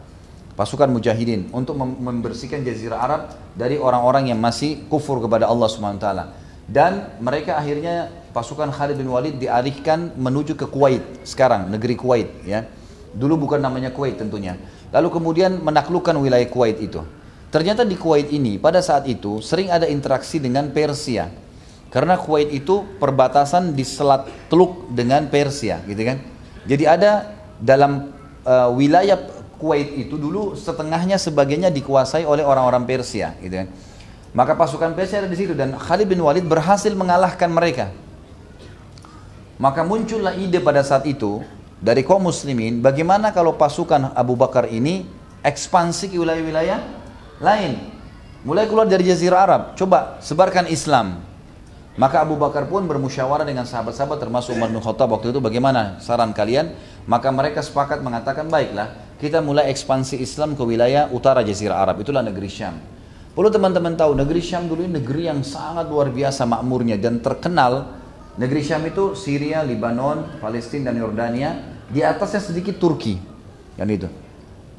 Pasukan mujahidin untuk membersihkan jazirah Arab dari orang-orang yang masih kufur kepada Allah SWT. Dan mereka akhirnya pasukan Khalid bin Walid dialihkan menuju ke Kuwait sekarang, negeri Kuwait ya. Dulu bukan namanya Kuwait tentunya. Lalu kemudian menaklukkan wilayah Kuwait itu. Ternyata di Kuwait ini pada saat itu sering ada interaksi dengan Persia. Karena Kuwait itu perbatasan di Selat Teluk dengan Persia, gitu kan. Jadi ada dalam uh, wilayah Kuwait itu dulu setengahnya sebagainya dikuasai oleh orang-orang Persia, gitu kan. Maka pasukan Persia ada di situ dan Khalid bin Walid berhasil mengalahkan mereka. Maka muncullah ide pada saat itu dari kaum muslimin, bagaimana kalau pasukan Abu Bakar ini ekspansi ke wilayah-wilayah lain. Mulai keluar dari Jazirah Arab, coba sebarkan Islam. Maka Abu Bakar pun bermusyawarah dengan sahabat-sahabat termasuk Umar bin Khattab waktu itu bagaimana saran kalian? Maka mereka sepakat mengatakan baiklah kita mulai ekspansi Islam ke wilayah utara Jazirah Arab itulah negeri Syam. Perlu teman-teman tahu negeri Syam dulu ini negeri yang sangat luar biasa makmurnya dan terkenal negeri Syam itu Syria, Lebanon, Palestina dan Yordania di atasnya sedikit Turki yang itu.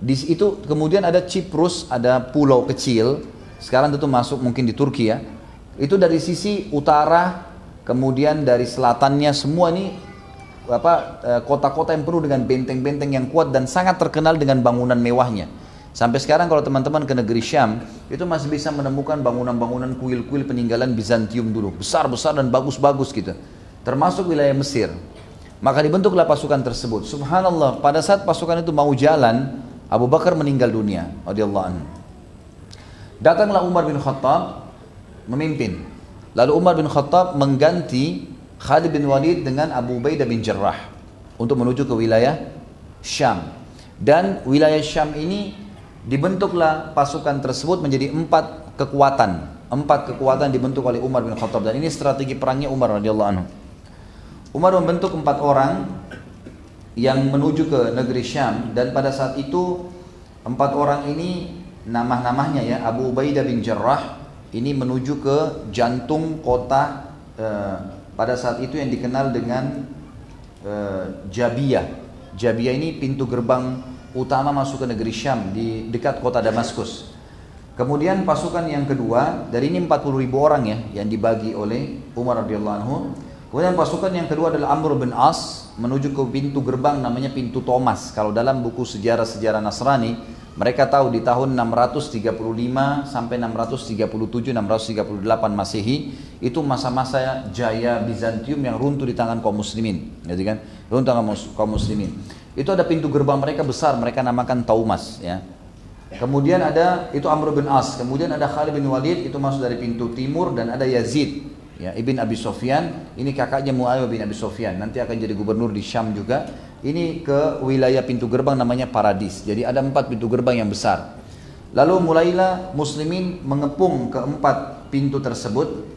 Di itu kemudian ada Cyprus, ada pulau kecil sekarang itu masuk mungkin di Turki ya itu dari sisi utara, kemudian dari selatannya semua ini apa eh, kota-kota yang penuh dengan benteng-benteng yang kuat dan sangat terkenal dengan bangunan mewahnya. Sampai sekarang kalau teman-teman ke negeri Syam, itu masih bisa menemukan bangunan-bangunan kuil-kuil peninggalan Bizantium dulu, besar-besar dan bagus-bagus gitu. Termasuk wilayah Mesir. Maka dibentuklah pasukan tersebut. Subhanallah, pada saat pasukan itu mau jalan, Abu Bakar meninggal dunia. Datanglah Umar bin Khattab memimpin. Lalu Umar bin Khattab mengganti Khalid bin Walid dengan Abu Ubaidah bin Jarrah untuk menuju ke wilayah Syam. Dan wilayah Syam ini dibentuklah pasukan tersebut menjadi empat kekuatan. Empat kekuatan dibentuk oleh Umar bin Khattab dan ini strategi perangnya Umar radhiyallahu anhu. Umar membentuk empat orang yang menuju ke negeri Syam dan pada saat itu empat orang ini nama-namanya ya Abu Ubaidah bin Jarrah, ini menuju ke jantung kota eh, pada saat itu yang dikenal dengan eh, Jabiyah. Jabiyah ini pintu gerbang utama masuk ke negeri Syam di dekat kota Damaskus. Kemudian pasukan yang kedua, dari ini 40 ribu orang ya yang dibagi oleh Umar radhiyallahu anhu. Kemudian pasukan yang kedua adalah Amr bin As menuju ke pintu gerbang namanya pintu Thomas. Kalau dalam buku sejarah-sejarah Nasrani, mereka tahu di tahun 635 sampai 637 638 Masehi itu masa-masa jaya Bizantium yang runtuh di tangan kaum muslimin, gitu kan? Runtuh tangan kaum muslimin. Itu ada pintu gerbang mereka besar, mereka namakan Taumas ya. Kemudian ada itu Amr bin As, kemudian ada Khalid bin Walid itu masuk dari pintu timur dan ada Yazid ya Ibn Abi Sofyan ini kakaknya Muawiyah bin Abi Sofyan nanti akan jadi gubernur di Syam juga ini ke wilayah pintu gerbang namanya Paradis. Jadi ada empat pintu gerbang yang besar. Lalu mulailah muslimin mengepung keempat pintu tersebut.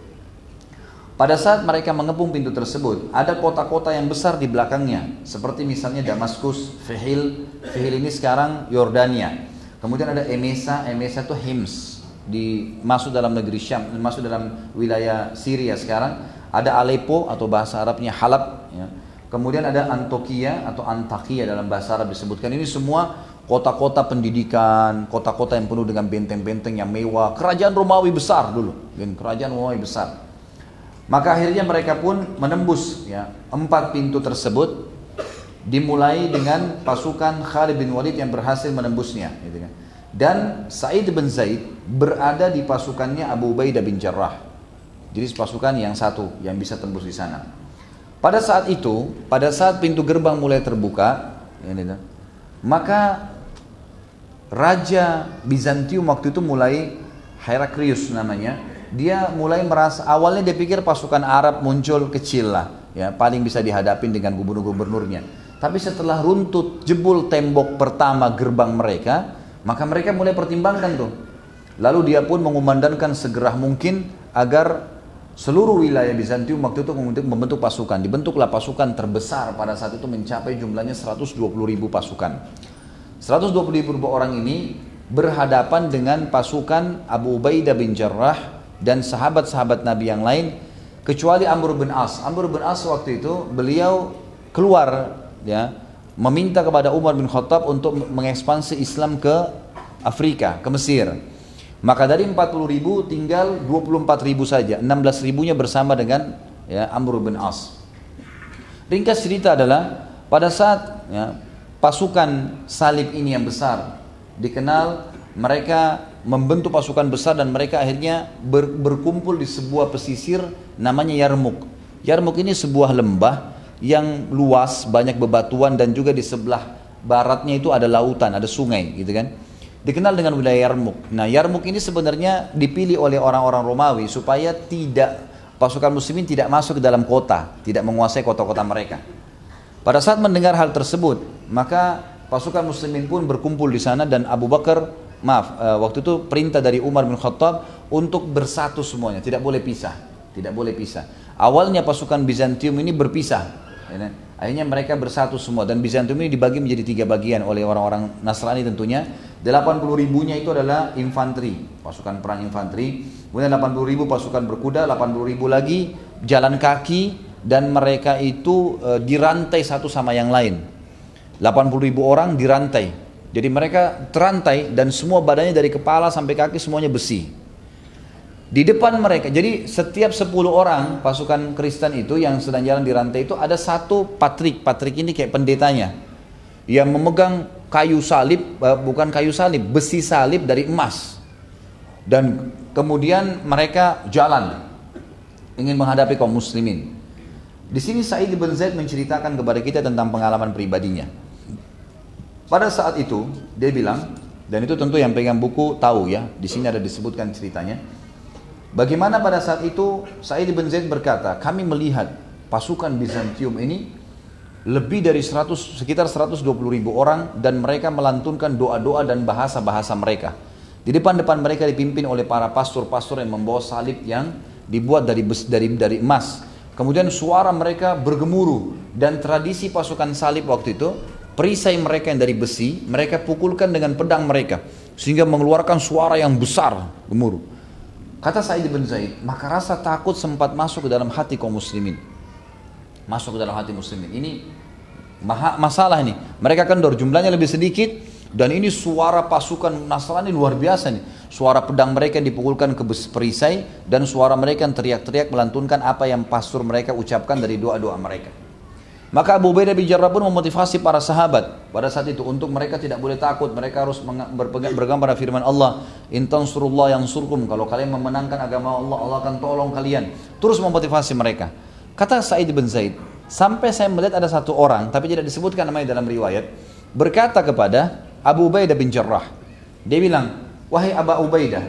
Pada saat mereka mengepung pintu tersebut, ada kota-kota yang besar di belakangnya. Seperti misalnya Damaskus, Fihil. Fihil ini sekarang Yordania. Kemudian ada Emesa, Emesa itu Hims. Di, masuk dalam negeri Syam, masuk dalam wilayah Syria sekarang. Ada Aleppo atau bahasa Arabnya Halab. Ya Kemudian ada Antokia atau Antakia dalam bahasa Arab disebutkan. Ini semua kota-kota pendidikan, kota-kota yang penuh dengan benteng-benteng yang mewah. Kerajaan Romawi besar dulu, dan kerajaan Romawi besar. Maka akhirnya mereka pun menembus ya empat pintu tersebut dimulai dengan pasukan Khalid bin Walid yang berhasil menembusnya gitu kan. Dan Sa'id bin Zaid berada di pasukannya Abu Ubaidah bin Jarrah. Jadi pasukan yang satu yang bisa tembus di sana. Pada saat itu, pada saat pintu gerbang mulai terbuka, maka Raja Bizantium waktu itu mulai Heraklius namanya, dia mulai merasa awalnya dia pikir pasukan Arab muncul kecil lah, ya paling bisa dihadapin dengan gubernur-gubernurnya. Tapi setelah runtut jebol tembok pertama gerbang mereka, maka mereka mulai pertimbangkan tuh. Lalu dia pun mengumandangkan segera mungkin agar Seluruh wilayah Bizantium waktu itu untuk membentuk pasukan. Dibentuklah pasukan terbesar pada saat itu mencapai jumlahnya 120 ribu pasukan. 120 ribu orang ini berhadapan dengan pasukan Abu Ubaidah bin Jarrah dan sahabat-sahabat Nabi yang lain kecuali Amr bin As. Amr bin As waktu itu beliau keluar ya meminta kepada Umar bin Khattab untuk mengekspansi Islam ke Afrika, ke Mesir. Maka dari 40 ribu tinggal 24 ribu saja, 16 ribunya bersama dengan ya, Amr bin As. Ringkas cerita adalah pada saat ya, pasukan salib ini yang besar dikenal mereka membentuk pasukan besar dan mereka akhirnya ber, berkumpul di sebuah pesisir namanya Yarmuk. Yarmuk ini sebuah lembah yang luas, banyak bebatuan dan juga di sebelah baratnya itu ada lautan, ada sungai gitu kan. Dikenal dengan wilayah Yarmuk. Nah Yarmuk ini sebenarnya dipilih oleh orang-orang Romawi supaya tidak pasukan muslimin tidak masuk ke dalam kota, tidak menguasai kota-kota mereka. Pada saat mendengar hal tersebut, maka pasukan muslimin pun berkumpul di sana dan Abu Bakar, maaf, uh, waktu itu perintah dari Umar bin Khattab untuk bersatu semuanya, tidak boleh pisah, tidak boleh pisah. Awalnya pasukan Bizantium ini berpisah, Ya kan? Akhirnya mereka bersatu semua dan Bizantium ini dibagi menjadi tiga bagian oleh orang-orang Nasrani tentunya. 80 ribunya itu adalah infanteri, pasukan perang infanteri. Kemudian 80 ribu pasukan berkuda, 80 ribu lagi jalan kaki dan mereka itu e, dirantai satu sama yang lain. 80 ribu orang dirantai. Jadi mereka terantai dan semua badannya dari kepala sampai kaki semuanya besi. Di depan mereka, jadi setiap 10 orang pasukan Kristen itu yang sedang jalan di rantai itu ada satu patrik, patrik ini kayak pendetanya yang memegang kayu salib, eh, bukan kayu salib, besi salib dari emas. Dan kemudian mereka jalan ingin menghadapi kaum muslimin. Di sini Sa'id bin Zaid menceritakan kepada kita tentang pengalaman pribadinya. Pada saat itu dia bilang, dan itu tentu yang pegang buku tahu ya, di sini ada disebutkan ceritanya. Bagaimana pada saat itu Sa'id bin Zaid berkata, kami melihat pasukan Bizantium ini lebih dari 100, sekitar 120 ribu orang dan mereka melantunkan doa-doa dan bahasa-bahasa mereka. Di depan-depan mereka dipimpin oleh para pastor-pastor yang membawa salib yang dibuat dari dari dari emas. Kemudian suara mereka bergemuruh dan tradisi pasukan salib waktu itu perisai mereka yang dari besi mereka pukulkan dengan pedang mereka sehingga mengeluarkan suara yang besar gemuruh. Kata Sa'id bin Zaid, maka rasa takut sempat masuk ke dalam hati kaum muslimin. Masuk ke dalam hati muslimin. Ini masalah ini. Mereka kendor, jumlahnya lebih sedikit, dan ini suara pasukan Nasrani luar biasa nih. Suara pedang mereka yang dipukulkan ke perisai, dan suara mereka yang teriak-teriak melantunkan apa yang pastor mereka ucapkan dari doa-doa mereka. Maka Abu Ubaidah bin Jarrah pun memotivasi para sahabat pada saat itu untuk mereka tidak boleh takut, mereka harus berpegang pada firman Allah, "Intan surullah yang surkum." Kalau kalian memenangkan agama Allah, Allah akan tolong kalian. Terus memotivasi mereka. Kata Sa'id bin Zaid, sampai saya melihat ada satu orang, tapi tidak disebutkan namanya dalam riwayat, berkata kepada Abu Ubaidah bin Jarrah. Dia bilang, "Wahai Abu Ubaidah,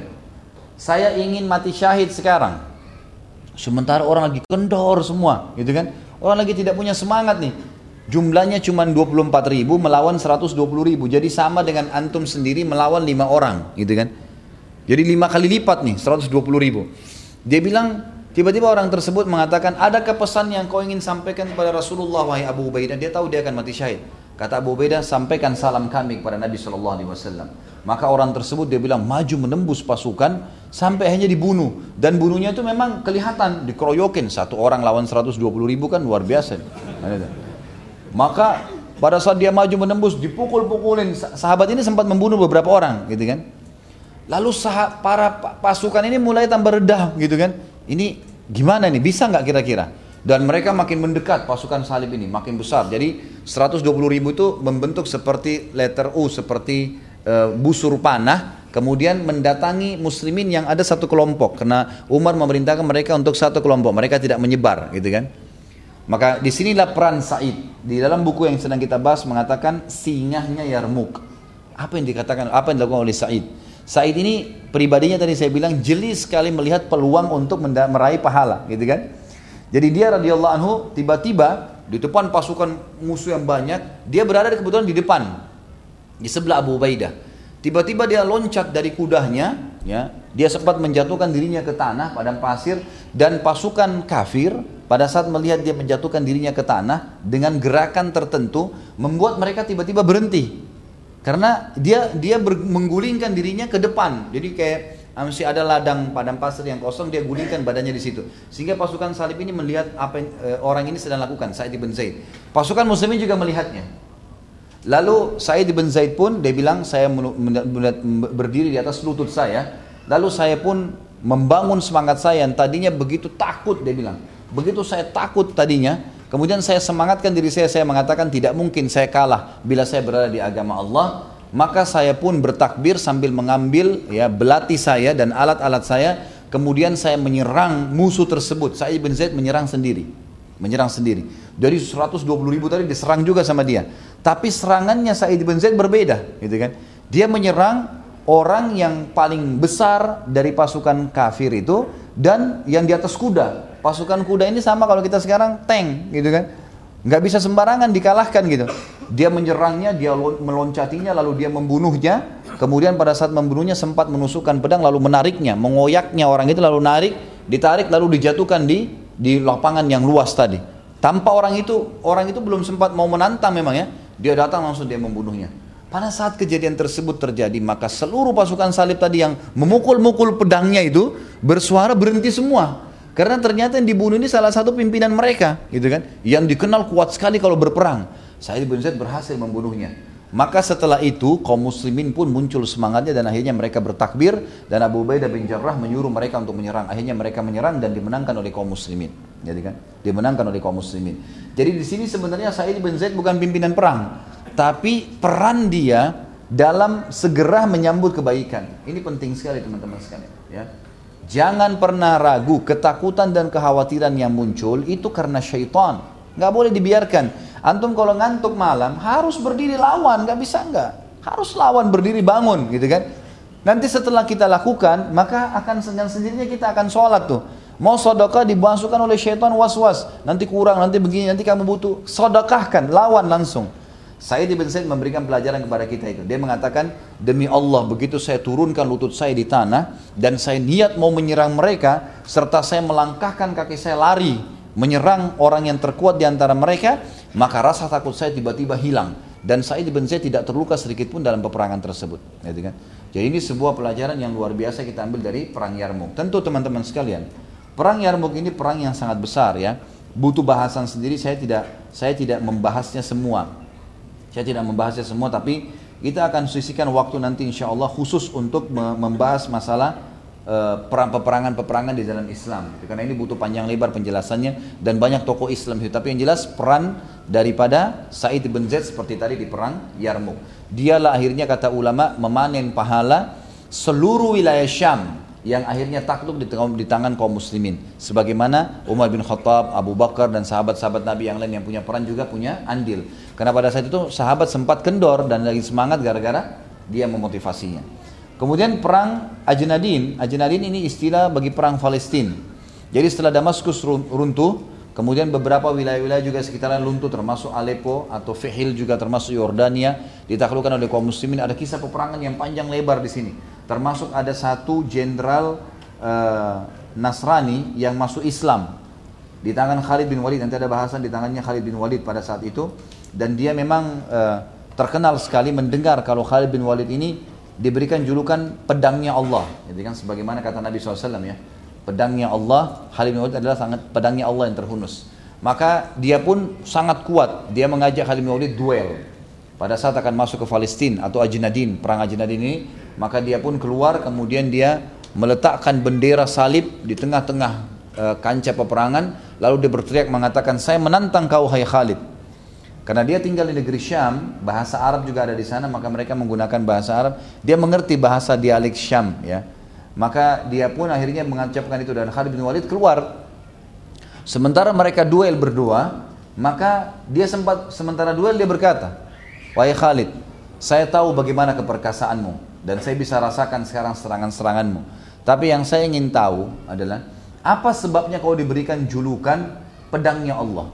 saya ingin mati syahid sekarang." Sementara orang lagi kendor semua, gitu kan? Orang lagi tidak punya semangat nih. Jumlahnya cuma 24 ribu melawan 120 ribu. Jadi sama dengan antum sendiri melawan lima orang gitu kan. Jadi lima kali lipat nih 120 ribu. Dia bilang tiba-tiba orang tersebut mengatakan adakah pesan yang kau ingin sampaikan kepada Rasulullah wahai Abu Ubaidah. Dia tahu dia akan mati syahid. Kata Abu Ubaidah sampaikan salam kami kepada Nabi Shallallahu Alaihi Wasallam. Maka orang tersebut dia bilang maju menembus pasukan sampai hanya dibunuh dan bunuhnya itu memang kelihatan dikeroyokin satu orang lawan 120 ribu kan luar biasa. Maka pada saat dia maju menembus dipukul-pukulin sahabat ini sempat membunuh beberapa orang gitu kan. Lalu sah para pasukan ini mulai tambah redah gitu kan. Ini gimana nih bisa nggak kira-kira? Dan mereka makin mendekat pasukan salib ini makin besar. Jadi 120 ribu itu membentuk seperti letter U seperti e, busur panah kemudian mendatangi muslimin yang ada satu kelompok. Karena Umar memerintahkan mereka untuk satu kelompok. Mereka tidak menyebar gitu kan? Maka di sinilah peran Said. Di dalam buku yang sedang kita bahas mengatakan singahnya Yarmuk apa yang dikatakan apa yang dilakukan oleh Said? Said ini pribadinya tadi saya bilang jeli sekali melihat peluang untuk meraih pahala gitu kan? Jadi dia radhiyallahu anhu tiba-tiba di depan pasukan musuh yang banyak dia berada kebetulan di depan di sebelah Abu Ubaidah. Tiba-tiba dia loncat dari kudanya, ya, dia sempat menjatuhkan dirinya ke tanah padang pasir dan pasukan kafir pada saat melihat dia menjatuhkan dirinya ke tanah dengan gerakan tertentu membuat mereka tiba-tiba berhenti karena dia dia ber, menggulingkan dirinya ke depan jadi kayak masih ada ladang padang pasir yang kosong, dia gulingkan badannya di situ. Sehingga pasukan salib ini melihat apa yang e, orang ini sedang lakukan, Sa'id bin Zaid. Pasukan muslimin juga melihatnya. Lalu Sa'id bin Zaid pun dia bilang saya berdiri di atas lutut saya. Lalu saya pun membangun semangat saya yang tadinya begitu takut dia bilang. Begitu saya takut tadinya, kemudian saya semangatkan diri saya, saya mengatakan tidak mungkin saya kalah bila saya berada di agama Allah. Maka saya pun bertakbir sambil mengambil ya belati saya dan alat-alat saya. Kemudian saya menyerang musuh tersebut. Sa'id bin Zaid menyerang sendiri. Menyerang sendiri. Dari 120 ribu tadi diserang juga sama dia tapi serangannya Sa'id bin Zaid berbeda gitu kan dia menyerang orang yang paling besar dari pasukan kafir itu dan yang di atas kuda pasukan kuda ini sama kalau kita sekarang tank gitu kan nggak bisa sembarangan dikalahkan gitu. Dia menyerangnya, dia meloncatinya, lalu dia membunuhnya. Kemudian pada saat membunuhnya sempat menusukkan pedang, lalu menariknya, mengoyaknya orang itu, lalu narik, ditarik, lalu dijatuhkan di di lapangan yang luas tadi. Tanpa orang itu, orang itu belum sempat mau menantang memang ya. Dia datang langsung dia membunuhnya. Pada saat kejadian tersebut terjadi, maka seluruh pasukan salib tadi yang memukul-mukul pedangnya itu bersuara berhenti semua. Karena ternyata yang dibunuh ini salah satu pimpinan mereka, gitu kan? Yang dikenal kuat sekali kalau berperang. Sa'id bin Zaid berhasil membunuhnya. Maka setelah itu kaum muslimin pun muncul semangatnya dan akhirnya mereka bertakbir dan Abu Ubaidah bin Jarrah menyuruh mereka untuk menyerang. Akhirnya mereka menyerang dan dimenangkan oleh kaum muslimin. Jadi kan? Dimenangkan oleh kaum muslimin. Jadi di sini sebenarnya Sa'id bin Zaid bukan pimpinan perang, tapi peran dia dalam segera menyambut kebaikan. Ini penting sekali teman-teman sekalian, ya. Jangan pernah ragu, ketakutan dan kekhawatiran yang muncul itu karena syaitan. Nggak boleh dibiarkan. Antum kalau ngantuk malam harus berdiri lawan, nggak bisa nggak. Harus lawan berdiri bangun, gitu kan? Nanti setelah kita lakukan, maka akan dengan sendirinya kita akan sholat tuh. Mau sodokah dimasukkan oleh syaitan was-was. Nanti kurang, nanti begini, nanti kamu butuh. Sodokahkan, lawan langsung. Said bin Zaid memberikan pelajaran kepada kita itu. Dia mengatakan, demi Allah begitu saya turunkan lutut saya di tanah dan saya niat mau menyerang mereka serta saya melangkahkan kaki saya lari menyerang orang yang terkuat di antara mereka, maka rasa takut saya tiba-tiba hilang dan Said bin Zaid tidak terluka sedikit pun dalam peperangan tersebut. Gitu kan? Jadi ini sebuah pelajaran yang luar biasa kita ambil dari perang Yarmuk. Tentu teman-teman sekalian, perang Yarmuk ini perang yang sangat besar ya. Butuh bahasan sendiri saya tidak saya tidak membahasnya semua saya tidak membahasnya semua tapi kita akan sisihkan waktu nanti insya Allah khusus untuk membahas masalah uh, perang peperangan-peperangan di dalam Islam. Karena ini butuh panjang lebar penjelasannya dan banyak tokoh Islam itu. Tapi yang jelas peran daripada Said bin Zaid seperti tadi di perang Yarmuk. Dialah akhirnya kata ulama memanen pahala seluruh wilayah Syam yang akhirnya takluk di, tangan kaum muslimin. Sebagaimana Umar bin Khattab, Abu Bakar dan sahabat-sahabat Nabi yang lain yang punya peran juga punya andil. Karena pada saat itu sahabat sempat kendor dan lagi semangat gara-gara dia memotivasinya. Kemudian perang Ajnadin, Ajnadin ini istilah bagi perang Palestina. Jadi setelah Damaskus runtuh, kemudian beberapa wilayah-wilayah juga sekitaran runtuh termasuk Aleppo atau Fihil juga termasuk Yordania ditaklukkan oleh kaum muslimin. Ada kisah peperangan yang panjang lebar di sini. Termasuk ada satu jenderal uh, Nasrani yang masuk Islam di tangan Khalid bin Walid. Nanti ada bahasan di tangannya Khalid bin Walid pada saat itu. Dan dia memang uh, terkenal sekali mendengar kalau Khalid bin Walid ini diberikan julukan pedangnya Allah. Jadi kan sebagaimana kata Nabi SAW ya. Pedangnya Allah, Khalid bin Walid adalah sangat pedangnya Allah yang terhunus. Maka dia pun sangat kuat. Dia mengajak Khalid bin Walid duel. Pada saat akan masuk ke Palestina atau Ajnadin, perang Ajnadin ini, maka dia pun keluar kemudian dia meletakkan bendera salib di tengah-tengah e, kancah peperangan. Lalu dia berteriak mengatakan saya menantang kau hai Khalid. Karena dia tinggal di negeri Syam bahasa Arab juga ada di sana maka mereka menggunakan bahasa Arab. Dia mengerti bahasa dialek Syam ya. Maka dia pun akhirnya mengucapkan itu dan Khalid bin Walid keluar. Sementara mereka duel berdua maka dia sempat sementara duel dia berkata wahai Khalid saya tahu bagaimana keperkasaanmu dan saya bisa rasakan sekarang serangan-seranganmu. Tapi yang saya ingin tahu adalah apa sebabnya kau diberikan julukan pedangnya Allah?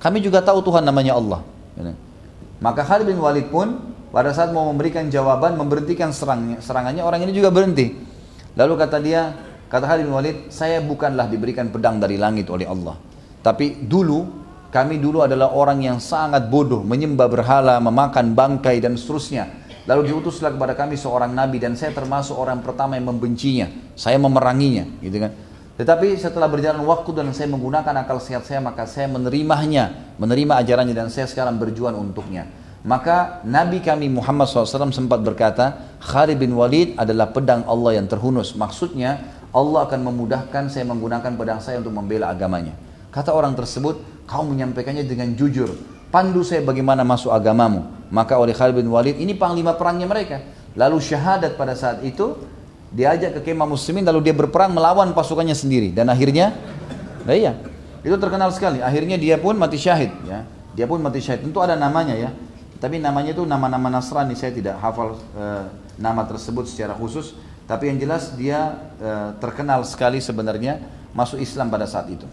Kami juga tahu Tuhan namanya Allah. Maka Khalid bin Walid pun pada saat mau memberikan jawaban memberhentikan serangnya, serangannya orang ini juga berhenti. Lalu kata dia, kata Khalid bin Walid, saya bukanlah diberikan pedang dari langit oleh Allah. Tapi dulu kami dulu adalah orang yang sangat bodoh, menyembah berhala, memakan bangkai dan seterusnya. Lalu diutuslah kepada kami seorang nabi dan saya termasuk orang pertama yang membencinya. Saya memeranginya, gitu kan. Tetapi setelah berjalan waktu dan saya menggunakan akal sehat saya, maka saya menerimanya, menerima ajarannya dan saya sekarang berjuang untuknya. Maka Nabi kami Muhammad SAW sempat berkata, Khalid bin Walid adalah pedang Allah yang terhunus. Maksudnya, Allah akan memudahkan saya menggunakan pedang saya untuk membela agamanya. Kata orang tersebut, kau menyampaikannya dengan jujur. Pandu saya bagaimana masuk agamamu. Maka oleh Khalid bin Walid, ini panglima perangnya mereka. Lalu syahadat pada saat itu, diajak ke kemah muslimin, lalu dia berperang melawan pasukannya sendiri. Dan akhirnya, nah iya, itu terkenal sekali. Akhirnya dia pun mati syahid. ya Dia pun mati syahid. Tentu ada namanya ya. Tapi namanya itu nama-nama Nasrani, saya tidak hafal e, nama tersebut secara khusus. Tapi yang jelas dia e, terkenal sekali sebenarnya masuk Islam pada saat itu.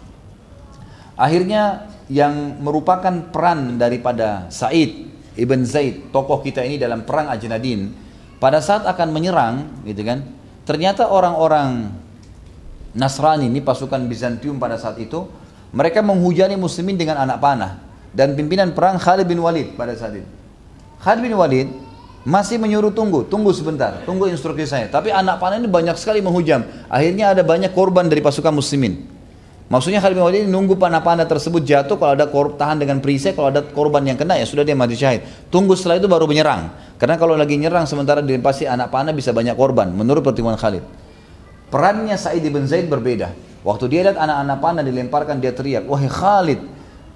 Akhirnya yang merupakan peran daripada Said Ibn Zaid, tokoh kita ini dalam perang Ajnadin, pada saat akan menyerang, gitu kan, ternyata orang-orang Nasrani ini pasukan Bizantium pada saat itu, mereka menghujani muslimin dengan anak panah dan pimpinan perang Khalid bin Walid pada saat itu. Khalid bin Walid masih menyuruh tunggu, tunggu sebentar, tunggu instruksi saya. Tapi anak panah ini banyak sekali menghujam. Akhirnya ada banyak korban dari pasukan muslimin. Maksudnya Khalid bin Walid ini nunggu panah-panah tersebut jatuh kalau ada korban tahan dengan perisai kalau ada korban yang kena ya sudah dia mati syahid. Tunggu setelah itu baru menyerang. Karena kalau lagi nyerang sementara dilempasi anak panah bisa banyak korban menurut pertimbangan Khalid. Perannya Sa'id bin Zaid berbeda. Waktu dia lihat anak-anak panah dilemparkan dia teriak, "Wahai Khalid,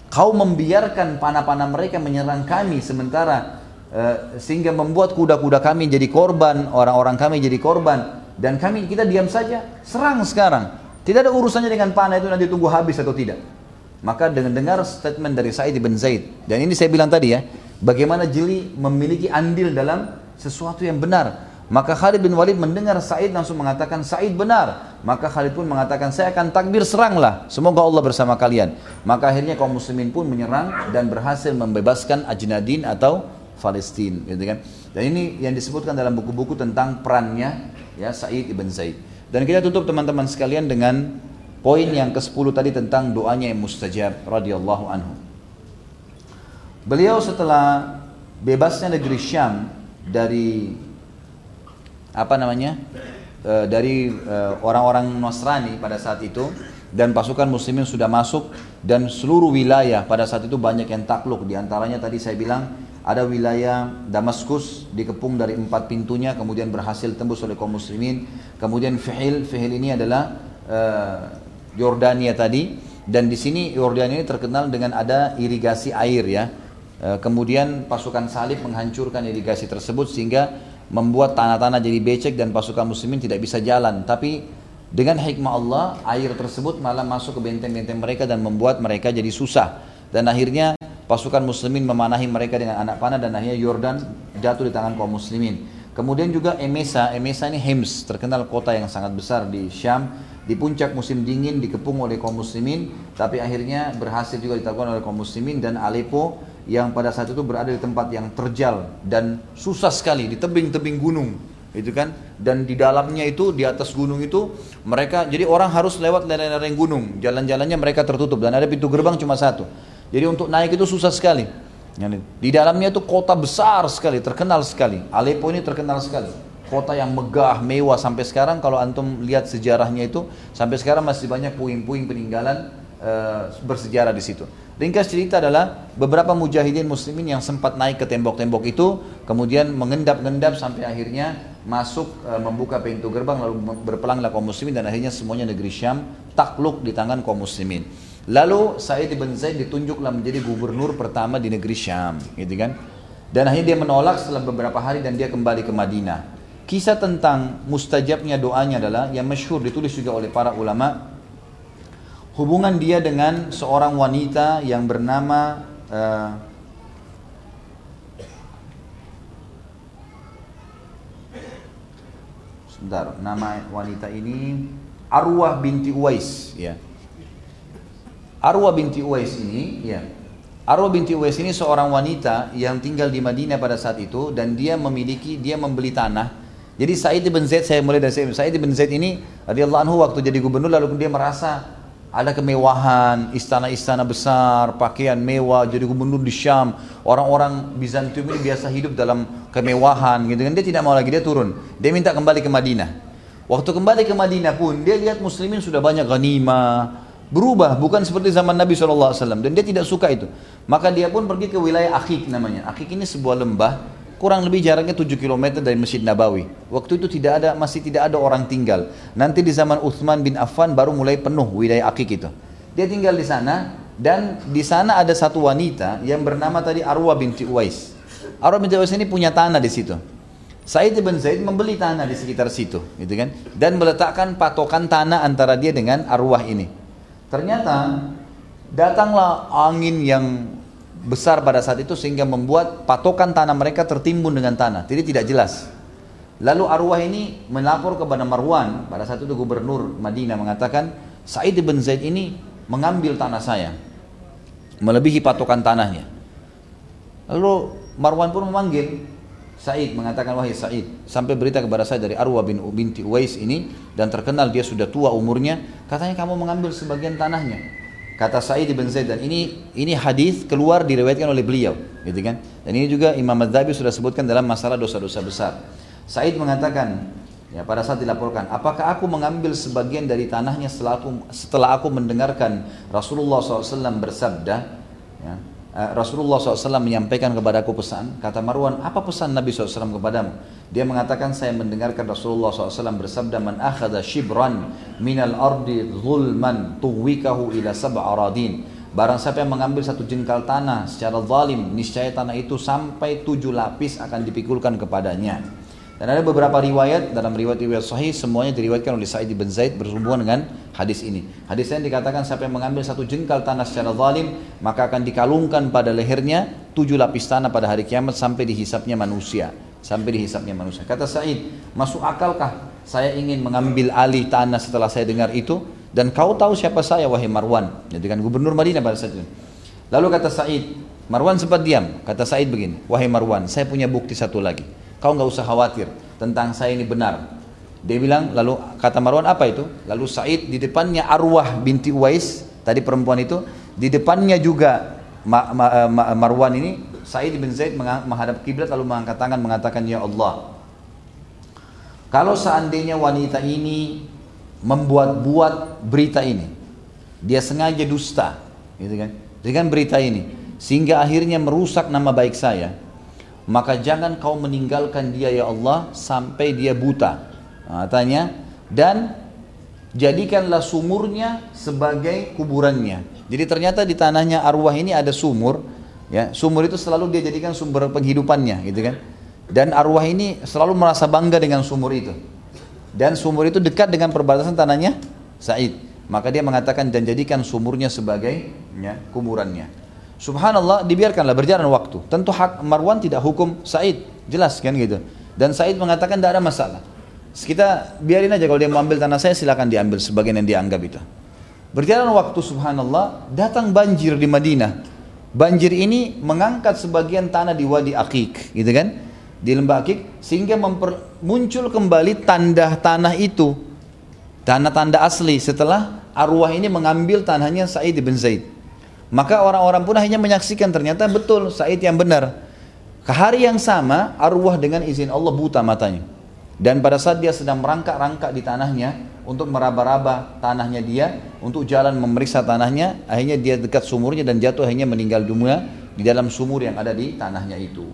kau membiarkan panah-panah mereka menyerang kami sementara uh, sehingga membuat kuda-kuda kami jadi korban, orang-orang kami jadi korban dan kami kita diam saja, serang sekarang." Tidak ada urusannya dengan panah itu nanti tunggu habis atau tidak. Maka dengan dengar statement dari Said bin Zaid. Dan ini saya bilang tadi ya. Bagaimana jeli memiliki andil dalam sesuatu yang benar. Maka Khalid bin Walid mendengar Said langsung mengatakan Said benar. Maka Khalid pun mengatakan saya akan takbir seranglah. Semoga Allah bersama kalian. Maka akhirnya kaum muslimin pun menyerang dan berhasil membebaskan Ajnadin atau Palestina gitu kan. Dan ini yang disebutkan dalam buku-buku tentang perannya ya Said ibn Zaid. Dan kita tutup teman-teman sekalian dengan poin yang ke-10 tadi tentang doanya yang mustajab radhiyallahu anhu. Beliau setelah bebasnya negeri Syam dari apa namanya? E, dari e, orang-orang Nasrani pada saat itu dan pasukan muslimin sudah masuk dan seluruh wilayah pada saat itu banyak yang takluk di antaranya tadi saya bilang ada wilayah Damaskus dikepung dari empat pintunya kemudian berhasil tembus oleh kaum muslimin. Kemudian Fihil Fihil ini adalah uh, tadi. Dan di sini Yordania ini terkenal dengan ada irigasi air ya. Uh, kemudian pasukan salib menghancurkan irigasi tersebut sehingga membuat tanah-tanah jadi becek dan pasukan muslimin tidak bisa jalan. Tapi dengan hikmah Allah air tersebut malah masuk ke benteng-benteng mereka dan membuat mereka jadi susah. Dan akhirnya pasukan muslimin memanahi mereka dengan anak panah dan akhirnya Yordan jatuh di tangan kaum muslimin. Kemudian juga Emesa, Emesa ini Hems, terkenal kota yang sangat besar di Syam, di puncak musim dingin dikepung oleh kaum muslimin, tapi akhirnya berhasil juga ditaklukkan oleh kaum muslimin. Dan Aleppo yang pada saat itu berada di tempat yang terjal dan susah sekali di tebing-tebing gunung itu kan? Dan di dalamnya itu di atas gunung itu mereka jadi orang harus lewat lereng-lereng gunung. Jalan-jalannya mereka tertutup dan ada pintu gerbang cuma satu jadi untuk naik itu susah sekali. Di dalamnya itu kota besar sekali, terkenal sekali. Aleppo ini terkenal sekali. Kota yang megah, mewah sampai sekarang kalau antum lihat sejarahnya itu sampai sekarang masih banyak puing-puing peninggalan e, bersejarah di situ. Ringkas cerita adalah beberapa mujahidin muslimin yang sempat naik ke tembok-tembok itu kemudian mengendap-endap sampai akhirnya masuk e, membuka pintu gerbang lalu berpelanglah kaum muslimin dan akhirnya semuanya negeri Syam takluk di tangan kaum muslimin. Lalu Sa'id bin Zaid ditunjuklah menjadi gubernur pertama di negeri Syam, gitu kan? Dan akhirnya dia menolak setelah beberapa hari dan dia kembali ke Madinah. Kisah tentang mustajabnya doanya adalah yang masyhur ditulis juga oleh para ulama hubungan dia dengan seorang wanita yang bernama uh, sebentar nama wanita ini Arwah binti Uwais ya Arwa binti Uwais ini, ya. Arwa binti Uwais ini seorang wanita yang tinggal di Madinah pada saat itu dan dia memiliki, dia membeli tanah. Jadi Said bin Zaid saya mulai dari Said, Said bin Zaid ini radhiyallahu anhu waktu jadi gubernur lalu dia merasa ada kemewahan, istana-istana besar, pakaian mewah, jadi gubernur di Syam. Orang-orang Bizantium ini biasa hidup dalam kemewahan gitu kan. Dia tidak mau lagi, dia turun. Dia minta kembali ke Madinah. Waktu kembali ke Madinah pun, dia lihat muslimin sudah banyak ghanimah, berubah bukan seperti zaman Nabi SAW dan dia tidak suka itu maka dia pun pergi ke wilayah Akik namanya Akik ini sebuah lembah kurang lebih jaraknya 7 km dari Masjid Nabawi. Waktu itu tidak ada masih tidak ada orang tinggal. Nanti di zaman Uthman bin Affan baru mulai penuh wilayah Akik itu. Dia tinggal di sana dan di sana ada satu wanita yang bernama tadi Arwa binti Uwais. Arwa binti Uwais ini punya tanah di situ. Said bin Zaid membeli tanah di sekitar situ, gitu kan? Dan meletakkan patokan tanah antara dia dengan arwah ini. Ternyata datanglah angin yang besar pada saat itu sehingga membuat patokan tanah mereka tertimbun dengan tanah. Jadi tidak jelas. Lalu arwah ini melapor kepada Marwan, pada saat itu gubernur Madinah mengatakan, Said bin Zaid ini mengambil tanah saya, melebihi patokan tanahnya. Lalu Marwan pun memanggil Said mengatakan wahai Said sampai berita kepada saya dari Arwah bin binti Uwais ini dan terkenal dia sudah tua umurnya katanya kamu mengambil sebagian tanahnya Kata Sa'id bin Zaid dan ini ini hadis keluar diriwayatkan oleh beliau, gitu kan? Dan ini juga Imam Madzhabi sudah sebutkan dalam masalah dosa-dosa besar. Sa'id mengatakan, ya pada saat dilaporkan, apakah aku mengambil sebagian dari tanahnya setelah aku setelah aku mendengarkan Rasulullah SAW bersabda, ya, Rasulullah SAW menyampaikan kepadaku pesan, kata Marwan, apa pesan Nabi SAW kepadamu? Dia mengatakan, saya mendengarkan Rasulullah SAW bersabda, Man akhada shibran minal ardi zulman tuwikahu ila sab'aradin. Barang siapa yang mengambil satu jengkal tanah secara zalim, niscaya tanah itu sampai tujuh lapis akan dipikulkan kepadanya. Dan ada beberapa riwayat dalam riwayat-riwayat sahih semuanya diriwayatkan oleh Sa'id bin Zaid berhubungan dengan hadis ini. Hadis ini dikatakan siapa yang mengambil satu jengkal tanah secara zalim maka akan dikalungkan pada lehernya tujuh lapis tanah pada hari kiamat sampai dihisapnya manusia. Sampai dihisapnya manusia. Kata Sa'id, masuk akalkah saya ingin mengambil alih tanah setelah saya dengar itu? Dan kau tahu siapa saya wahai Marwan? Jadi kan gubernur Madinah pada saat itu. Lalu kata Sa'id, Marwan sempat diam. Kata Sa'id begini, wahai Marwan, saya punya bukti satu lagi. Kau nggak usah khawatir tentang saya ini benar. Dia bilang, lalu kata Marwan apa itu? Lalu Said di depannya Arwah binti Uwais, tadi perempuan itu, di depannya juga Ma, Ma, eh, Ma, Marwan ini, Said bin Zaid menghadap kiblat lalu mengangkat tangan mengatakan, Ya Allah, kalau seandainya wanita ini membuat-buat berita ini, dia sengaja dusta, gitu kan? Dengan berita ini, sehingga akhirnya merusak nama baik saya, maka jangan kau meninggalkan dia ya Allah sampai dia buta. Katanya dan jadikanlah sumurnya sebagai kuburannya. Jadi ternyata di tanahnya arwah ini ada sumur, ya. Sumur itu selalu dia jadikan sumber penghidupannya, gitu kan. Dan arwah ini selalu merasa bangga dengan sumur itu. Dan sumur itu dekat dengan perbatasan tanahnya Said. Maka dia mengatakan dan jadikan sumurnya sebagai ya, kuburannya. Subhanallah dibiarkanlah berjalan waktu. Tentu hak Marwan tidak hukum Said, jelas kan gitu. Dan Said mengatakan tidak ada masalah. Kita biarin aja kalau dia mau ambil tanah saya silakan diambil sebagian yang dianggap itu. Berjalan waktu subhanallah datang banjir di Madinah. Banjir ini mengangkat sebagian tanah di Wadi Akik, gitu kan? Di lembah Akik sehingga memper, muncul kembali tanda tanah itu. Tanda-tanda asli setelah arwah ini mengambil tanahnya Said bin Zaid. Maka orang-orang pun akhirnya menyaksikan ternyata betul Said yang benar. Ke hari yang sama arwah dengan izin Allah buta matanya. Dan pada saat dia sedang merangkak-rangkak di tanahnya untuk meraba-raba tanahnya dia, untuk jalan memeriksa tanahnya, akhirnya dia dekat sumurnya dan jatuh akhirnya meninggal dunia di dalam sumur yang ada di tanahnya itu.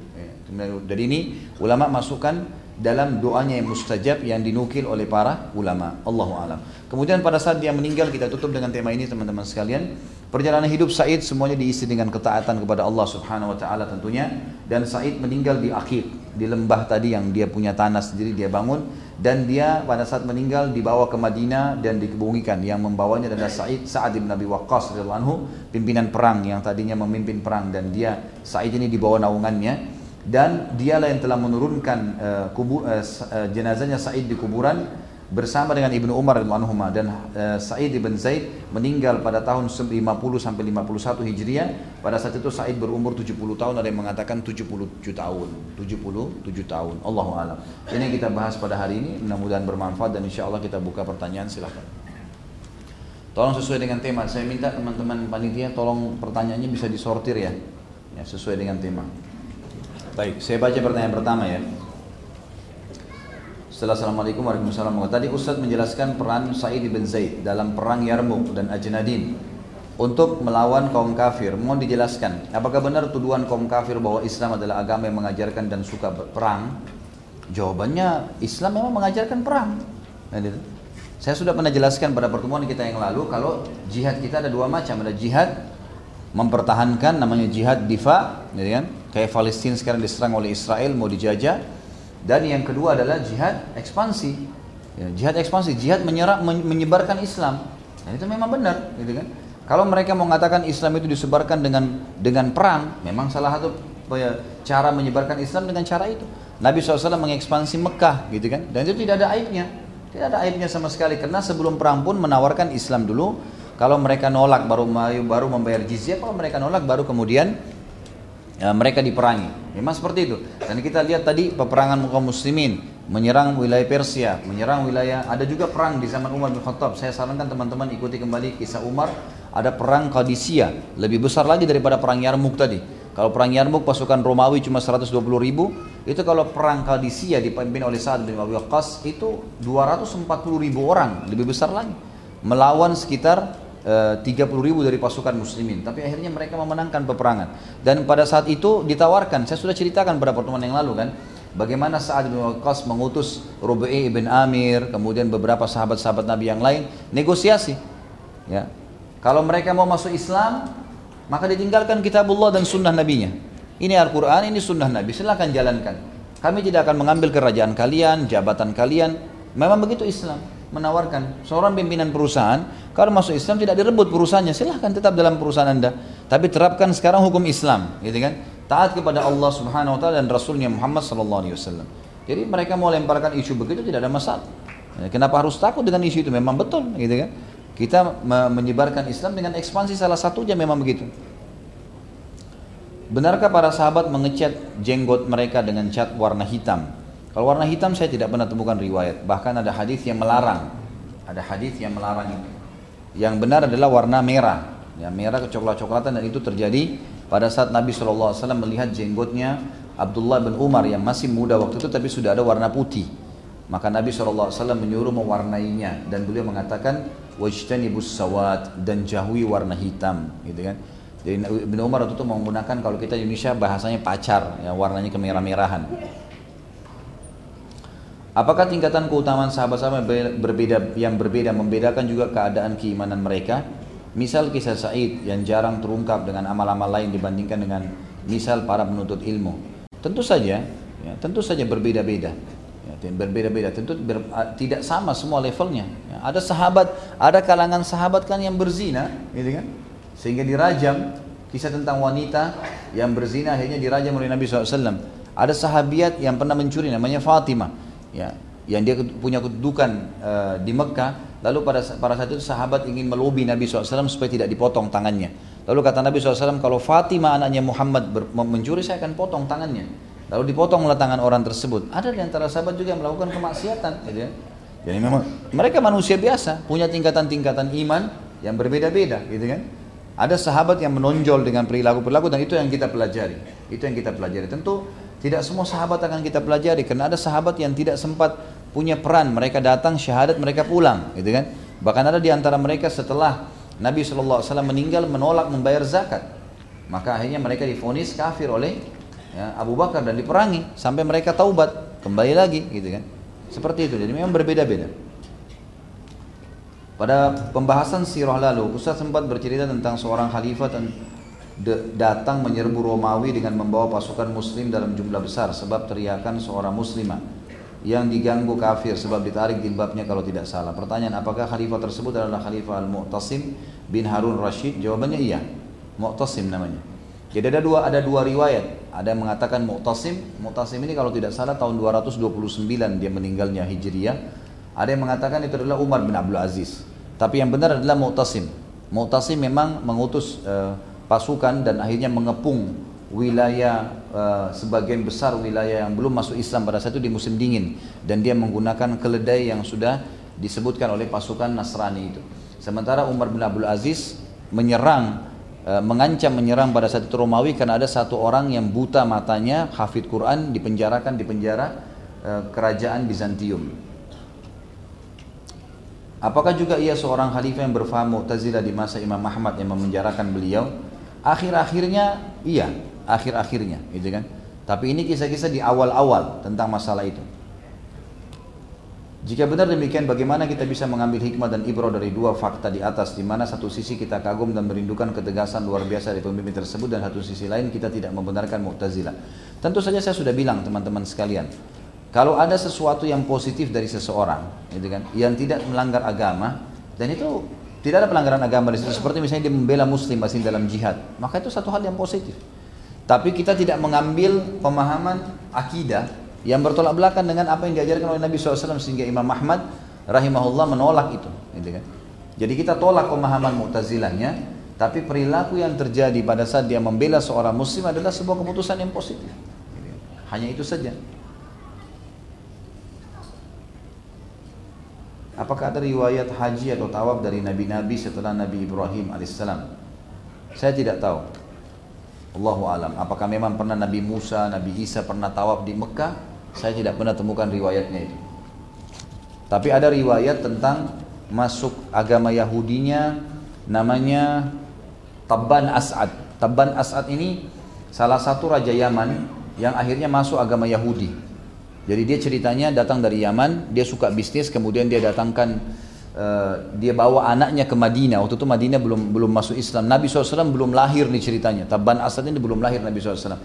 Dari ini ulama masukkan dalam doanya yang mustajab yang dinukil oleh para ulama. Allahu alam. Kemudian pada saat dia meninggal kita tutup dengan tema ini teman-teman sekalian. Perjalanan hidup Said semuanya diisi dengan ketaatan kepada Allah Subhanahu wa taala tentunya dan Said meninggal di akhir di lembah tadi yang dia punya tanah sendiri dia bangun dan dia pada saat meninggal dibawa ke Madinah dan dikebumikan yang membawanya adalah Said Sa'ad bin Nabi Waqqas radhiyallahu anhu pimpinan perang yang tadinya memimpin perang dan dia Said ini dibawa naungannya dan dialah yang telah menurunkan uh, kubur, uh, jenazahnya Said di kuburan bersama dengan Ibnu Umar radhiyallahu dan uh, Sa'id bin Zaid meninggal pada tahun 50 sampai 51 Hijriah. Pada saat itu Sa'id berumur 70 tahun, ada yang mengatakan 77 tahun. 77 tahun. Allahu alam. Ini yang kita bahas pada hari ini, mudah-mudahan bermanfaat dan insya Allah kita buka pertanyaan silahkan. Tolong sesuai dengan tema. Saya minta teman-teman panitia tolong pertanyaannya bisa disortir ya. Ya, sesuai dengan tema. Baik, saya baca pertanyaan pertama ya. Setelah Assalamualaikum warahmatullahi wabarakatuh. Tadi Ustaz menjelaskan peran Sa'id bin Zaid dalam perang Yarmuk dan Ajnadin untuk melawan kaum kafir. Mohon dijelaskan, apakah benar tuduhan kaum kafir bahwa Islam adalah agama yang mengajarkan dan suka perang? Jawabannya Islam memang mengajarkan perang. Nah, gitu. Saya sudah pernah jelaskan pada pertemuan kita yang lalu kalau jihad kita ada dua macam, ada jihad mempertahankan namanya jihad difa, gitu kan? Kayak Palestina sekarang diserang oleh Israel mau dijajah. Dan yang kedua adalah jihad ekspansi. Ya, jihad ekspansi, jihad menyerap menyebarkan Islam. Nah, itu memang benar, gitu kan? Kalau mereka mengatakan Islam itu disebarkan dengan dengan perang, memang salah satu ya, cara menyebarkan Islam dengan cara itu. Nabi SAW mengekspansi Mekah, gitu kan? Dan itu tidak ada aibnya. Tidak ada aibnya sama sekali karena sebelum perang pun menawarkan Islam dulu. Kalau mereka nolak baru baru membayar jizyah, kalau mereka nolak baru kemudian ya, mereka diperangi. Memang seperti itu. Dan kita lihat tadi peperangan kaum muslimin menyerang wilayah Persia, menyerang wilayah ada juga perang di zaman Umar bin Khattab. Saya sarankan teman-teman ikuti kembali kisah Umar. Ada perang Qadisiyah, lebih besar lagi daripada perang Yarmuk tadi. Kalau perang Yarmuk pasukan Romawi cuma 120 ribu, itu kalau perang Qadisiyah dipimpin oleh Sa'ad bin Abi Waqqas itu 240 ribu orang, lebih besar lagi. Melawan sekitar eh, 30 ribu dari pasukan muslimin. Tapi akhirnya mereka memenangkan peperangan. Dan pada saat itu ditawarkan, saya sudah ceritakan pada pertemuan yang lalu kan, Bagaimana Sa'ad bin Waqqas mengutus Rubai bin Amir, kemudian beberapa sahabat-sahabat Nabi yang lain negosiasi. Ya. Kalau mereka mau masuk Islam, maka ditinggalkan kitabullah dan sunnah nabinya. Ini Al-Quran, ini sunnah nabi, silahkan jalankan. Kami tidak akan mengambil kerajaan kalian, jabatan kalian. Memang begitu Islam menawarkan seorang pimpinan perusahaan kalau masuk Islam tidak direbut perusahaannya silahkan tetap dalam perusahaan anda. Tapi terapkan sekarang hukum Islam gitu kan? Taat kepada Allah subhanahu wa ta'ala dan Rasulnya Muhammad sallallahu alaihi wasallam. Jadi mereka mau lemparkan isu begitu tidak ada masalah. Ya, kenapa harus takut dengan isu itu? Memang betul gitu kan? Kita menyebarkan Islam dengan ekspansi salah satunya memang begitu. Benarkah para sahabat mengecat jenggot mereka dengan cat warna hitam? Kalau warna hitam saya tidak pernah temukan riwayat. Bahkan ada hadis yang melarang. Ada hadis yang melarang itu. Yang benar adalah warna merah. Ya, merah kecoklat-coklatan dan itu terjadi pada saat Nabi SAW melihat jenggotnya Abdullah bin Umar yang masih muda waktu itu tapi sudah ada warna putih. Maka Nabi SAW menyuruh mewarnainya dan beliau mengatakan wajtanibus sawat dan jauhi warna hitam gitu kan jadi Ibn Umar waktu itu menggunakan kalau kita Indonesia bahasanya pacar ya warnanya kemerah-merahan Apakah tingkatan keutamaan sahabat-sahabat berbeda yang berbeda membedakan juga keadaan keimanan mereka? Misal kisah Said yang jarang terungkap dengan amal-amal lain dibandingkan dengan misal para penuntut ilmu. Tentu saja, ya, tentu saja berbeda-beda. Berbeda-beda. Tentu ber, tidak sama semua levelnya. Ya, ada sahabat ada kalangan sahabat kan yang berzina gitu kan? Sehingga dirajam kisah tentang wanita yang berzina akhirnya dirajam oleh Nabi SAW ada sahabiat yang pernah mencuri namanya Fatimah ya yang dia punya kedudukan uh, di Mekah lalu pada pada saat itu sahabat ingin melobi Nabi SAW supaya tidak dipotong tangannya lalu kata Nabi SAW kalau Fatimah anaknya Muhammad mencuri saya akan potong tangannya Lalu dipotonglah tangan orang tersebut. Ada di antara sahabat juga yang melakukan kemaksiatan. Gitu ya. Jadi memang mereka manusia biasa, punya tingkatan-tingkatan iman yang berbeda-beda, gitu kan? Ada sahabat yang menonjol dengan perilaku-perilaku dan itu yang kita pelajari. Itu yang kita pelajari. Tentu tidak semua sahabat akan kita pelajari karena ada sahabat yang tidak sempat punya peran. Mereka datang syahadat, mereka pulang, gitu kan? Bahkan ada di antara mereka setelah Nabi SAW meninggal menolak membayar zakat. Maka akhirnya mereka difonis kafir oleh ya, Abu Bakar dan diperangi sampai mereka taubat kembali lagi gitu kan seperti itu jadi memang berbeda-beda pada pembahasan sirah lalu Ustaz sempat bercerita tentang seorang khalifah datang menyerbu Romawi dengan membawa pasukan muslim dalam jumlah besar sebab teriakan seorang muslimah yang diganggu kafir sebab ditarik jilbabnya kalau tidak salah. Pertanyaan apakah khalifah tersebut adalah khalifah Al-Mu'tasim bin Harun Rashid? Jawabannya iya. Mu'tasim namanya. Jadi ada dua ada dua riwayat. Ada yang mengatakan Mu'tasim. Mu'tasim ini kalau tidak salah tahun 229 dia meninggalnya Hijriyah. Ada yang mengatakan itu adalah Umar bin Abdul Aziz. Tapi yang benar adalah Mu'tasim. Mu'tasim memang mengutus uh, pasukan dan akhirnya mengepung wilayah uh, sebagian besar wilayah yang belum masuk Islam pada saat itu di musim dingin dan dia menggunakan keledai yang sudah disebutkan oleh pasukan Nasrani itu. Sementara Umar bin Abdul Aziz menyerang e, mengancam menyerang pada saat itu Romawi karena ada satu orang yang buta matanya, hafid Quran dipenjarakan di penjara e, kerajaan Bizantium. Apakah juga ia seorang khalifah yang berfaham Mu'tazilah di masa Imam Ahmad yang memenjarakan beliau? Akhir-akhirnya iya, akhir-akhirnya, gitu kan. Tapi ini kisah-kisah di awal-awal tentang masalah itu. Jika benar demikian, bagaimana kita bisa mengambil hikmah dan ibrah dari dua fakta di atas, di mana satu sisi kita kagum dan merindukan ketegasan luar biasa dari pemimpin tersebut, dan satu sisi lain kita tidak membenarkan Mu'tazilah. Tentu saja saya sudah bilang teman-teman sekalian, kalau ada sesuatu yang positif dari seseorang, gitu kan, yang tidak melanggar agama, dan itu tidak ada pelanggaran agama di situ, seperti misalnya dia membela Muslim masih dalam jihad, maka itu satu hal yang positif. Tapi kita tidak mengambil pemahaman akidah yang bertolak belakang dengan apa yang diajarkan oleh Nabi SAW sehingga Imam Ahmad rahimahullah menolak itu gitu kan. jadi kita tolak pemahaman Mu'tazilahnya tapi perilaku yang terjadi pada saat dia membela seorang muslim adalah sebuah keputusan yang positif hanya itu saja Apakah ada riwayat haji atau tawaf dari nabi-nabi setelah Nabi Ibrahim alaihissalam? Saya tidak tahu. Allahu alam. Apakah memang pernah Nabi Musa, Nabi Isa pernah tawaf di Mekah? Saya tidak pernah temukan riwayatnya itu. Tapi ada riwayat tentang masuk agama Yahudinya namanya Tabban As'ad. Tabban As'ad ini salah satu raja Yaman yang akhirnya masuk agama Yahudi. Jadi dia ceritanya datang dari Yaman, dia suka bisnis, kemudian dia datangkan uh, dia bawa anaknya ke Madinah. Waktu itu Madinah belum belum masuk Islam. Nabi SAW belum lahir nih ceritanya. Tabban Asad ini belum lahir Nabi SAW.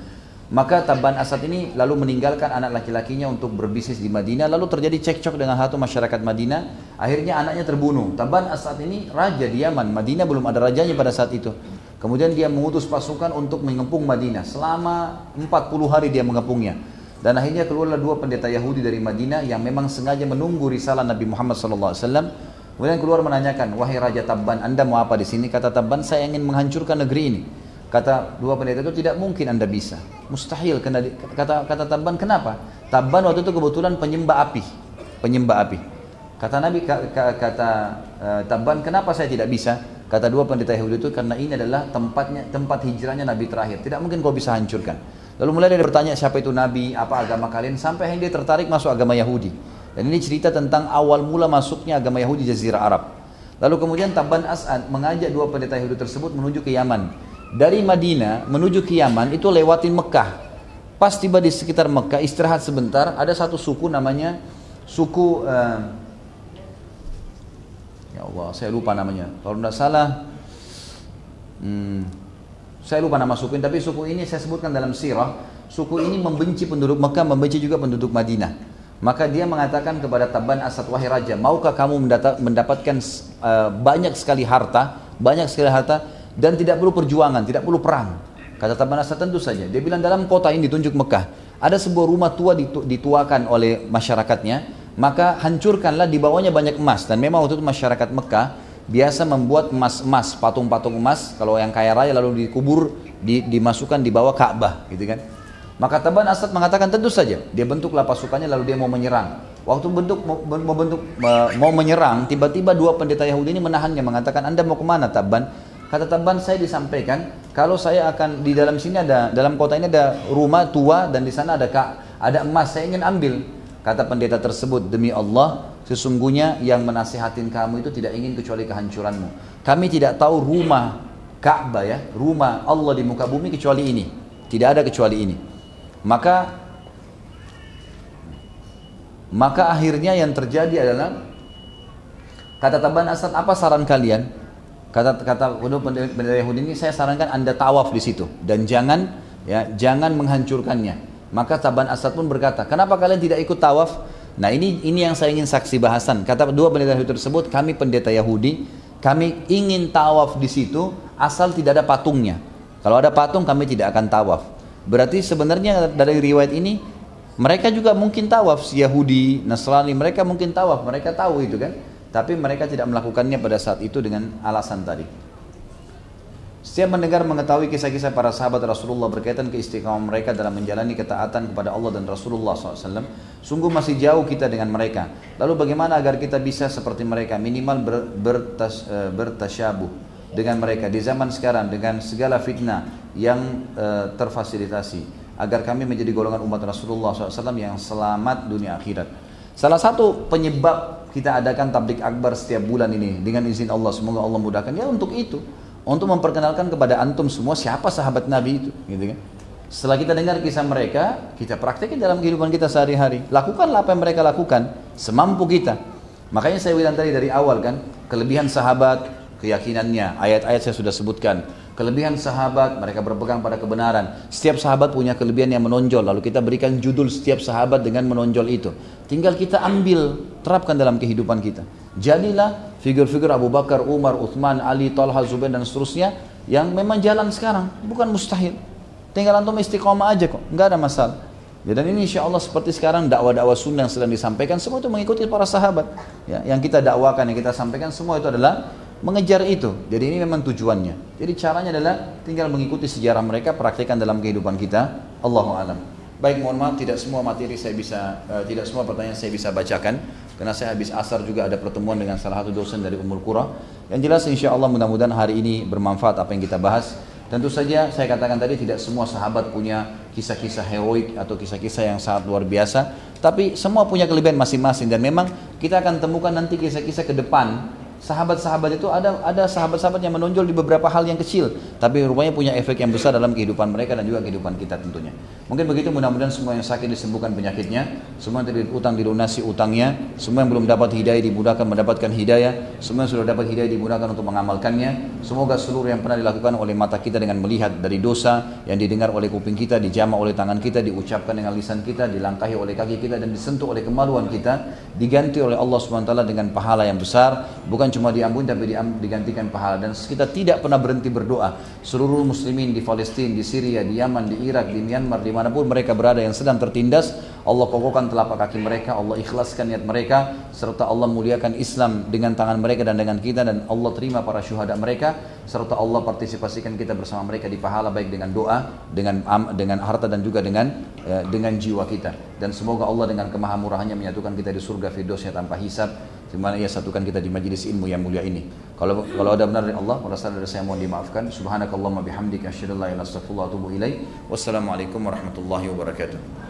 Maka Tabban Asad ini lalu meninggalkan anak laki-lakinya untuk berbisnis di Madinah. Lalu terjadi cekcok dengan satu masyarakat Madinah. Akhirnya anaknya terbunuh. Tabban Asad ini raja di Yaman. Madinah belum ada rajanya pada saat itu. Kemudian dia mengutus pasukan untuk mengepung Madinah. Selama 40 hari dia mengepungnya. Dan akhirnya keluarlah dua pendeta Yahudi dari Madinah yang memang sengaja menunggu risalah Nabi Muhammad SAW. Kemudian keluar menanyakan, wahai Raja Tabban, anda mau apa di sini? Kata Tabban, saya ingin menghancurkan negeri ini. Kata dua pendeta itu tidak mungkin anda bisa, mustahil. Kata kata Tabban kenapa? Tabban waktu itu kebetulan penyembah api, penyembah api. Kata Nabi kata uh, Tabban kenapa saya tidak bisa? Kata dua pendeta Yahudi itu karena ini adalah tempatnya tempat hijrahnya Nabi terakhir. Tidak mungkin kau bisa hancurkan. Lalu mulai dari bertanya siapa itu Nabi, apa agama kalian, sampai akhirnya dia tertarik masuk agama Yahudi. Dan ini cerita tentang awal mula masuknya agama Yahudi Jazirah Arab. Lalu kemudian Tabban As'ad mengajak dua pendeta Yahudi tersebut menuju ke Yaman dari Madinah menuju ke Yaman itu lewatin Mekah. Pas tiba di sekitar Mekah istirahat sebentar, ada satu suku namanya suku uh, ya Allah saya lupa namanya. Kalau tidak salah, hmm, saya lupa nama suku ini. Tapi suku ini saya sebutkan dalam sirah. Suku ini membenci penduduk Mekah, membenci juga penduduk Madinah. Maka dia mengatakan kepada Taban Asad wahai raja, maukah kamu mendapatkan uh, banyak sekali harta, banyak sekali harta dan tidak perlu perjuangan, tidak perlu perang. Kata Tabanasa tentu saja. Dia bilang dalam kota ini ditunjuk Mekah, ada sebuah rumah tua ditu dituakan oleh masyarakatnya, maka hancurkanlah di bawahnya banyak emas. Dan memang waktu itu masyarakat Mekah biasa membuat emas-emas, patung-patung emas, kalau yang kaya raya lalu dikubur, di, dimasukkan di bawah Ka'bah, gitu kan. Maka Taban Asad mengatakan tentu saja, dia bentuklah pasukannya lalu dia mau menyerang. Waktu bentuk mau, bentuk mau menyerang, tiba-tiba dua pendeta Yahudi ini menahannya mengatakan Anda mau ke mana Taban? Kata Taban saya disampaikan kalau saya akan di dalam sini ada dalam kota ini ada rumah tua dan di sana ada kak ada emas saya ingin ambil. Kata pendeta tersebut demi Allah sesungguhnya yang menasihatin kamu itu tidak ingin kecuali kehancuranmu. Kami tidak tahu rumah Ka'bah ya, rumah Allah di muka bumi kecuali ini. Tidak ada kecuali ini. Maka maka akhirnya yang terjadi adalah kata Taban Asad apa saran kalian? Kata kata pendeta Yahudi ini saya sarankan Anda tawaf di situ dan jangan ya jangan menghancurkannya. Maka Taban Asad pun berkata, "Kenapa kalian tidak ikut tawaf?" Nah, ini ini yang saya ingin saksi bahasan. Kata dua pendeta Yahudi tersebut, "Kami pendeta Yahudi, kami ingin tawaf di situ asal tidak ada patungnya. Kalau ada patung kami tidak akan tawaf." Berarti sebenarnya dari riwayat ini mereka juga mungkin tawaf si Yahudi, Nasrani, mereka mungkin tawaf, mereka tahu itu kan. Tapi mereka tidak melakukannya pada saat itu dengan alasan tadi. Setiap mendengar mengetahui kisah-kisah para sahabat Rasulullah berkaitan keistiqamah mereka dalam menjalani ketaatan kepada Allah dan Rasulullah SAW, sungguh masih jauh kita dengan mereka. Lalu bagaimana agar kita bisa seperti mereka, minimal ber, bertas, uh, bertasyabuh dengan mereka di zaman sekarang dengan segala fitnah yang uh, terfasilitasi agar kami menjadi golongan umat Rasulullah SAW yang selamat dunia akhirat. Salah satu penyebab kita adakan tablik akbar setiap bulan ini dengan izin Allah, semoga Allah mudahkan ya untuk itu untuk memperkenalkan kepada antum semua siapa sahabat Nabi itu, gitu kan? Setelah kita dengar kisah mereka, kita praktekkan dalam kehidupan kita sehari-hari. Lakukanlah apa yang mereka lakukan, semampu kita. Makanya saya bilang tadi dari awal kan, kelebihan sahabat, keyakinannya, ayat-ayat saya sudah sebutkan. Kelebihan sahabat, mereka berpegang pada kebenaran. Setiap sahabat punya kelebihan yang menonjol, lalu kita berikan judul setiap sahabat dengan menonjol itu. Tinggal kita ambil, terapkan dalam kehidupan kita. Jadilah figur-figur Abu Bakar, Umar, Uthman, Ali, Talha, Zubair dan seterusnya yang memang jalan sekarang, bukan mustahil. Tinggal antum istiqomah aja kok, nggak ada masalah. Ya, dan ini insya Allah seperti sekarang dakwah-dakwah sunnah yang sedang disampaikan semua itu mengikuti para sahabat. Ya, yang kita dakwakan, yang kita sampaikan semua itu adalah mengejar itu. Jadi ini memang tujuannya. Jadi caranya adalah tinggal mengikuti sejarah mereka, praktekkan dalam kehidupan kita. Allahu alam. Baik, mohon maaf tidak semua materi saya bisa, uh, tidak semua pertanyaan saya bisa bacakan karena saya habis asar juga ada pertemuan dengan salah satu dosen dari Umul Qura. Yang jelas insya Allah mudah-mudahan hari ini bermanfaat apa yang kita bahas. Tentu saja saya katakan tadi tidak semua sahabat punya kisah-kisah heroik atau kisah-kisah yang sangat luar biasa, tapi semua punya kelebihan masing-masing dan memang kita akan temukan nanti kisah-kisah ke depan Sahabat-sahabat itu ada ada sahabat-sahabat yang menonjol di beberapa hal yang kecil, tapi rupanya punya efek yang besar dalam kehidupan mereka dan juga kehidupan kita tentunya. Mungkin begitu mudah-mudahan semua yang sakit disembuhkan penyakitnya, semua yang utang dilunasi utangnya, semua yang belum dapat hidayah dimudahkan mendapatkan hidayah, semua yang sudah dapat hidayah dimudahkan untuk mengamalkannya. Semoga seluruh yang pernah dilakukan oleh mata kita dengan melihat dari dosa yang didengar oleh kuping kita, dijama oleh tangan kita, diucapkan dengan lisan kita, dilangkahi oleh kaki kita dan disentuh oleh kemaluan kita, diganti oleh Allah SWT dengan pahala yang besar, bukan bukan cuma diampuni tapi digantikan pahala. Dan kita tidak pernah berhenti berdoa. Seluruh muslimin di Palestina, di Syria, di Yaman, di Irak, di Myanmar, di mana pun mereka berada yang sedang tertindas Allah kokohkan telapak kaki mereka, Allah ikhlaskan niat mereka serta Allah muliakan Islam dengan tangan mereka dan dengan kita dan Allah terima para syuhada mereka serta Allah partisipasikan kita bersama mereka di pahala baik dengan doa, dengan dengan harta dan juga dengan eh, dengan jiwa kita. Dan semoga Allah dengan kemahamurahannya menyatukan kita di surga firdosnya tanpa hisab di mana ia satukan kita di majlis ilmu yang mulia ini. Kalau kalau ada benar dari Allah, kalau salah dari saya mohon dimaafkan. Subhanakallahumma bihamdika asyhadu an la ilaha illa anta astaghfiruka wa atubu ilaik. Wassalamualaikum warahmatullahi wabarakatuh.